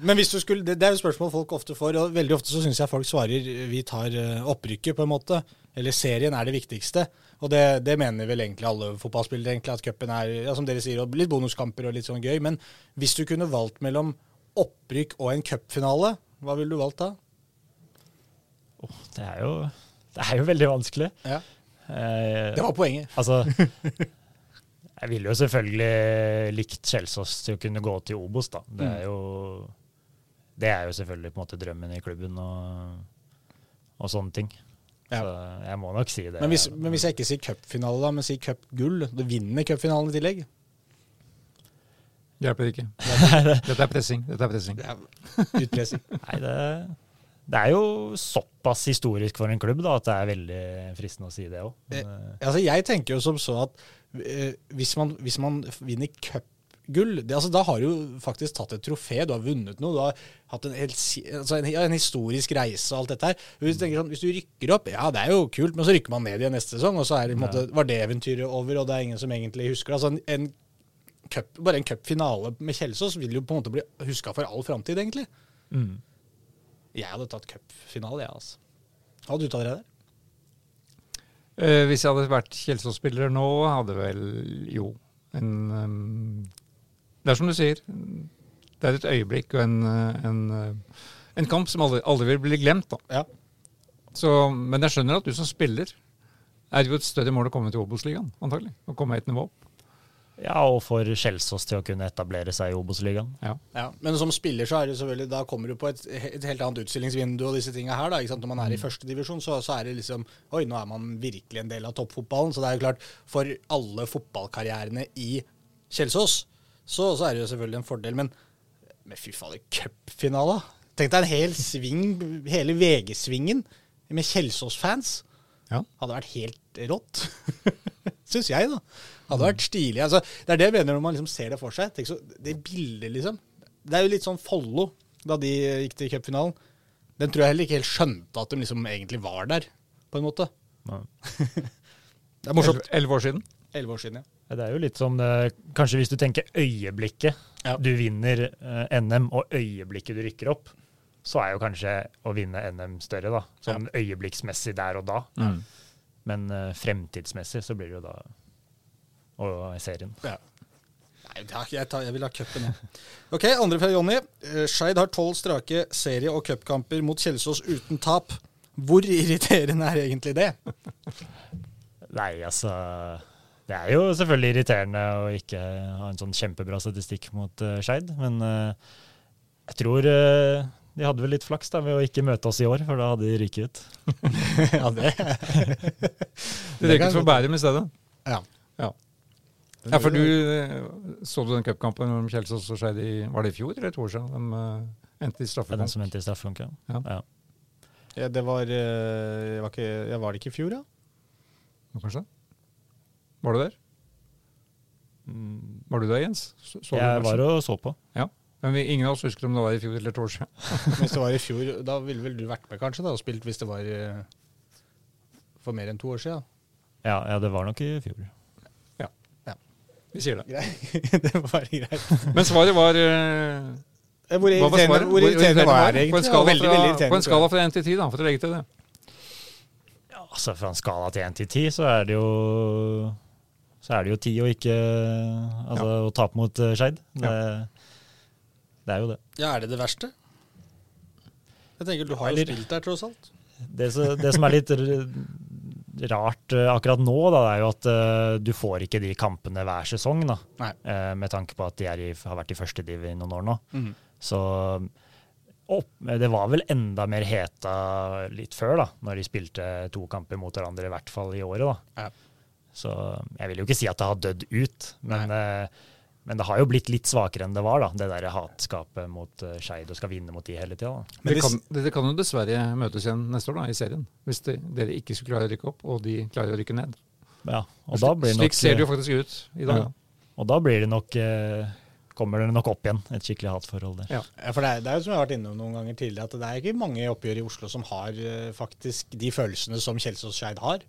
Speaker 2: men hvis du skulle det, det er jo spørsmål folk ofte får, og veldig ofte så syns jeg folk svarer vi tar eh, opprykket, på en måte. Eller serien er det viktigste. Og det, det mener vel egentlig alle fotballspillere, egentlig, at cupen er ja, som dere sier, og litt bonuskamper og litt sånn gøy. Men hvis du kunne valgt mellom opprykk og en cupfinale, hva ville du valgt da?
Speaker 1: Åh, det, er jo, det er jo veldig vanskelig.
Speaker 2: Ja.
Speaker 1: Eh,
Speaker 2: Det var poenget.
Speaker 1: Altså, jeg ville jo selvfølgelig likt Kjelsås til å kunne gå til Obos, da. Det er jo, det er jo selvfølgelig på en måte drømmen i klubben og, og sånne ting.
Speaker 2: Ja.
Speaker 1: Så jeg må nok si det.
Speaker 2: Men hvis, men hvis jeg ikke sier cupfinale, da, men sier cupgull, du vinner cupfinalen i tillegg?
Speaker 3: Hjelper ikke. Dette er pressing. Dette er pressing.
Speaker 2: Utpressing.
Speaker 1: Nei, det, det er jo såpass historisk for en klubb da, at det er veldig fristende å si det òg.
Speaker 2: Altså, jeg tenker jo som så at eh, hvis, man, hvis man vinner cupgull altså, Da har du faktisk tatt et trofé, du har vunnet noe. Du har hatt en, hel, altså, en, en historisk reise og alt dette her. Hvis du, sånn, hvis du rykker opp, ja det er jo kult, men så rykker man ned igjen neste sesong, og så er det, måte, var det eventyret over, og det er ingen som egentlig husker det. Altså, en, en cup, bare en cupfinale med Kjelsås vil jo på en måte bli huska for all framtid, egentlig.
Speaker 1: Mm.
Speaker 2: Jeg hadde tatt cupfinale, jeg, altså. Hadde du tatt det der?
Speaker 3: Uh, hvis jeg hadde vært Kjelsås-spiller nå, hadde vel jo en um, Det er som du sier. Det er et øyeblikk og en, en, en kamp som aldri, aldri vil bli glemt. da.
Speaker 2: Ja.
Speaker 3: Så, men jeg skjønner at du som spiller er jo et større mål å komme til Obos-ligaen, antagelig. Å komme et nivå opp.
Speaker 1: Ja, og for Kjelsås til å kunne etablere seg i Obos-ligaen.
Speaker 3: Ja.
Speaker 2: Ja, Men som spiller så er det selvfølgelig, da kommer du på et, et helt annet utstillingsvindu og disse tinga her. da, ikke sant? Når man er i første divisjon, så, så er det liksom Oi, nå er man virkelig en del av toppfotballen. Så det er jo klart, for alle fotballkarrierene i Kjelsås, så, så er det jo selvfølgelig en fordel. Men, men fy fader, cupfinale! Tenk deg en hel sving, hele VG-svingen med Kjelsås-fans.
Speaker 3: Ja.
Speaker 2: Hadde vært helt rått. Syns jeg, da. Hadde vært stilig. Altså, det er det jeg mener når man liksom ser det for seg. Tenk så, det bildet, liksom. Det er jo litt sånn Follo, da de gikk til cupfinalen. Den tror jeg heller ikke helt skjønte at de liksom egentlig var der, på en måte.
Speaker 1: Nei.
Speaker 2: Det er morsomt.
Speaker 3: Elleve- år siden.
Speaker 2: Elleve år siden, ja.
Speaker 1: Ja, Det er jo litt som det, Kanskje hvis du tenker øyeblikket
Speaker 2: Ja.
Speaker 1: du vinner eh, NM, og øyeblikket du rykker opp, så er jo kanskje å vinne NM større, da. Sånn øyeblikksmessig der og da. Men eh, fremtidsmessig så blir det jo da Og serien.
Speaker 2: ja. Nei, jeg, tar, jeg vil ha cupen, jeg. Ok, andre fra Jonny. Eh, Skeid har tolv strake serie- og cupkamper mot Kjelsås uten tap. Hvor irriterende er egentlig det?
Speaker 1: Nei, altså Det er jo selvfølgelig irriterende å ikke ha en sånn kjempebra statistikk mot uh, Skeid, men uh, jeg tror uh, de hadde vel litt flaks da ved å ikke møte oss i år, for da hadde de ryket ut.
Speaker 2: ja, det
Speaker 3: Det røyket for Bærum i stedet.
Speaker 2: Ja.
Speaker 3: Ja. ja, for du eh, Så du den cupkampen mellom Kjelsås og Skeid i Var det i fjor eller to år siden? De eh, endte i
Speaker 1: er den som endte i straffekonk, ja.
Speaker 3: Ja.
Speaker 1: ja.
Speaker 2: Ja, det var, eh, var, ikke, ja, var det ikke i fjor, da?
Speaker 3: Kanskje? Var du der?
Speaker 1: Mm,
Speaker 3: Var du der, Jens? Så, så
Speaker 1: Jeg var og så på.
Speaker 3: Ja. Men vi, ingen av oss husker om det var i fjor eller et år siden.
Speaker 2: Hvis det var i fjor, da ville vel du vært med kanskje da, og spilt hvis det var for mer enn to år siden?
Speaker 1: Ja, ja, det var nok i fjor.
Speaker 3: Vi sier det.
Speaker 2: Det var bare greit.
Speaker 3: Men svaret var eh,
Speaker 2: Eh, Hvor irriterende, hvor irriterende var det
Speaker 3: På en
Speaker 2: egentlig?
Speaker 3: skala,
Speaker 2: veldig, veldig
Speaker 3: fra,
Speaker 2: veldig
Speaker 3: på en skala fra 1 til 10, da, for å legge til det.
Speaker 1: Ja, altså Fra en skala til 1 til 10, så er det jo så er det jo 10 å ikke Altså å tape mot uh, Skeid. Det, det er jo det.
Speaker 2: Ja, er det det verste? Jeg tenker Du har jo spilt der, tross alt.
Speaker 1: Det, så, det som er litt rart eh, akkurat nå, da, er jo at uh, du får ikke de kampene hver sesong. Da,
Speaker 2: Nei.
Speaker 1: Eh, med tanke på at de i, har vært i første div i noen år nå.
Speaker 2: Mm.
Speaker 1: Så opp, det var vel enda mer heta litt før, da, når de spilte to kamper mot hverandre, i hvert fall i året. da.
Speaker 2: Ja.
Speaker 1: Så jeg vil jo ikke si at det har dødd ut, men, eh, men det har jo blitt litt svakere enn det var, da, det der hatskapet mot uh, Skeid og skal vinne mot de hele tida.
Speaker 2: Men
Speaker 3: Dere kan, dere kan jo dessverre møtes igjen neste år da, i serien, hvis de, dere ikke skulle klare å rykke opp, og de klarer å rykke ned.
Speaker 1: Ja, og da blir det
Speaker 3: Slik ser det jo faktisk ut i dag.
Speaker 1: Ja. Og da blir det nok uh, kommer det nok opp igjen, et skikkelig hatforhold der.
Speaker 3: Ja.
Speaker 2: Ja, for det er, det er jo som jeg har vært innom noen ganger tidligere, at det er ikke mange oppgjør i Oslo som har uh, faktisk de følelsene som Kjelsås Skeid har.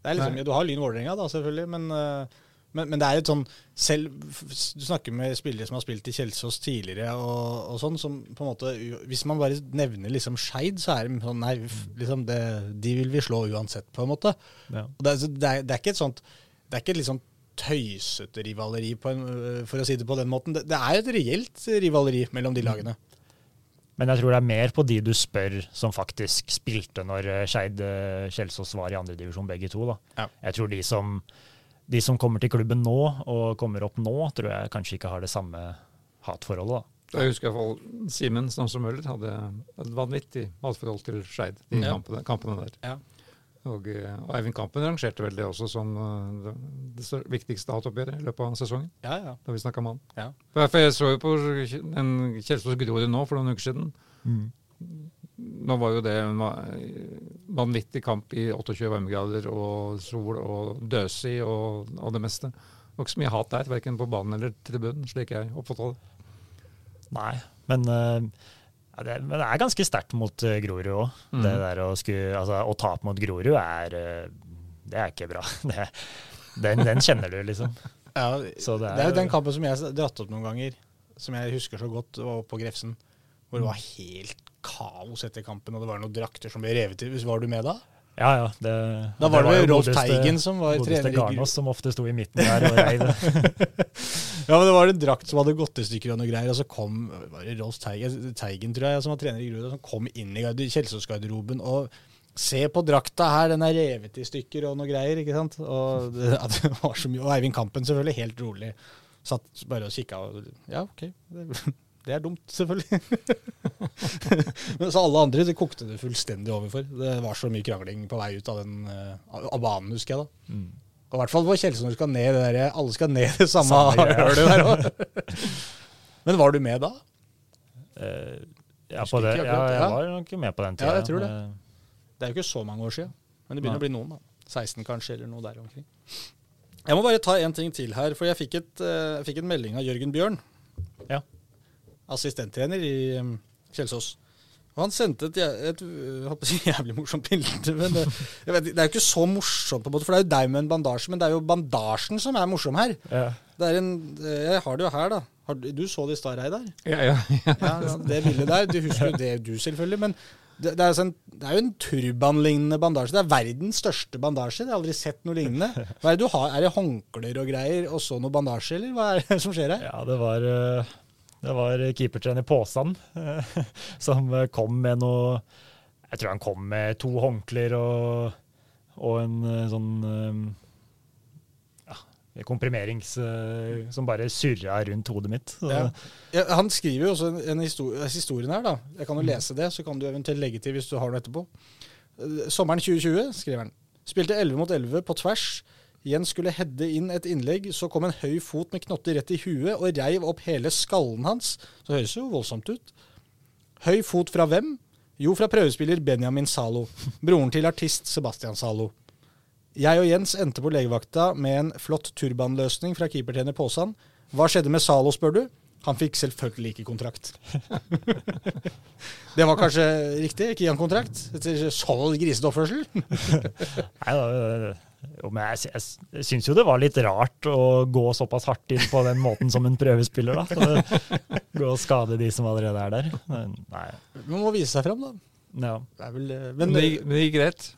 Speaker 2: Det er liksom,
Speaker 3: Nei.
Speaker 2: ja, Du har Lyn Vålerenga, da, selvfølgelig, men, eh, men, men det er et sånn selv, Du snakker med spillere som har spilt i Kjelsås tidligere, og, og sånn, som på en måte Hvis man bare nevner liksom Skeid, så er det sånn Nei, liksom det, de vil vi slå uansett, på en måte.
Speaker 1: Ja.
Speaker 2: Og det, er, det, er, det er ikke et sånt Det er ikke et litt sånn tøysete rivaleri, på en, for å si det på den måten. Det, det er et reelt rivaleri mellom de lagene.
Speaker 1: Men jeg tror det er mer på de du spør som faktisk spilte når Skeid eh, Kjelsås var i andredivisjon begge to. da.
Speaker 2: Ja.
Speaker 1: Jeg tror de som, de som kommer til klubben nå, og kommer opp nå, tror jeg kanskje ikke har det samme hatforholdet. da.
Speaker 3: Jeg husker i hvert fall Simen Stamsrud Møller hadde et vanvittig hatforhold til Skeid, de
Speaker 2: mm.
Speaker 3: kampene, kampene der.
Speaker 2: Ja.
Speaker 3: Og, eh, og Eivind Kampen rangerte vel det også som eh, det, det viktigste hatoppgjøret i løpet av sesongen,
Speaker 2: Ja, ja.
Speaker 3: da vi snakka med han.
Speaker 2: ja.
Speaker 3: For jeg så jo på en Kjelsås Grorud nå for noen uker siden. Nå var jo det en vanvittig kamp i 28 varmegrader og sol og døsig og, og det meste. Det var ikke så mye hat der, verken på banen eller tribunen, slik jeg oppfattet det.
Speaker 1: Nei, men, eh, ja, det, men det er ganske sterkt mot uh, Grorud òg.
Speaker 3: Mm.
Speaker 1: Det der å, sku, altså, å tape mot Grorud er eh, Det er ikke bra. Det, den, den kjenner du, liksom.
Speaker 2: ja
Speaker 1: Så det
Speaker 2: det,
Speaker 1: er
Speaker 2: er jo
Speaker 1: jo-
Speaker 2: den kampen som jeg har dratt opp noen ganger, som jeg husker så godt, var på Grefsen. Hvor det var helt kaos etter kampen, og det var noen drakter som ble revet i. Var du med da?
Speaker 1: Ja, ja. Det,
Speaker 2: Da var det det Rolf Teigen som var trener i.
Speaker 1: Garnås som ofte sto i midten der og reiv.
Speaker 2: Ja, men det var en drakt som hadde gått i stykker og noe greier, og så kom var det Rolf Teigen, Teigen tror jeg, som var trener i Grorud, som kom inn i garde- Kjelsås-garderoben og Se på drakta her, den er revet i stykker og noe greier, ikke sant? Og det, det var så mye, og Eivind Kampen selvfølgelig, helt rolig. Satt bare og kikka og Ja, OK. Det, er dumt, selvfølgelig. Mens så alle andre det kokte det fullstendig over for. Det var så mye krangling på vei ut av den eh, av banen, husker jeg da.
Speaker 1: Mm.
Speaker 2: Og i hvert fall på du skal ned det der, alle skal ned det samme,
Speaker 1: Samme
Speaker 2: hølet der òg. Men var du med da?
Speaker 1: Eh, ja, på det, ja, jeg
Speaker 2: ja.
Speaker 1: var nok med på den tida.
Speaker 2: Ja, jeg tror det. Det er jo ikke så mange år siden, men det begynner
Speaker 1: Nei.
Speaker 2: å bli noen. da. 16 kanskje, eller noe der omkring. Jeg må bare ta en ting til her, for jeg fikk, et, eh, jeg fikk en melding av Jørgen Bjørn. Assistenttrener i um, Kjelsås. Og han sendte et, et, et øh, jævlig morsomt bilde. Men det, jeg vet, det er jo ikke så morsomt, på en måte, for det er jo deg med en bandasje, men det er jo bandasjen som er morsom her.
Speaker 1: ja.
Speaker 2: Det er en, eh, jeg har det jo her, da. Har, du- så det i stad, Reidar?
Speaker 3: Ja, ja, ja.
Speaker 2: Ja, det bildet der. Du husker jo det, du selvfølgelig. Men det, det, er, sånn, det er jo en turbanlignende bandasje. Det er verdens største bandasje. Jeg har aldri sett noe lignende. Er det du har? Er det håndklær og greier, og så noe bandasje, eller hva er det som skjer her?
Speaker 1: Ja, det var, eh, det var keepertrener Påsan eh, som kom med noe Jeg tror han kom med to håndklær og, og en eh, sånn eh, komprimerings eh, som bare surra rundt hodet mitt.
Speaker 2: Ja. Ja, han skriver jo også en, en historie, historien her, da. Jeg kan jo lese det, så kan du eventuelt legge til hvis du har noe etterpå. Sommeren 2020, skriver han. Spilte 11 mot 11 på tvers. Jens skulle heade inn et innlegg, så kom en høy fot med knotter rett i huet og reiv opp hele skallen hans. Så høres det jo voldsomt ut. Høy fot fra hvem? Jo, fra prøvespiller Benjamin Zalo. Broren til artist Sebastian Zalo. Jeg og Jens endte på legevakta med en flott turbanløsning fra keepertrener Påsan. Hva skjedde med Zalo, spør du? Han fikk selvfølgelig ikke kontrakt. det var kanskje riktig? Ikke gi han kontrakt? Etter så grisete oppførsel?
Speaker 1: Nei da, jo, men jeg, jeg, jeg syns jo det var litt rart å gå såpass hardt inn på den måten som en prøvespiller, da. Så det, gå og skade de som allerede er der. Men, Nei,
Speaker 2: Man må vise seg fram, da.
Speaker 1: ja.
Speaker 2: Det er vel, eh,
Speaker 3: Men det, det gikk greit.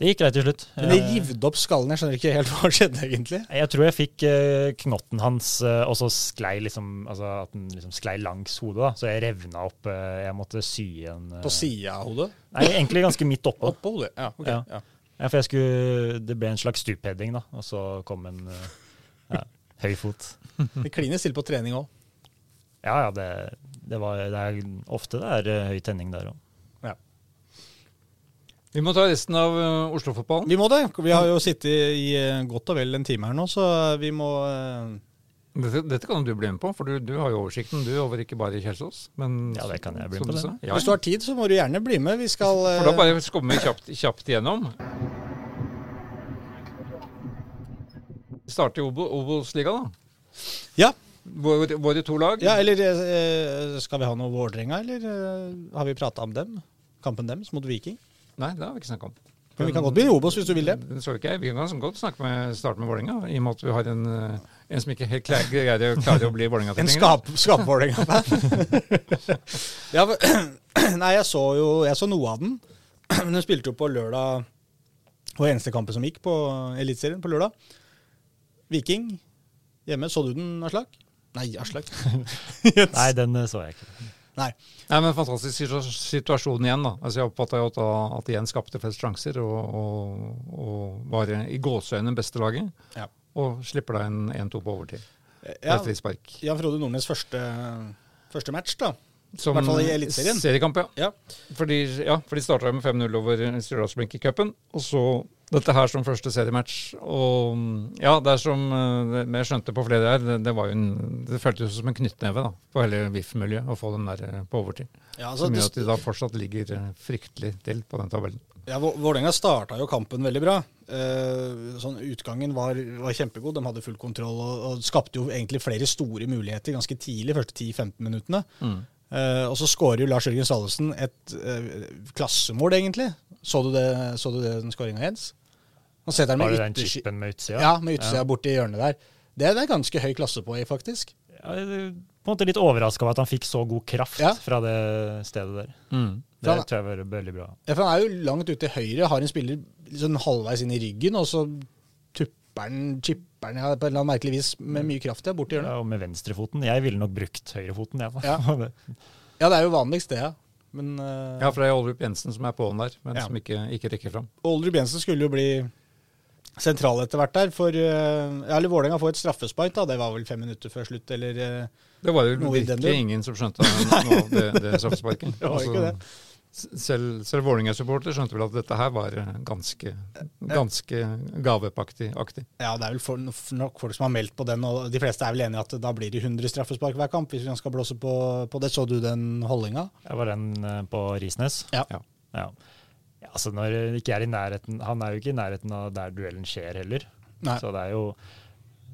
Speaker 1: Det gikk greit til slutt.
Speaker 2: men det
Speaker 1: Eh,
Speaker 2: givde opp skallen. Jeg skjønner ikke helt hva skjedde, egentlig.
Speaker 1: Jeg tror jeg fikk eh, knotten hans, og så sklei liksom Altså at den liksom sklei langs hodet, da. Så jeg revna opp. jeg måtte sy eh,
Speaker 2: På sida av hodet?
Speaker 1: Nei, egentlig ganske midt oppå.
Speaker 2: Oppå hodet? Ja, ok.
Speaker 1: Ja.
Speaker 2: Ja.
Speaker 1: Ja, for jeg skulle Det ble en slags stupheading, da. Og så kom en eh, ja, høy fot.
Speaker 2: Det kliner stille på trening òg.
Speaker 1: Ja ja, det, det, var, det er ofte det er eh, høy tenning der òg.
Speaker 3: Vi må ta resten av uh, Oslo-fotballen.
Speaker 2: Vi må det. Vi har jo sittet i eh, godt og vel en time her nå, så vi må eh,
Speaker 3: Dette, dette kan du bli med på, for du, du har jo oversikten du over ikke bare Kjelsås. Men
Speaker 1: Ja, det kan jeg bli med på, det.
Speaker 3: Ja,
Speaker 2: Hvis du har tid, så må du gjerne bli med. Vi skal eh,
Speaker 3: For da bare skummer vi kjapt, kjapt igjennom. Vi starter i Obo- Obos-ligaen, da.
Speaker 2: Ja.
Speaker 3: Våre, våre to lag.
Speaker 2: ja, eller eh, skal vi ha noe Vålerenga, eller eh, har vi prata om dem? Kampen deres mot Viking?
Speaker 3: Nei, det har vi ikke snakket om.
Speaker 2: Men vi kan godt bli i Obos hvis du vil det.
Speaker 3: Det så ikke jeg. Vi kan godt snakke med, starte med Vålerenga, i og med at vi har en, eh, en som ikke helt greier klarer å bli
Speaker 2: En
Speaker 3: Vålerenga-tilhenger.
Speaker 2: skap, skap-Vålerenga-fan. ja, nei, jeg så jo jeg så noe av den. Men den spilte jo på lørdag. Og eneste kampen som gikk på Eliteserien på lørdag. Viking hjemme. Så du den, Aslak? Nei, Aslak.
Speaker 1: Nei, den eh, så jeg ikke.
Speaker 2: Nei.
Speaker 3: Nei, men Fantastisk situasjon igjen. da. Altså Jeg oppfatta at, at igjen skapte flest sjanser og, og, og var i gåseøynene beste laget.
Speaker 2: Ja.
Speaker 3: Og slipper da en 1-2 på overtid.
Speaker 2: Ja,
Speaker 3: Ja. Frispark.
Speaker 2: Jan Frode Nordnes første, første match, da.
Speaker 3: Som
Speaker 2: hvert fall i Eliteserien.
Speaker 3: Seriekamp, ja.
Speaker 2: Ja.
Speaker 3: Fordi, ja, for de starta med 5-0 over Stjørdalsblink i cupen. Og så dette her som første seriematch. Og ja, det er som eh, jeg skjønte på flere her, det, det var jo en, det føltes som en knyttneve da, på hele VIF-miljøet å få den der eh, på overtid.
Speaker 2: Ja, altså,
Speaker 3: som gjør at de da fortsatt ligger eh, fryktelig til på den tabellen.
Speaker 2: Ja, Vå- Vålerenga starta jo kampen veldig bra. Eh, sånn Utgangen var, var kjempegod. De hadde full kontroll og, og skapte jo egentlig flere store muligheter ganske tidlig, første 10-15 minuttene. Eh, og så skårer jo Lars Jørgen Salvesen et eh, klassemål, egentlig. Så du, det, så du det, den skåringa, Jens? Han setter den med
Speaker 1: den chipen med utsida?
Speaker 2: ja, med utsida borti hjørnet der. Det, det er ganske høy klasse på, faktisk.
Speaker 1: Ja, det på en måte litt overraska over at han fikk så god kraft
Speaker 2: Ja.
Speaker 1: fra det stedet der. Det
Speaker 2: han-
Speaker 1: tror jeg var veldig bra.
Speaker 2: Ja, for Han er jo langt ute til høyre, har en spiller liksom halvveis inn i ryggen, og så tupper han, chipper han ja, på en eller annen merkelig vis med mye kraft ja, bort til hjørnet.
Speaker 1: Ja, og med venstrefoten. Jeg ville nok brukt høyrefoten, jeg.
Speaker 2: Ja.
Speaker 1: Det-
Speaker 2: Ja, det er jo vanligst, det, ja. Men uh,
Speaker 3: Ja, for det er Oldrup Jensen som er på'n der, men
Speaker 2: Ja.
Speaker 3: som ikke, ikke rekker fram.
Speaker 2: Oldrup Jensen skulle jo bli sentral etter hvert der, for uh, ja, eller Vålerenga får et straffespark, da. Det var vel fem minutter før slutt, eller uh,
Speaker 3: Det var jo virkelig ingen som skjønte noe av det, det straffesparket.
Speaker 2: Det var ikke det.
Speaker 3: Selv, selv Vålerenga-supporter skjønte vel at dette her var eh, ganske, ganske gavepaktig. aktig.
Speaker 2: Ja, det er vel for, nok folk som har meldt på den, og de fleste er vel enige i at da blir det 100 straffespark hver kamp, hvis man skal blåse på, på det. Så du den holdninga?
Speaker 1: Det var den eh, på Risnes.
Speaker 2: Ja.
Speaker 3: Ja.
Speaker 1: Ja. Ja, altså når ikke er i nærheten Han er jo ikke i nærheten av der duellen skjer heller.
Speaker 2: Nei.
Speaker 1: Så det er jo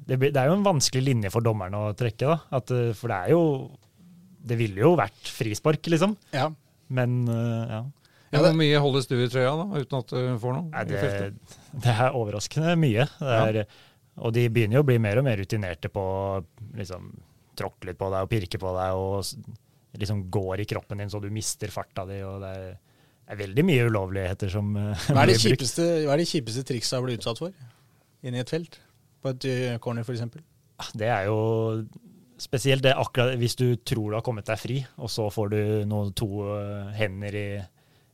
Speaker 1: det, det er jo en vanskelig linje for dommerne å trekke, da. At, eh, for det er jo Det ville jo vært frispark, liksom.
Speaker 2: Ja.
Speaker 1: Men eh, ja.
Speaker 2: Ja,
Speaker 3: Hvor mye holdes du i trøya da, uten at du får noe?
Speaker 1: Nei, det, det er overraskende mye. Det er, Og de begynner jo å bli mer og mer rutinerte på å liksom, tråkke litt på deg og pirke på deg og liksom går i kroppen din så du mister farta di. og det er, det er veldig mye ulovligheter som eh,
Speaker 2: Hva er, det kjipeste, hva er det kjipeste trikset å bli utsatt for inne i et felt? På et uh, corner, f.eks.?
Speaker 1: Det er jo spesielt det akkurat hvis du tror du har kommet deg fri, og så får du noen to eh, hender i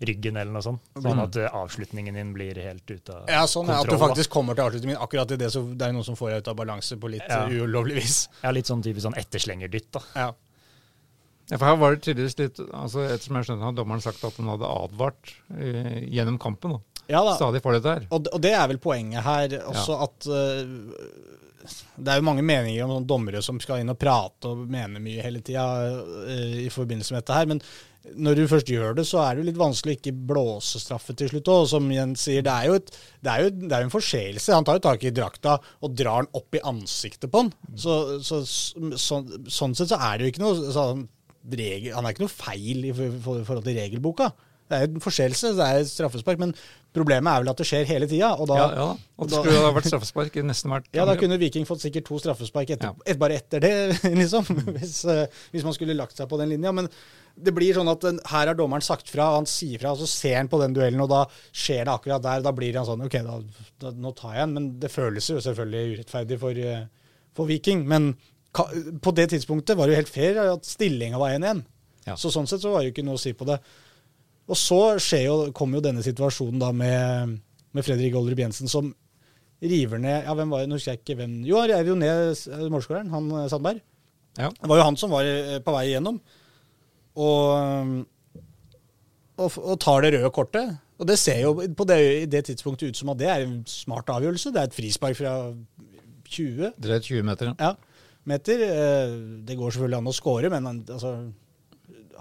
Speaker 1: ryggen eller noe sånt. Sånn at eh, avslutningen din blir helt ute av
Speaker 2: Ja, sånn ja, At du
Speaker 1: faktisk da.
Speaker 2: kommer til avslutningen akkurat i det, så det er noen som får deg ut av balanse på litt
Speaker 1: Ja.
Speaker 2: ulovlig vis.
Speaker 1: Ja, litt sånn typisk sånn etterslengerdytt, da.
Speaker 2: Ja.
Speaker 3: Ja, for her var det tydeligvis litt altså Ettersom jeg skjønner, har dommeren sagt at han hadde advart uh, gjennom kampen. da.
Speaker 2: ja da.
Speaker 3: Stadig for dette her.
Speaker 2: Og, og det er vel poenget her også, at uh, det er jo mange meninger om dommere som skal inn og prate og mene mye hele tida uh, i forbindelse med dette her. Men når du først gjør det, så er det jo litt vanskelig å ikke blåse straffe til slutt òg. Som Jens sier, det er jo, et, det er jo det er jo en forseelse. Han tar jo tak i drakta og drar den opp i ansiktet på han. Så, så, så, sånn sett så er det jo ikke noe sånn, regel, Han er ikke noe feil i for- for- forhold til regelboka. Det er en forseelse, det er straffespark. Men problemet er vel at det skjer hele tida. Og da,
Speaker 3: Ja, ja. Og det skulle ha vært straffespark i nesten hvert
Speaker 2: ja, da kunne Viking fått sikkert to straffespark etter,
Speaker 3: Ja.
Speaker 2: et, bare etter det, liksom. Hvis, eh, hvis man skulle lagt seg på den linja. Men det blir sånn at her har dommeren sagt fra, og han sier fra, og så ser han på den duellen, og da skjer det akkurat der. Da blir han sånn OK, da, da, nå tar jeg den. Men det føles jo selvfølgelig urettferdig for, eh, for Viking. Men på det tidspunktet var det jo helt fair at stillinga var 1-1.
Speaker 3: Ja.
Speaker 2: Så sånn sett så var det jo ikke noe å si på det. Og så skjer jo, kommer jo denne situasjonen da med, med Fredrik Oldrup Jensen som river ned Ja, hvem var det? Nå husker jeg ikke hvem Jo, han rev jo ned eh, målskåreren, han eh, Sandberg.
Speaker 3: Ja.
Speaker 2: Det var jo han som var eh, på vei igjennom. Og, og, og tar det røde kortet. Og det ser jo på det, i det tidspunktet ut som at det er en smart avgjørelse. Det er et frispark fra 20
Speaker 3: Drøyt 20 meter. ja.
Speaker 2: ja, meter. Eh, Det går selvfølgelig an å score, men han, altså,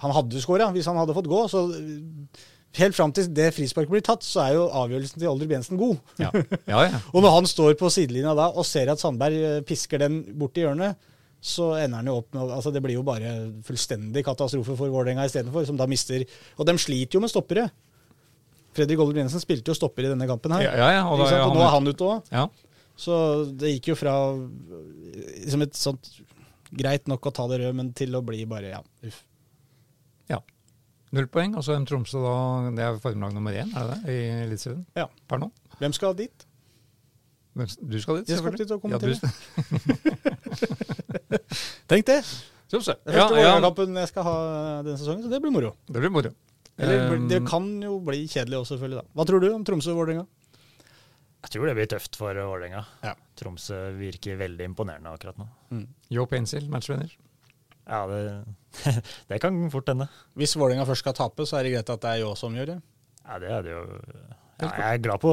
Speaker 2: han hadde scora hvis han hadde fått gå. Så eh, helt fram til det frisparket blir tatt, så er jo avgjørelsen til Oldrup Jensen god.
Speaker 3: Ja. ja, ja.
Speaker 2: Og når han står på sidelinja da og ser at Sandberg eh, pisker den bort i hjørnet, så ender han jo opp med altså Det blir jo bare fullstendig katastrofe for Vålerenga istedenfor, som da mister Og de sliter jo med stoppere. Fredrik Oldrup Jensen spilte jo stopper i denne kampen her.
Speaker 3: Ja, ja, og da
Speaker 2: og nå er
Speaker 3: han-
Speaker 2: han ute òg. Så det gikk jo fra liksom et sånt greit nok å ta det røde, men til å bli bare ja, uff.
Speaker 3: ja. Null poeng. Og så en Tromsø da, det er formlag nummer én, er det det, i Eliteserien
Speaker 2: Ja.
Speaker 3: per nå?
Speaker 2: Hvem skal dit?
Speaker 3: Du skal dit, selvfølgelig.
Speaker 2: Jeg skal dit og
Speaker 3: Ja,
Speaker 2: kommentere.
Speaker 3: du,
Speaker 2: Tenk det!
Speaker 3: Tromsø.
Speaker 2: Det er første
Speaker 3: ja,
Speaker 2: jeg skal ha denne sesongen, så det blir moro.
Speaker 3: det blir moro.
Speaker 2: Eller
Speaker 3: Um,
Speaker 2: det kan jo bli kjedelig også, selvfølgelig. da. Hva tror du om Tromsø og Vålerenga?
Speaker 1: Jeg tror det blir tøft for Vålerenga.
Speaker 2: Ja.
Speaker 1: Tromsø virker veldig imponerende akkurat nå.
Speaker 3: Joe Pencil, matchvinner.
Speaker 1: Ja, det, det kan fort hende.
Speaker 2: Hvis Vålerenga først skal tape, så er det greit at det er Jå som gjør det.
Speaker 1: Ja, det hadde jo ja, Jeg er glad på,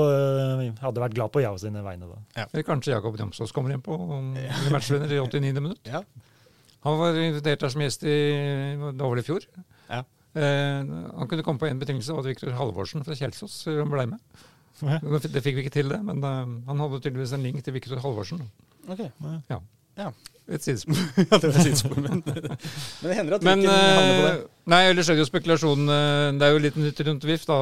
Speaker 1: hadde vært glad på Yao sine vegne da.
Speaker 3: Eller kanskje Jakob Ramsås kommer inn på um, matchvinner i 89. minutt.
Speaker 2: Ja.
Speaker 3: Han var invitert der som gjest i det var i fjor.
Speaker 2: Ja.
Speaker 3: Eh, han kunne komme på én betingelse, og at Viktor Halvorsen fra Kjelsås ble med. Det det fikk vi ikke til, det, men eh, han hadde tydeligvis en link til Viktor Halvorsen.
Speaker 2: Ok.
Speaker 3: Ja.
Speaker 2: Ja.
Speaker 3: Et sidespor.
Speaker 2: ja, det var sidespor, men, men det hender at
Speaker 3: Men
Speaker 2: havner på det.
Speaker 3: eh, Nei, ellers er det jo spekulasjon eh, Det er jo litt nytt rundt VIF. da.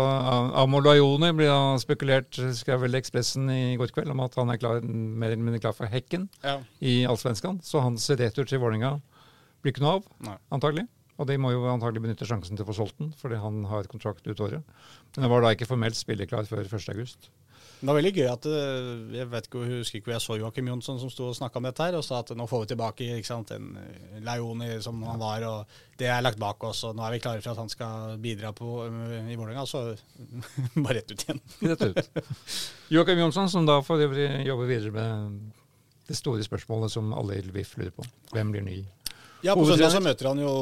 Speaker 3: Amor Lajoni blir da spekulert, skrev vel Ekspressen i går kveld, om at han er klar, mer eller mindre klar for Hekken
Speaker 2: Ja.
Speaker 3: i Allsvenskan. Så hans retur til Vålerenga blir ikke noe av,
Speaker 2: Nei.
Speaker 3: antagelig. Og de må jo antagelig benytte sjansen til å få solgt den, fordi han har kontrakt ut året. Men den var da ikke formelt spilleklar før 1.8.
Speaker 2: Det var veldig gøy at eh, Jeg vet ikke, jeg husker ikke hvor jeg så Joakim Jonsson som sto og snakka om dette her, og sa at nå får vi tilbake ikke sant, en eh, Leoni som han var, og det er lagt bak oss, og nå er vi klare for at han skal bidra på, eh, i Vålerenga. Så bare rett ut igjen.
Speaker 3: Rett ut. Joakim Jonsson, som da for øvrig jobber videre med det store spørsmålet som alle i Lviv lurer på. Hvem blir ny?
Speaker 2: Ja, på søndag så møter han jo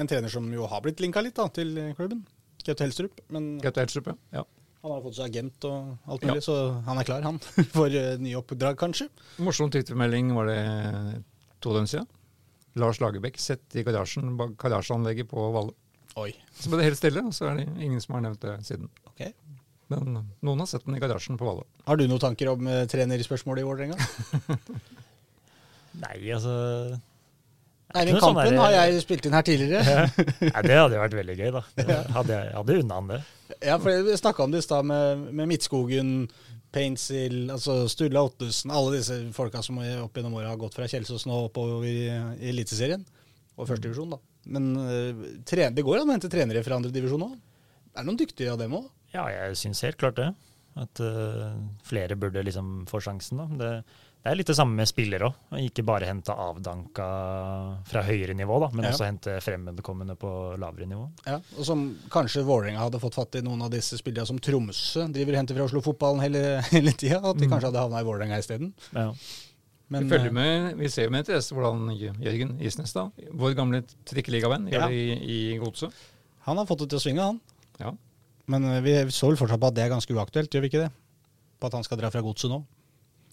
Speaker 2: en trener som jo har blitt linka litt da, til klubben. Gaute Helstrup. Men
Speaker 3: Gaute Helstrup, ja.
Speaker 2: han har fått seg agent og alt
Speaker 3: Ja.
Speaker 2: mulig, så han er klar, han. For uh, nye oppdrag, kanskje.
Speaker 3: Morsom twittermelding var det to døgn siden. Lars Lagerbäck sett i garasjen, bak garasjeanlegget på Valle.
Speaker 2: Oi.
Speaker 3: Så ble det helt stille, og så er det ingen som har nevnt det siden.
Speaker 2: ok.
Speaker 3: Men noen har sett den i garasjen på Valle.
Speaker 2: Har du noen tanker om uh, trenerspørsmålet i Vålerenga?
Speaker 1: Nei, altså
Speaker 2: Eivind
Speaker 1: sånn
Speaker 2: Kampen har jeg spilt inn her tidligere.
Speaker 1: Nei, Det hadde vært veldig gøy, da. Det hadde jeg hadde unna han det.
Speaker 2: Ja, for Vi snakka om det i stad med, med Midtskogen, Painsil, altså Sturla Ottesen Alle disse folka som opp gjennom åra har gått fra Kjelsås nå oppover i, i Eliteserien. Og førstedivisjon, da. Men uh, tre, det går an å hente trenere fra andredivisjon òg. Er det noen dyktige av dem òg?
Speaker 1: Ja, jeg syns helt klart det. At uh, flere burde liksom få sjansen. da. Det, det er litt det samme med spillere òg. Ikke bare hente avdanka fra høyere nivå, da, men
Speaker 2: Ja.
Speaker 1: også hente fremmedkommende på lavere nivå.
Speaker 2: Ja, og som kanskje Vålerenga hadde fått fatt i noen av disse spillerne som Tromsø driver og henter fra Oslo-fotballen hele, hele tida. At de
Speaker 3: Mm.
Speaker 2: kanskje hadde havna i Vålerenga isteden.
Speaker 1: Ja.
Speaker 2: Men
Speaker 3: vi,
Speaker 2: eh,
Speaker 3: med, vi ser med interesse hvordan Jørgen Isnes, da, vår gamle trikkeligavenn,
Speaker 2: Ja.
Speaker 3: det i, i Godset.
Speaker 2: han har fått det til å svinge, han.
Speaker 3: Ja.
Speaker 2: Men eh, vi så vel fortsatt på at det er ganske uaktuelt, gjør vi ikke det? På at han skal dra fra godset nå.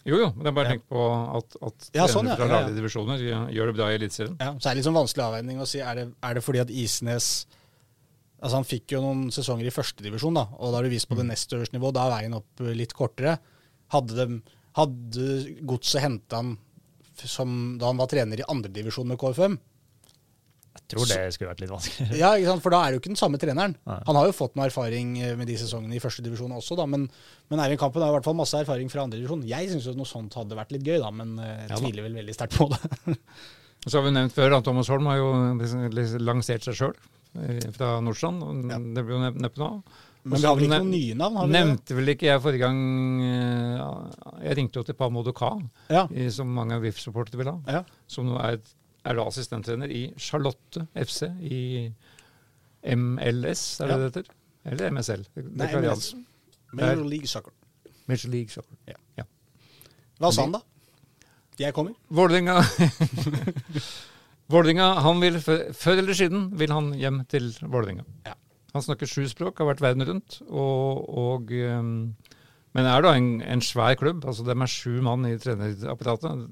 Speaker 3: Jo, jo, men jeg bare tenkt på at, at
Speaker 2: Ja, sånn, ja.
Speaker 3: fra lavere divisjoner gjør- det bra i Eliteserien.
Speaker 2: Ja, så er det sånn vanskelig avveining å si er det, er det fordi at Isnes Altså Han fikk jo noen sesonger i førstedivisjon, da, og da har du vist på det nest øverste nivå. Da er veien opp litt kortere. Hadde, de, hadde Godset henta han som da han var trener i andredivisjon med KFM?
Speaker 1: Jeg tror det skulle vært litt vanskelig.
Speaker 2: Ja, ikke sant? for da er det jo ikke den samme treneren.
Speaker 1: Nei.
Speaker 2: Han har jo fått noe erfaring eh, med de sesongene i førstedivisjon også, da, men, men Eivind Kampen har i hvert fall masse erfaring fra andredivisjon. Jeg syns noe sånt hadde vært litt gøy, da, men eh, jeg
Speaker 3: Ja
Speaker 2: tviler vel veldig sterkt på det.
Speaker 3: Så har vi nevnt før at Thomas Holm har jo liksom- lansert seg sjøl fra Nordstrand. og
Speaker 2: Ja.
Speaker 3: Det blir jo nep- neppe noe av.
Speaker 2: Men vi har vel ikke noen nye navn? har vi det?
Speaker 3: Nevnte vel ikke jeg forrige gang ja, Jeg ringte jo til Pamodo Ka,
Speaker 2: Ja.
Speaker 3: som mange av VIF-supportere vil ha.
Speaker 2: Ja.
Speaker 3: Som nå er, er da assistenttrener i Charlotte FC i MLS, er det
Speaker 2: Ja.
Speaker 3: det heter? Eller MSL? Det, det
Speaker 2: Nei,
Speaker 3: klarer
Speaker 2: MLS. Major League Soccer.
Speaker 3: Major League Soccer. ja.
Speaker 2: Hva sa han, da? Jeg kommer.
Speaker 3: Vålerenga Vålerenga, han vil før eller siden vil han hjem til Vålerenga.
Speaker 2: Ja.
Speaker 3: Han snakker sju språk, har vært verden rundt. Og, og, um, men er da en, en svær klubb. altså De er sju mann i trenerapparatet.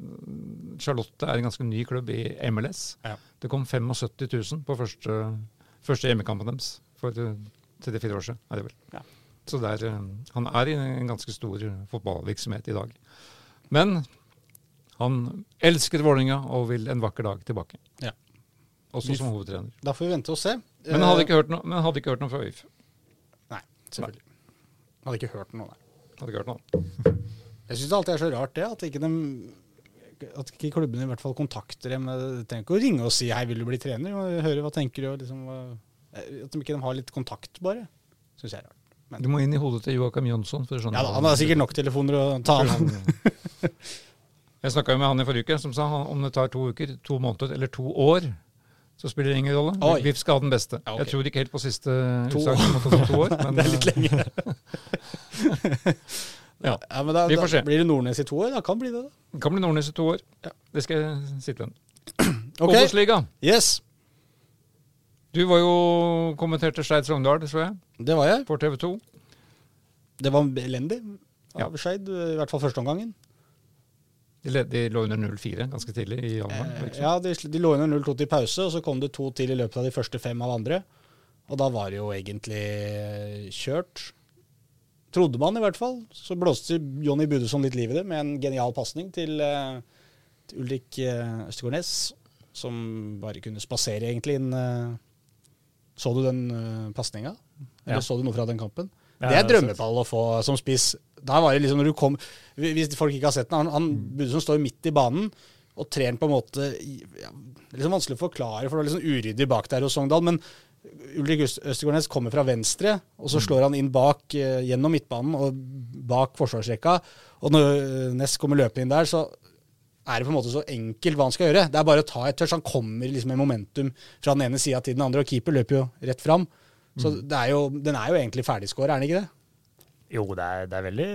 Speaker 3: Charlotte er en ganske ny klubb i MLS.
Speaker 2: Ja.
Speaker 3: Det kom 75 000 på første, første hjemmekampen deres for eh, tre-fire år siden. er det vel.
Speaker 2: Ja.
Speaker 3: Så det er, um, han er i en ganske stor fotballvirksomhet i dag. Men han elsker Vålerenga og vil en vakker dag tilbake.
Speaker 2: Ja.
Speaker 3: Også som hovedtrener.
Speaker 2: Da får vi vente og se.
Speaker 3: Men hadde ikke hørt noe, men hadde ikke hørt noe fra VIF.
Speaker 2: Nei, selvfølgelig. Hadde ikke hørt noe, nei.
Speaker 3: Hadde ikke hørt noe.
Speaker 2: Jeg syns alltid er så rart det, at ikke, de, at ikke klubbene i hvert fall kontakter dem. De trenger ikke å ringe og si 'hei, vil du bli trener?' og høre hva tenker du, og liksom, At de ikke de har litt kontakt, bare. Syns jeg er rart. Men,
Speaker 3: Du må inn i hodet til Joakim Jonsson. for å skjønne
Speaker 2: ja da, Han har sikkert nok telefoner å ta an.
Speaker 3: Jeg snakka med han i forrige uke, som sa han, om det tar to uker, to måneder eller to år, så spiller det ingen rolle.
Speaker 2: Oi.
Speaker 3: VIF skal ha den beste.
Speaker 2: Ja, okay.
Speaker 3: Jeg tror ikke helt på siste
Speaker 2: To
Speaker 3: utsagn det to år. Men,
Speaker 2: Det er litt lenge.
Speaker 3: Ja.
Speaker 2: ja, men da,
Speaker 3: Vi får se.
Speaker 2: blir det Nordnes i to år. Da kan bli det, da.
Speaker 3: Kan bli Nordnes i to år.
Speaker 2: Ja.
Speaker 3: Det skal jeg sitte med.
Speaker 2: Ok,
Speaker 3: Obos-liga.
Speaker 2: Yes,
Speaker 3: Du var jo kommenterte Skeid Sogndal, så jeg,
Speaker 2: det var jeg.
Speaker 3: på TV 2.
Speaker 2: Det var elendig
Speaker 3: Ja.
Speaker 2: av Skeid, i hvert fall første omgangen.
Speaker 3: De, de lå under 0-4 ganske tidlig i januar.
Speaker 2: Eh,
Speaker 3: liksom.
Speaker 2: Ja, de, de lå under 0-2 til pause, og så kom det to til i løpet av de første fem av andre. Og da var det jo egentlig kjørt. Trodde man i hvert fall. Så blåste Jonny Budesson litt liv i det med en genial pasning til, eh, til Ulrik Østegård Næss, som bare kunne spasere egentlig inn eh. Så du den uh, pasninga? Eller
Speaker 1: Ja.
Speaker 2: så du noe fra den kampen?
Speaker 1: Ja,
Speaker 2: det er drømmepall å få som spiss. Da var det liksom når du kom Hvis folk ikke har sett den, han, han Budesson står midt i banen og trer den på en måte ja, er liksom vanskelig å forklare, for det var liksom uryddig bak der hos Sogndal. Men Ulrik Øst- Østegårdnes kommer fra venstre, og så slår han inn bak eh, gjennom midtbanen og bak forsvarsrekka. Og når eh, Ness kommer løpende inn der, så er det på en måte så enkelt hva han skal gjøre. Det er bare å ta et touch. Han kommer liksom med momentum fra den ene sida til den andre, og keeper løper jo rett fram. Så det er jo, den er jo egentlig ferdigskåra, er den ikke det?
Speaker 1: Jo, det er, det er veldig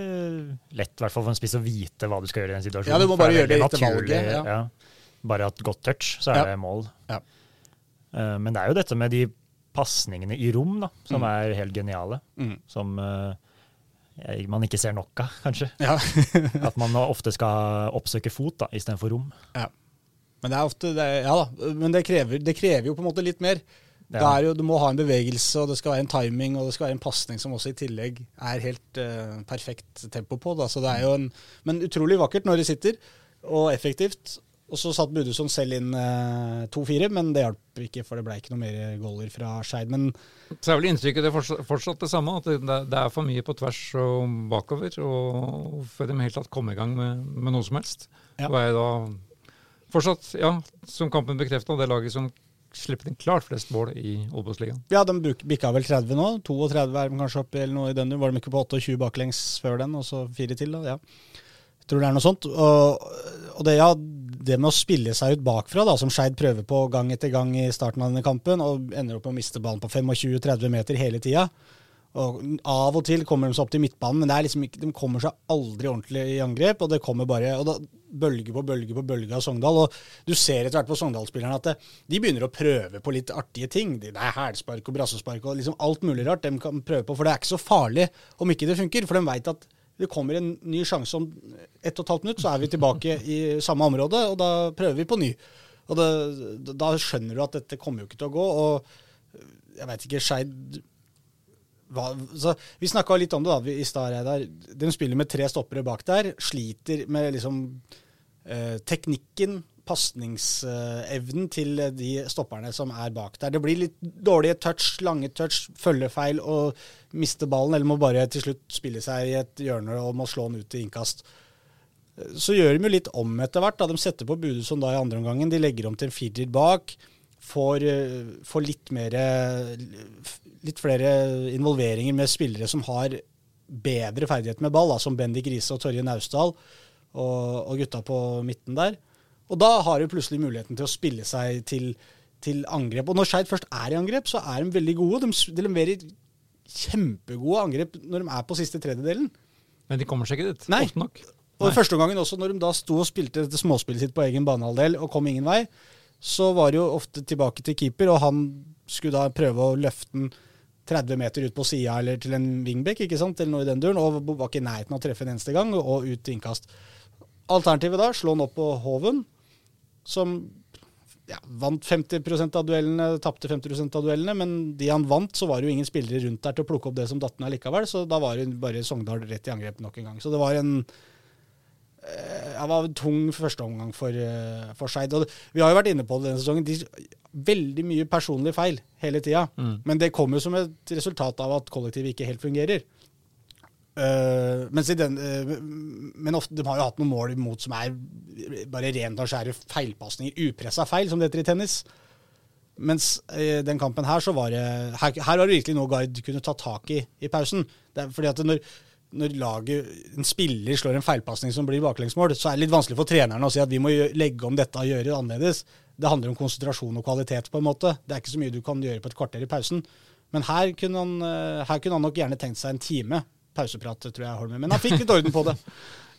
Speaker 1: lett i hvert fall for en spiss å vite hva du skal gjøre i den situasjonen.
Speaker 2: Ja, du må bare gjøre det etter valget, ja.
Speaker 1: Ja. Bare et godt touch, så er
Speaker 2: Ja.
Speaker 1: det mål.
Speaker 2: Ja.
Speaker 1: Eh, Men det er jo dette med de pasningene i rom da, som
Speaker 2: Mm.
Speaker 1: er helt geniale.
Speaker 2: Mm.
Speaker 1: Som eh, jeg- man ikke ser nok av, kanskje.
Speaker 2: Ja.
Speaker 1: At man ofte skal oppsøke fot da, istedenfor rom.
Speaker 2: Men det er ofte det er, Ja da, men det krever, det krever jo på en måte litt mer. Det er jo, du må ha en bevegelse, og det skal være en timing, og det skal være en pasning som også i tillegg er helt uh, perfekt tempo på. Da. Så det er jo en, men utrolig vakkert når det sitter, og effektivt. Og så satt Budusson selv inn eh, 2-4, men det hjalp ikke, for det ble ikke noe mer goaler fra Skeid. Men
Speaker 3: Så er vel inntrykket det fortsatt, fortsatt det samme, at det, det er for mye på tvers og bakover. Og før de helt tatt kom i gang med, med noe som helst.
Speaker 2: Ja.
Speaker 3: Og er da fortsatt, ja, som kampen bekrefta, det laget som slipper inn klart flest mål i Obos-ligaen.
Speaker 2: ja, de bikka vel 30 nå. 32 er de kanskje oppe eller noe i den. Var de ikke på 28 baklengs før den, og så fire til, da? Ja. Jeg tror det er noe sånt. Og, og det, ja, det med å spille seg ut bakfra, da, som Skeid prøver på gang etter gang i starten av denne kampen, og ender opp med å miste ballen på 25-30 meter hele tida. Og Av og til kommer de seg opp til midtbanen, men liksom ikke, de kommer seg aldri ordentlig i angrep. og det kommer bare, og da Bølge på bølge på bølge av Sogndal. og Du ser etter hvert på Sogndal-spillerne at det, de begynner å prøve på litt artige ting. Det er hælspark og brassespark og liksom alt mulig rart de kan prøve på. For det er ikke så farlig om ikke det funker. For de veit at det kommer en ny sjanse om ett og et halvt minutt, så er vi tilbake i samme område, og da prøver vi på ny. Og det, da skjønner du at dette kommer jo ikke til å gå. og Jeg veit ikke, Skeid Vi snakka litt om det da, i stad, Reidar. De spiller med tre stoppere bak der. Sliter med liksom eh, teknikken, pasningsevnen til de stopperne som er bak der. Det blir litt dårlige touch, lange touch, følgefeil og miste ballen, eller må bare til slutt spille seg i et hjørne og må slå den ut i innkast. Så gjør de jo litt om etter hvert. da. De setter på Budusson da i andre omgangen. De legger om til en firer bak. Får, eh, får litt mer Litt flere involveringer med spillere som har bedre ferdighet med ball, da, som Bendik Riise og Torje Naustdal og, og gutta på midten der. Og da har de plutselig muligheten til å spille seg til, til angrep. Og når Skeid først er i angrep, så er de veldig gode. De, de leverer kjempegode angrep når de er på siste tredjedelen.
Speaker 3: Men de kommer seg ikke dit
Speaker 2: Nei.
Speaker 3: ofte nok.
Speaker 2: Og
Speaker 3: Nei.
Speaker 2: første gangen også, når de da sto og spilte dette småspillet sitt på egen banehalvdel og kom ingen vei, så var det jo ofte tilbake til keeper, og han skulle da prøve å løfte den 30 meter ut på sida eller til en wingback, ikke sant, eller noe i den duren, og var ikke i nærheten av å treffe en eneste gang, og ut innkast. Alternativet da, slå den opp på Hoven, som ja, vant 50% av duellene, tapte 50% av duellene, men de han vant, så var det jo ingen spillere rundt der til å plukke opp det som datt ned likevel, så da var det bare Sogndal rett i angrep nok en gang. Så det var en eh, det var en tung førsteomgang for, eh, for Skeid. Vi har jo vært inne på det denne sesongen. De, veldig mye personlige feil hele tida.
Speaker 3: Mm.
Speaker 2: Men det kommer som et resultat av at kollektivet ikke helt fungerer. Eh, i den, uh, men ofte, de har jo hatt noen mål imot som er bare rent og skjære feilpasninger. Upressa feil, som det heter i tennis. Mens i den kampen her, så var det Her, her var det virkelig noe Gard kunne ta tak i i pausen. Det er fordi at når, når laget, en spiller slår en feilpasning som blir baklengsmål, så er det litt vanskelig for trenerne å si at vi må legge om dette og gjøre det annerledes. Det handler om konsentrasjon og kvalitet, på en måte. Det er ikke så mye du kan gjøre på et kvarter i pausen. Men her kunne han, eh, her kunne han nok gjerne tenkt seg en time pauseprat, tror jeg, Holmen. Men han fikk litt orden på det.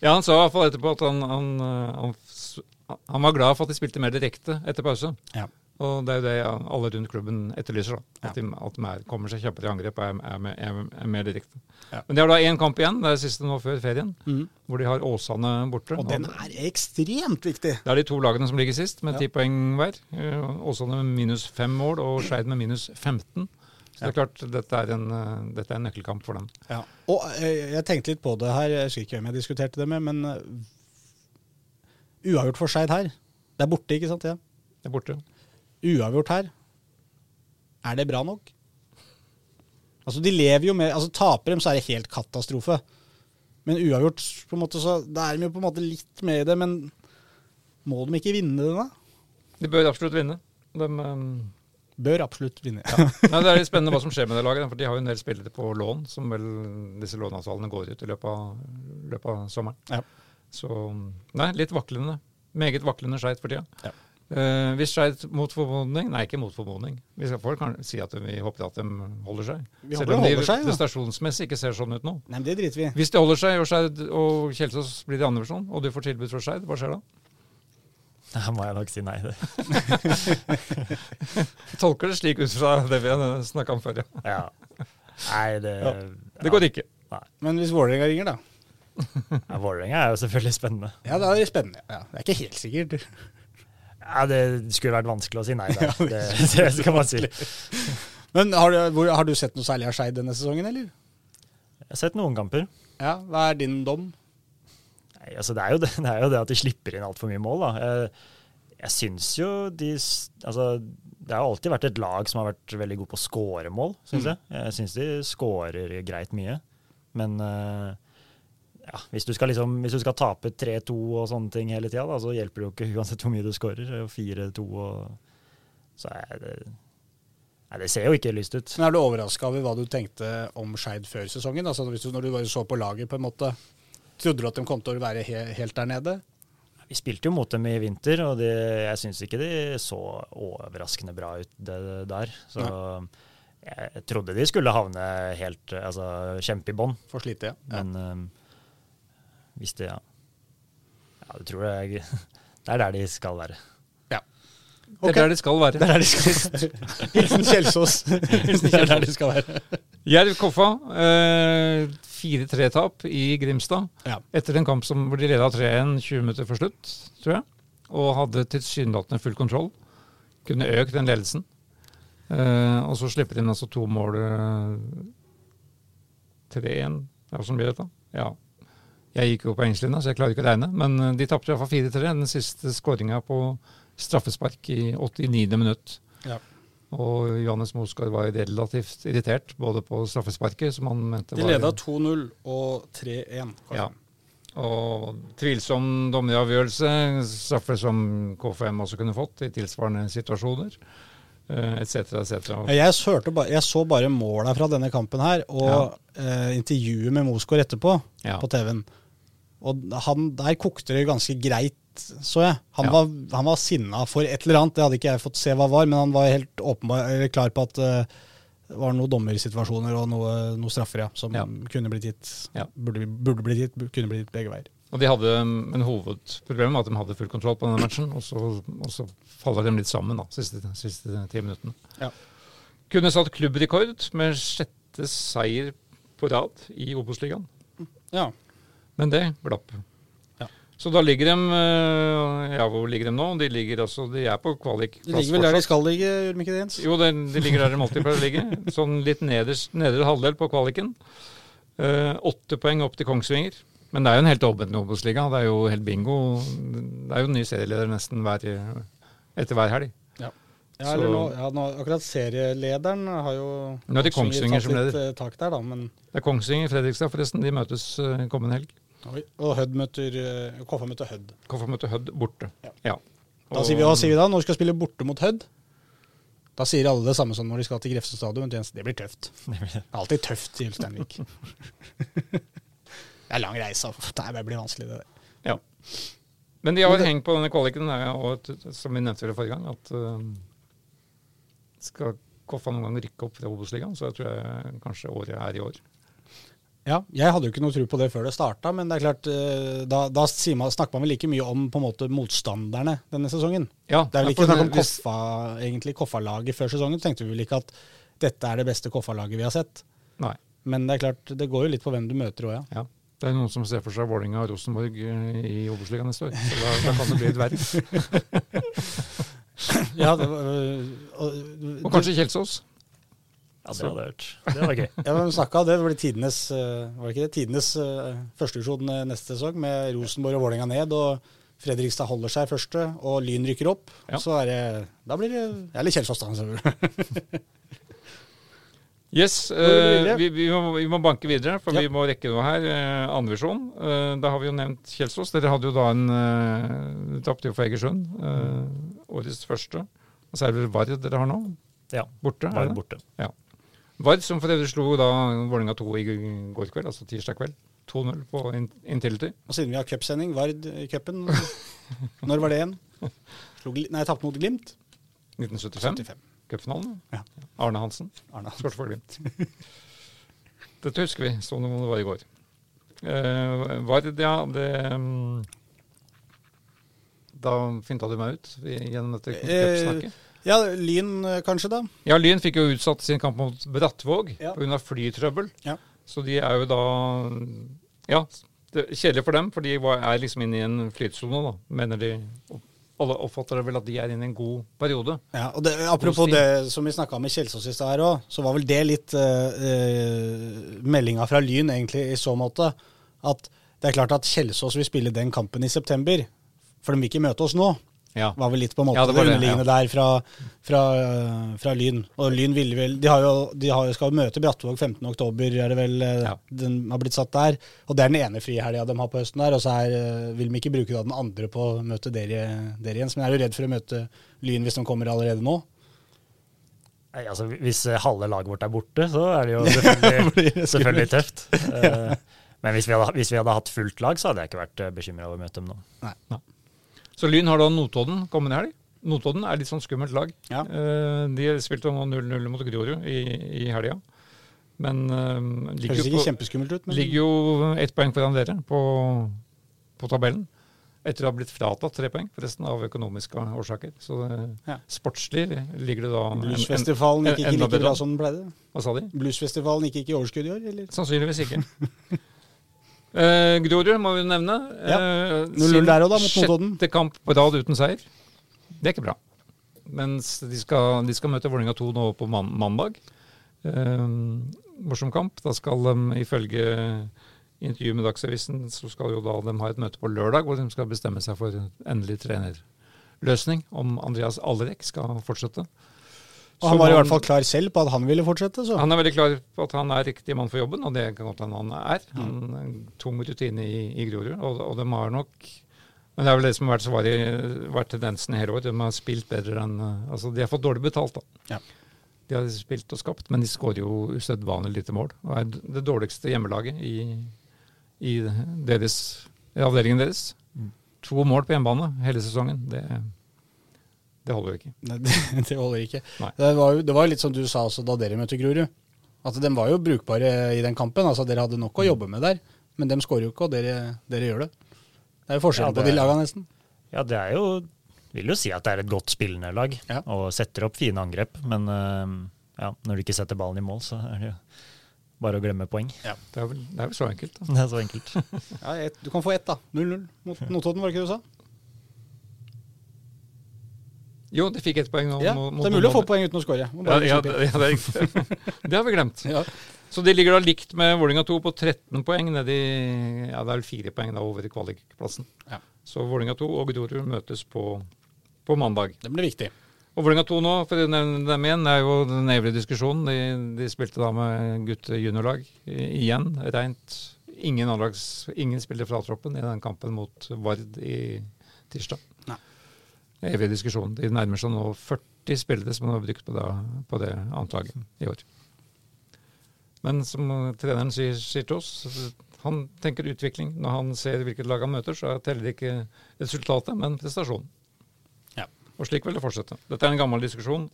Speaker 3: Ja, han sa i hvert fall etterpå at han, han, eh, han, han var glad for at de spilte mer direkte etter pause.
Speaker 2: Ja.
Speaker 3: Og det er jo det alle rundt klubben etterlyser. da. At
Speaker 2: Ja.
Speaker 3: de, at de er, kommer seg kjappere i angrep og er, er, mer- er, er mer direkte.
Speaker 2: Ja.
Speaker 3: Men de har da én kamp igjen, det er siste nå før ferien,
Speaker 2: mm.
Speaker 3: hvor de har Åsane borte.
Speaker 2: Og den er ekstremt viktig.
Speaker 3: Det er de to lagene som ligger sist, med
Speaker 2: Ja.
Speaker 3: ti poeng hver. Eh, Åsane med minus fem mål og Skeid med minus 15. Så det er klart, dette er en, eh, dette er en nøkkelkamp for dem.
Speaker 2: Ja. Og eh, jeg tenkte litt på det her, jeg husker ikke hvem jeg diskuterte det med, men eh, uavgjort for Skeid her. Det er borte, ikke sant? Ja.
Speaker 3: Det er borte.
Speaker 2: Uavgjort her. Er det bra nok? Altså, de lever jo med Altså, taper dem, så er det helt katastrofe. Men uavgjort, på en måte, så Da er de jo på en måte litt med i det, men må de ikke vinne det, da?
Speaker 3: De bør absolutt vinne. De, eh,
Speaker 2: Bør absolutt vinne.
Speaker 3: Nei, det er litt spennende hva som skjer med det laget. For de har jo en del spillere på lån, som vel disse låneavtalene går ut i løpet av, løpet av sommeren.
Speaker 2: Ja.
Speaker 3: Så nei, litt vaklende. Meget vaklende Skeid for tida.
Speaker 2: Ja.
Speaker 3: Eh, hvis Skeid mot formodning Nei, ikke mot formodning. Vi skal folk kan si at vi håper at de holder seg.
Speaker 2: Vi
Speaker 3: Selv om
Speaker 2: de
Speaker 3: de
Speaker 2: seg,
Speaker 3: prestasjonsmessig ikke ser sånn ut nå.
Speaker 2: Nei, men det driter vi.
Speaker 3: Hvis de holder seg, og Skeid og Kjelsås blir i andre divisjon, og du får tilbud fra Skeid, hva skjer da?
Speaker 1: Da må jeg nok si nei.
Speaker 3: Jeg tolker det slik ut fra det vi har snakka om før, ja.
Speaker 1: Ja. Nei, det,
Speaker 3: Ja. Det går ikke.
Speaker 2: Men hvis Vålerenga ringer, da?
Speaker 1: Ja, Vålerenga er jo selvfølgelig spennende.
Speaker 2: Ja, det er det spennende. Ja, det er ikke helt sikkert.
Speaker 1: Ja, Det skulle vært vanskelig å si nei der. Det, det skal man si.
Speaker 2: Men har du, hvor, har du sett noe særlig av Skeid denne sesongen, eller?
Speaker 1: Jeg har sett noen kamper.
Speaker 2: Ja, Hva er din dom?
Speaker 1: Nei, altså det, er jo det, det er jo det at de slipper inn altfor mye mål. da. Jeg, jeg syns jo de Altså, det har alltid vært et lag som har vært veldig god på å score mål, syns
Speaker 2: Mm.
Speaker 1: jeg. Jeg syns de scorer greit mye. Men eh, ja, hvis du skal liksom, hvis du skal tape 3-2 og sånne ting hele tida, så hjelper det jo ikke uansett hvor mye du scorer. og 4-2 og Så er det Nei, det ser jo ikke lyst ut.
Speaker 2: Men Er du overraska over hva du tenkte om Skeid før sesongen? Altså hvis du, Når du bare så på laget, på en måte, trodde du at de kom til å være he helt der nede?
Speaker 1: Vi spilte jo mot dem i vinter, og de, jeg syns ikke de så overraskende bra ut det der. Så jeg trodde de skulle havne helt Altså kjempe i bånn,
Speaker 2: For slite, ja. ja.
Speaker 1: men um, hvis det Ja. Ja, det tror jeg Det er der de skal være.
Speaker 3: Det er der de skal være.
Speaker 2: Det er der de skal være. Hilsen Kjelsås. det er der de skal være.
Speaker 3: Jerv Koffa, eh, 4-3-tap i Grimstad.
Speaker 2: Ja.
Speaker 3: Etter en kamp som, hvor de leda 3-1 20 minutter før slutt, tror jeg. Og hadde tilsynelatende full kontroll. Kunne økt den ledelsen. Eh, og så slipper de inn altså to mål eh, 3-1. Ja, som blir dette? Ja. Jeg gikk jo på engelsklinja, så jeg klarer ikke å regne. Men eh, de tapte iallfall 4-3. Den siste skåringa på straffespark i 89. minutt.
Speaker 2: Ja.
Speaker 3: Og Johannes Mosgaard var relativt irritert både på straffesparket, som han mente var De
Speaker 2: leda 2-0 og 3-1.
Speaker 3: Ja. Og tvilsom dommeravgjørelse, straffer som KFM også kunne fått i tilsvarende situasjoner, eh, etc., etc.
Speaker 2: Jeg, jeg så bare måla fra denne kampen her, og
Speaker 3: Ja.
Speaker 2: eh, intervjuet med Mosgaard etterpå
Speaker 3: Ja.
Speaker 2: på TV-en. Og han, der kokte det ganske greit, så jeg. Han,
Speaker 3: Ja.
Speaker 2: var, han var sinna for et eller annet, det hadde ikke jeg fått se hva var, men han var helt åpenbar, klar på at eh, det var noen dommersituasjoner og noe, noe straffer ja, som
Speaker 3: Ja.
Speaker 2: kunne blitt gitt.
Speaker 3: Ja.
Speaker 2: Burde, burde blitt gitt, kunne blitt gitt begge veier.
Speaker 3: Og de hadde um, en hovedproblem med at de hadde full kontroll på denne matchen, og så, og så faller de litt sammen da, siste, siste ti minuttene.
Speaker 2: Ja.
Speaker 3: Kunne satt klubbrekord med sjette seier på rad i Obos-ligaen,
Speaker 2: Ja.
Speaker 3: Men det glapp.
Speaker 2: Ja.
Speaker 3: Så da ligger de øh, Ja, hvor ligger de nå? De ligger altså, de er på kvalik.
Speaker 2: De ligger vel der de skal ligge, gjør de ikke det, Jens?
Speaker 3: Jo, de, de ligger der de alltid pleier å ligge. Sånn litt nederst, nedre halvdel på kvaliken. Eh, åtte poeng opp til Kongsvinger. Men det er jo en helt åpen Obos-liga. Det er jo helt bingo. Det er jo ny serieleder nesten hver, etter hver helg.
Speaker 2: Ja,
Speaker 3: Ja,
Speaker 2: eller nå, ja, nå, akkurat serielederen har jo
Speaker 3: Nå er det Kongsvinger som leder.
Speaker 2: eh, tak der, da, men
Speaker 3: Det er Kongsvinger Fredrikstad, forresten. De møtes eh, kommende helg.
Speaker 2: Oi. Og Hødd møter eh, Koffa møter Hødd.
Speaker 3: Koffa møter Hødd borte?
Speaker 2: Ja.
Speaker 3: Ja.
Speaker 2: Da sier vi, hva sier vi da? Når vi skal spille borte mot Hødd? Da sier alle det samme som når de skal til Grefsen stadion. Det blir tøft. Det er alltid tøft i Ulsteinvik. det er lang reise. aff. Det blir vanskelig, det der.
Speaker 3: Ja. Men de har
Speaker 2: Men det-
Speaker 3: hengt på denne kvaliken, et- som vi nevnte forrige gang, at eh, skal Koffa noen gang rykke opp fra Obos-ligaen, så jeg tror jeg kanskje året er i år.
Speaker 2: Ja, jeg hadde jo ikke noe tro på det før det starta, men det er klart, eh, da, da man, snakker man vel like mye om på en måte motstanderne denne sesongen.
Speaker 3: Ja,
Speaker 2: Det er vel ikke snakk om Koffa, egentlig Koffa-laget før sesongen. Tenkte vi vel ikke at dette er det beste Koffa-laget vi har sett.
Speaker 3: Nei.
Speaker 2: Men det er klart, det går jo litt på hvem du møter òg, ja.
Speaker 3: Ja. Det er noen som ser for seg Vålerenga og Rosenborg eh, i Obos-ligaen neste år. Så da, da kan det bli litt verre.
Speaker 2: ja det var, øh, og,
Speaker 3: Og kanskje Kjelsås.
Speaker 1: Ja, det hadde jeg hørt. Det var gøy.
Speaker 2: Ja, men snakka om det. Det blir tidenes, øh, var det ikke det? tidenes uh, førstedivisjon øh, neste sesong, med Rosenborg og Vålerenga ned. og Fredrikstad holder seg første, og Lyn rykker opp.
Speaker 3: Ja.
Speaker 2: Så er det Da blir det Eller Kjelsås, da.
Speaker 3: Yes,
Speaker 2: uh, vi
Speaker 3: eh, vi, må, vi må banke videre, for
Speaker 2: Ja.
Speaker 3: vi må rekke noe her. Uh, Andrevisjon. Uh, da har vi jo nevnt Kjelsås. Dere hadde jo da en uh, Tapte jo for Egersund. Uh, årets første. Og så er det vel Vard dere har nå?
Speaker 1: Ja,
Speaker 3: Borte? er
Speaker 1: borte.
Speaker 3: det? Vard, som for øvrig slo da Vålerenga 2 i går kveld, altså tirsdag kveld. 2-0 på In Intility.
Speaker 2: Og siden vi har cupsending, Vard i cupen Når var det igjen? Slo Gli- Nei, tapte mot Glimt.
Speaker 3: 1975.
Speaker 2: 75.
Speaker 3: Cupfinalen.
Speaker 2: Ja.
Speaker 3: Arne Hansen.
Speaker 2: Arne.
Speaker 3: Skåret for Glimt. Dette husker vi, som om det var i går. Eh, Vard, ja, det um, Da finta du meg ut gjennom dette cupsnakket.
Speaker 2: Ja, Lyn øh, kanskje, da.
Speaker 3: Ja, Lyn fikk jo utsatt sin kamp mot Brattvåg
Speaker 2: Ja.
Speaker 3: flytrøbbel.
Speaker 2: Ja.
Speaker 3: Så de er jo da Ja, kjedelig for dem, for de er liksom inne i en flytsone, da, mener de. Alle oppfatter vel at de er inne i en god periode.
Speaker 2: Ja, og det, Apropos det som vi snakka med Kjelsås i stad her òg, så var vel det litt uh, meldinga fra Lyn egentlig i så måte. At det er klart at Kjelsås vil spille den kampen i september, for de vil ikke møte oss nå.
Speaker 3: Ja.
Speaker 2: Var vel litt på en måte
Speaker 3: Ja, det
Speaker 2: det, underliggende ja. der fra, fra, fra Lyn. Og Lyn ville vel De, har jo, de har, skal jo møte Brattvåg 15.10, er det vel
Speaker 3: Ja.
Speaker 2: den har blitt satt der. Og det er den ene frihelga de har på høsten der. Og så er, øh, vil de ikke bruke da den andre på å møte dere, dere igjen. Men er du redd for å møte Lyn hvis de kommer allerede nå?
Speaker 1: Nei, altså, hvis eh, halve laget vårt er borte, så er det jo selvfølgelig, selvfølgelig tøft. Eh, men hvis vi, hadde, hvis vi hadde hatt fullt lag, så hadde jeg ikke vært bekymra over å møte dem nå.
Speaker 3: Så Lyn har da Notodden kommende helg. Notodden er litt sånn skummelt lag.
Speaker 2: Ja.
Speaker 3: Eh, de spilte nå 0-0 mot Grorud i, i helga. Men eh, ligger,
Speaker 2: Høres
Speaker 3: jo
Speaker 2: ikke
Speaker 3: på,
Speaker 2: kjempeskummelt ut, men
Speaker 3: ligger jo ett poeng foran dere på, på tabellen. Etter å ha blitt fratatt tre poeng, forresten, av økonomiske årsaker. Så
Speaker 2: Ja.
Speaker 3: sportslig ligger det da en- en-
Speaker 2: Bluesfestivalen gikk ikke like bra som den pleide.
Speaker 3: Hva sa de?
Speaker 2: Bluesfestivalen gikk ikke i overskudd i år, eller?
Speaker 3: Sannsynligvis ikke. Uh, Grorud må vi nevne.
Speaker 2: Ja.
Speaker 3: Eh,
Speaker 2: 0-0
Speaker 3: sin
Speaker 2: der også da, mot Notodden.
Speaker 3: Sjette kamp på rad uten seier. Det er ikke bra. Mens de skal, de skal møte Vålerenga 2 nå på man mandag. Eh, morsom kamp. Da skal de ifølge intervjuet med Dagsavisen så skal jo da de ha et møte på lørdag hvor de skal bestemme seg for endelig trenerløsning. Om Andreas Alrek skal fortsette.
Speaker 2: Og han var i hvert fall klar selv på at han ville fortsette. så.
Speaker 3: Han er veldig klar på at han er riktig mann for jobben, og det kan godt hende han er. Han er tung rutine i, i Grorud, og, og de har nok Men det er vel det som har vært, svaret, vært tendensen i hele år. De har spilt bedre enn Altså, de har fått dårlig betalt, da.
Speaker 2: Ja.
Speaker 3: De har spilt og skapt, men de skårer jo usedvanlig lite mål. Og er det dårligste hjemmelaget i, i, deres, i avdelingen deres. To mål på hjemmebane hele sesongen. Det, det holder jo ikke.
Speaker 2: Nei, det, det holder ikke. Det var, jo, det var jo litt som du sa også da dere møtte Grorud. At de var jo brukbare i den kampen. altså Dere hadde nok å jobbe med der. Men de skårer jo ikke, og dere, dere gjør det. Det er jo forskjellen
Speaker 1: Ja,
Speaker 2: på de lagene, nesten.
Speaker 1: Ja, det er jo Vil jo si at det er et godt spillende lag,
Speaker 2: Ja.
Speaker 1: og setter opp fine angrep. Men eh, ja, når du ikke setter ballen i mål, så er det jo bare å glemme poeng.
Speaker 3: Det er vel, det er vel så enkelt. Da.
Speaker 1: Det er så enkelt.
Speaker 2: Ja, et, du kan få ett, da. 0-0 mot Notodden, var det ikke det du sa?
Speaker 3: Jo, de fikk ett poeng nå.
Speaker 2: Ja,
Speaker 3: mot-
Speaker 2: Det er mulig å få poeng uten å skåre.
Speaker 3: Ja, ja, det, det, er det har vi glemt.
Speaker 2: ja.
Speaker 3: Så de ligger da likt med Vålinga 2 på 13 poeng. Nede i, ja, det er vel fire poeng da over kvalikplassen.
Speaker 2: Ja.
Speaker 3: Så Vålinga 2 og Grorud møtes på, på mandag.
Speaker 2: Det blir viktig.
Speaker 3: Og Vålinga 2 nå, for å nevne dem igjen, det er jo den evige diskusjonen. De, de spilte da med gutte juniorlag igjen. Rent ingen, anlags, ingen spiller fra troppen i den kampen mot Vard i tirsdag.
Speaker 2: Nei.
Speaker 3: diskusjonen. De nærmer seg nå 40 spillere som har brukt på, da, på det anslaget i år. Men som treneren sier, sier til oss, han tenker utvikling. Når han ser hvilket lag han møter, så teller ikke resultatet, men prestasjonen.
Speaker 2: Ja.
Speaker 3: Og slik vil det fortsette. Dette er en gammel diskusjon.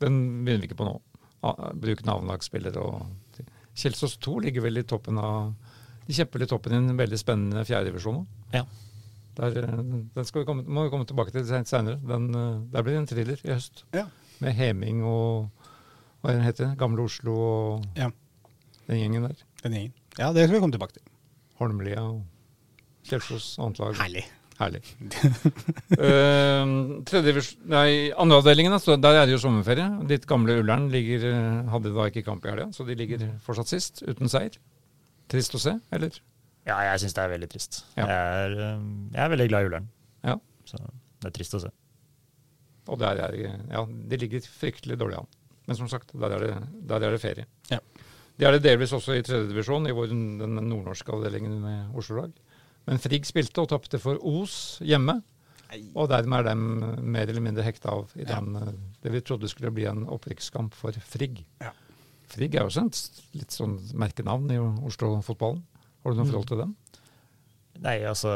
Speaker 3: Den begynner vi ikke på nå. Bruk navnlagsspillere og Kjelsås 2 ligger vel i toppen av De kjemper i toppen i en veldig spennende fjerdedivisjon nå.
Speaker 1: Ja.
Speaker 3: Der, eh, Den vi komme, må vi komme tilbake til seinere. Der blir det en thriller i høst.
Speaker 2: Ja.
Speaker 3: Med Heming og hva den heter Gamle Oslo og
Speaker 2: Ja,
Speaker 3: den gjengen der.
Speaker 2: den gjengen. Ja, det skal vi komme tilbake til.
Speaker 3: Holmlia og Kjelsås annet.
Speaker 2: Herlig.
Speaker 3: Herlig. uh, nei, Andreavdelingen, så der er det jo sommerferie. Ditt gamle Ullern ligger, eh, hadde da ikke kamp i helga, så de ligger fortsatt sist, uten seier. Trist å se, eller?
Speaker 1: Ja, jeg syns det er veldig trist.
Speaker 3: Ja.
Speaker 1: Jeg, er, eh, jeg er veldig glad i Ullern,
Speaker 3: Ja.
Speaker 1: så det er trist å se.
Speaker 3: Og der er, ja, de ligger fryktelig dårlig an. Men som sagt, der er det, der er det ferie.
Speaker 2: Ja.
Speaker 3: De er det delvis også i tredjedivisjon, i vår, den nordnorske avdelingen med Oslo-lag. Men Frigg spilte og tapte for Os hjemme. Og dermed er de mer eller mindre hekta av i den, ja. det vi trodde skulle bli en opprykkskamp for Frigg.
Speaker 2: Ja.
Speaker 3: Frigg er jo også et litt sånn merkenavn i Oslo-fotballen. Har du noe forhold til dem?
Speaker 1: Nei, altså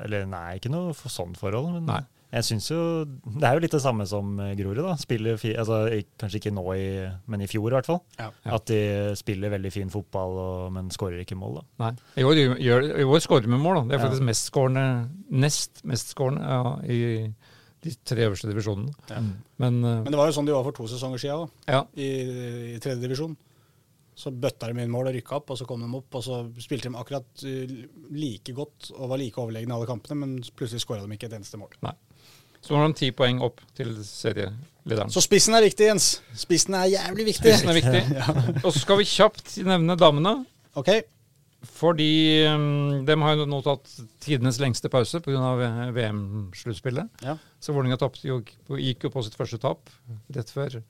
Speaker 1: Eller nei, ikke noe for sånn forhold. Men
Speaker 3: Nei.
Speaker 1: jeg syns jo Det er jo litt det samme som eh, Grorud, da. Spiller altså, kanskje ikke nå, i, men i fjor i hvert fall.
Speaker 2: Ja.
Speaker 3: Ja.
Speaker 1: At de spiller veldig fin fotball, og, men skårer ikke mål, da.
Speaker 3: Nei. I år, gjør, i år skårer med mål. Da. Det er
Speaker 1: Ja.
Speaker 3: faktisk mestskårende, nest mestskårende ja, i de tre øverste divisjonene.
Speaker 2: Ja.
Speaker 3: Men, eh,
Speaker 2: Men det var jo sånn de var for to sesonger siden òg,
Speaker 3: ja,
Speaker 2: i, i tredje divisjon. Så bøtta de inn mål og rykka opp, og så kom de opp, og så spilte de akkurat uh, like godt og var like overlegne i alle kampene, men plutselig skåra de ikke et eneste mål.
Speaker 3: så var de ti poeng opp til serielederen.
Speaker 2: Så spissen er viktig, Jens. Spissen er jævlig viktig.
Speaker 3: Spissen er viktig. Og så skal vi kjapt nevne damene.
Speaker 2: Ok,
Speaker 3: Fordi um, de har jo nå tatt tidenes lengste pause pga. VM-sluttspillet.
Speaker 2: Ja.
Speaker 3: Så Vålerenga gikk jo på sitt første tap rett før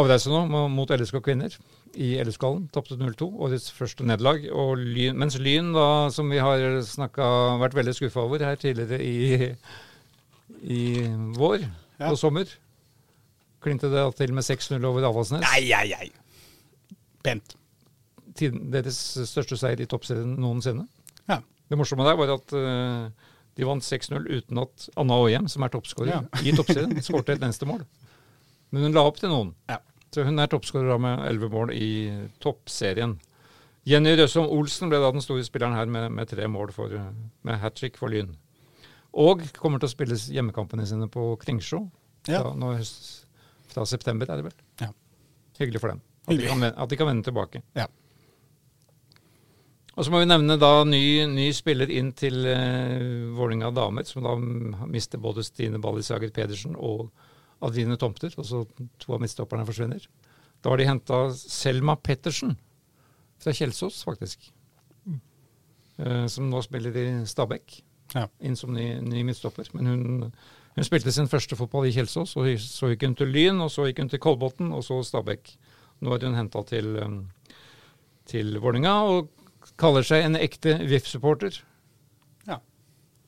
Speaker 3: avreise nå mo- mot LSK Kvinner i LSK-hallen. Tapte 0-2, årets første nederlag. Mens Lyn, da, som vi har snakka, vært veldig skuffa over her tidligere i, i vår
Speaker 2: Ja.
Speaker 3: og sommer, klinte det til med 6-0 over Avaldsnes.
Speaker 2: Nei, nei, nei. Pent.
Speaker 3: deres største seier i toppserien noensinne.
Speaker 2: Ja.
Speaker 3: Det morsomme der var at uh, de vant 6-0 uten at Anna Åhjem, som er toppskårer
Speaker 2: Ja.
Speaker 3: i toppserien, skårte et eneste mål. Men hun la opp til noen.
Speaker 2: Ja.
Speaker 3: Så hun er toppskårer med 11 mål i toppserien. Jenny Røsholm Olsen ble da den store spilleren her med, med tre mål for, eh, med hat trick for Lyn. Og kommer til å spille hjemmekampene sine på Kringsjå
Speaker 2: Ja.
Speaker 3: da, når, fra september, er det vel.
Speaker 2: Ja.
Speaker 3: Hyggelig for dem. At de, kan, at de kan vende tilbake.
Speaker 2: Ja.
Speaker 3: Og så må vi nevne da ny, ny spiller inn til uh, Vålinga damer, som da mister både Stine Ballisager Pedersen og Adeline Tomter. Altså to av midtstopperne forsvinner. Da har de henta Selma Pettersen fra Kjelsås, faktisk. Uh, som nå spiller i Stabekk.
Speaker 2: Ja.
Speaker 3: Inn som ny, ny midtstopper. Men hun, hun, spilte sin første fotball i Kjelsås, og så gikk hun til Lyn, og så gikk hun til Kolbotn, og så Stabekk. Nå er hun henta til, um, til Vålerenga og kaller seg en ekte VIF-supporter.
Speaker 2: Ja.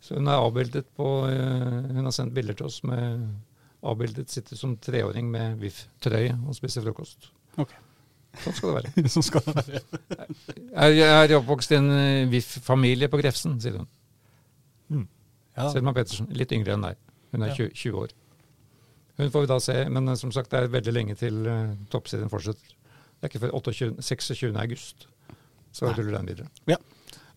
Speaker 3: Så hun er avbildet på uh, Hun har sendt bilder til oss med avbildet sitter som treåring med VIF-trøye og spiser frokost.
Speaker 2: Ok.
Speaker 3: Sånn skal det være.
Speaker 2: sånn skal det være.
Speaker 3: Jeg er oppvokst i en uh, VIF-familie på Grefsen, sier hun.
Speaker 2: Ja.
Speaker 3: Selma Pettersen. Litt yngre enn deg. Hun er
Speaker 2: Ja.
Speaker 3: 20, 20 år. Hun får vi da se, men uh, som sagt, det er veldig lenge til uh, toppserien fortsetter. Det er ikke før 26. august. Så ruller den videre.
Speaker 2: Ja.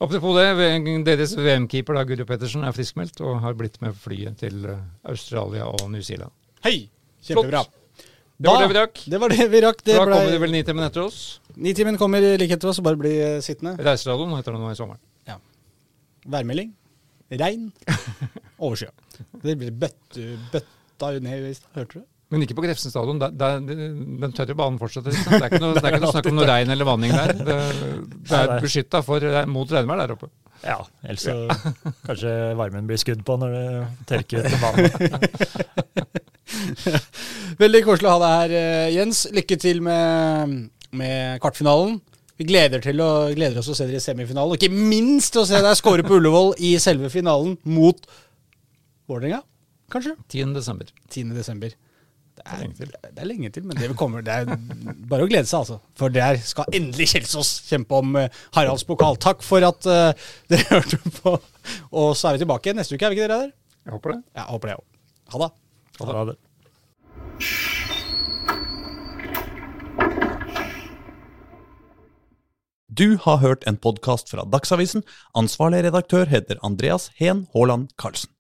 Speaker 3: Apropos det, deres VM-keeper Guro Pettersen er friskmeldt og har blitt med flyet til uh, Australia og New Zealand.
Speaker 2: Hei! Kjempebra.
Speaker 3: Det var
Speaker 2: Da-
Speaker 3: det vi rakk.
Speaker 2: Det var det vi rakk. Det
Speaker 3: Da
Speaker 2: ble...
Speaker 3: kommer det vel ni timer etter oss.
Speaker 2: Nitimen kommer like etter oss, og bare bli eh, sittende.
Speaker 3: Reiseradioen heter det nå i sommeren. Ja.
Speaker 2: Værmelding. Regn. Overskya. Det blir bøtte, bøtta ned hørte du?
Speaker 3: Men ikke på Grefsen stadion. Der, der, den tørre banen fortsetter. Liksom. Det er ikke noe, er ikke noe snakk om noe regn eller vanning der. Det, det er beskytta mot regnvær der oppe.
Speaker 1: Ja, ellers så kanskje varmen blir skudd på når det tørker ut på banen.
Speaker 2: Veldig koselig å ha deg her, eh, Jens. Lykke til med, med kvartfinalen. Vi gleder, til å, gleder oss til å se dere i semifinalen, og ikke minst til å se deg skåre på Ullevål i selve finalen mot Vålerenga, kanskje?
Speaker 3: 10. desember.
Speaker 2: 10. desember. Det er,
Speaker 3: lenge til.
Speaker 2: det er lenge til, men det kommer. Det er bare å glede seg, altså. For der skal endelig Kjelsås kjempe om uh, Haralds pokal. Takk for at uh, dere hørte på. Og så er vi tilbake neste uke, er vi ikke dere der?
Speaker 3: Jeg håper det.
Speaker 2: Ja, jeg håper det òg. Ha det.
Speaker 1: Ha det.
Speaker 4: Du har hørt en podkast fra Dagsavisen. Ansvarlig redaktør heter Andreas Heen Haaland Karlsen.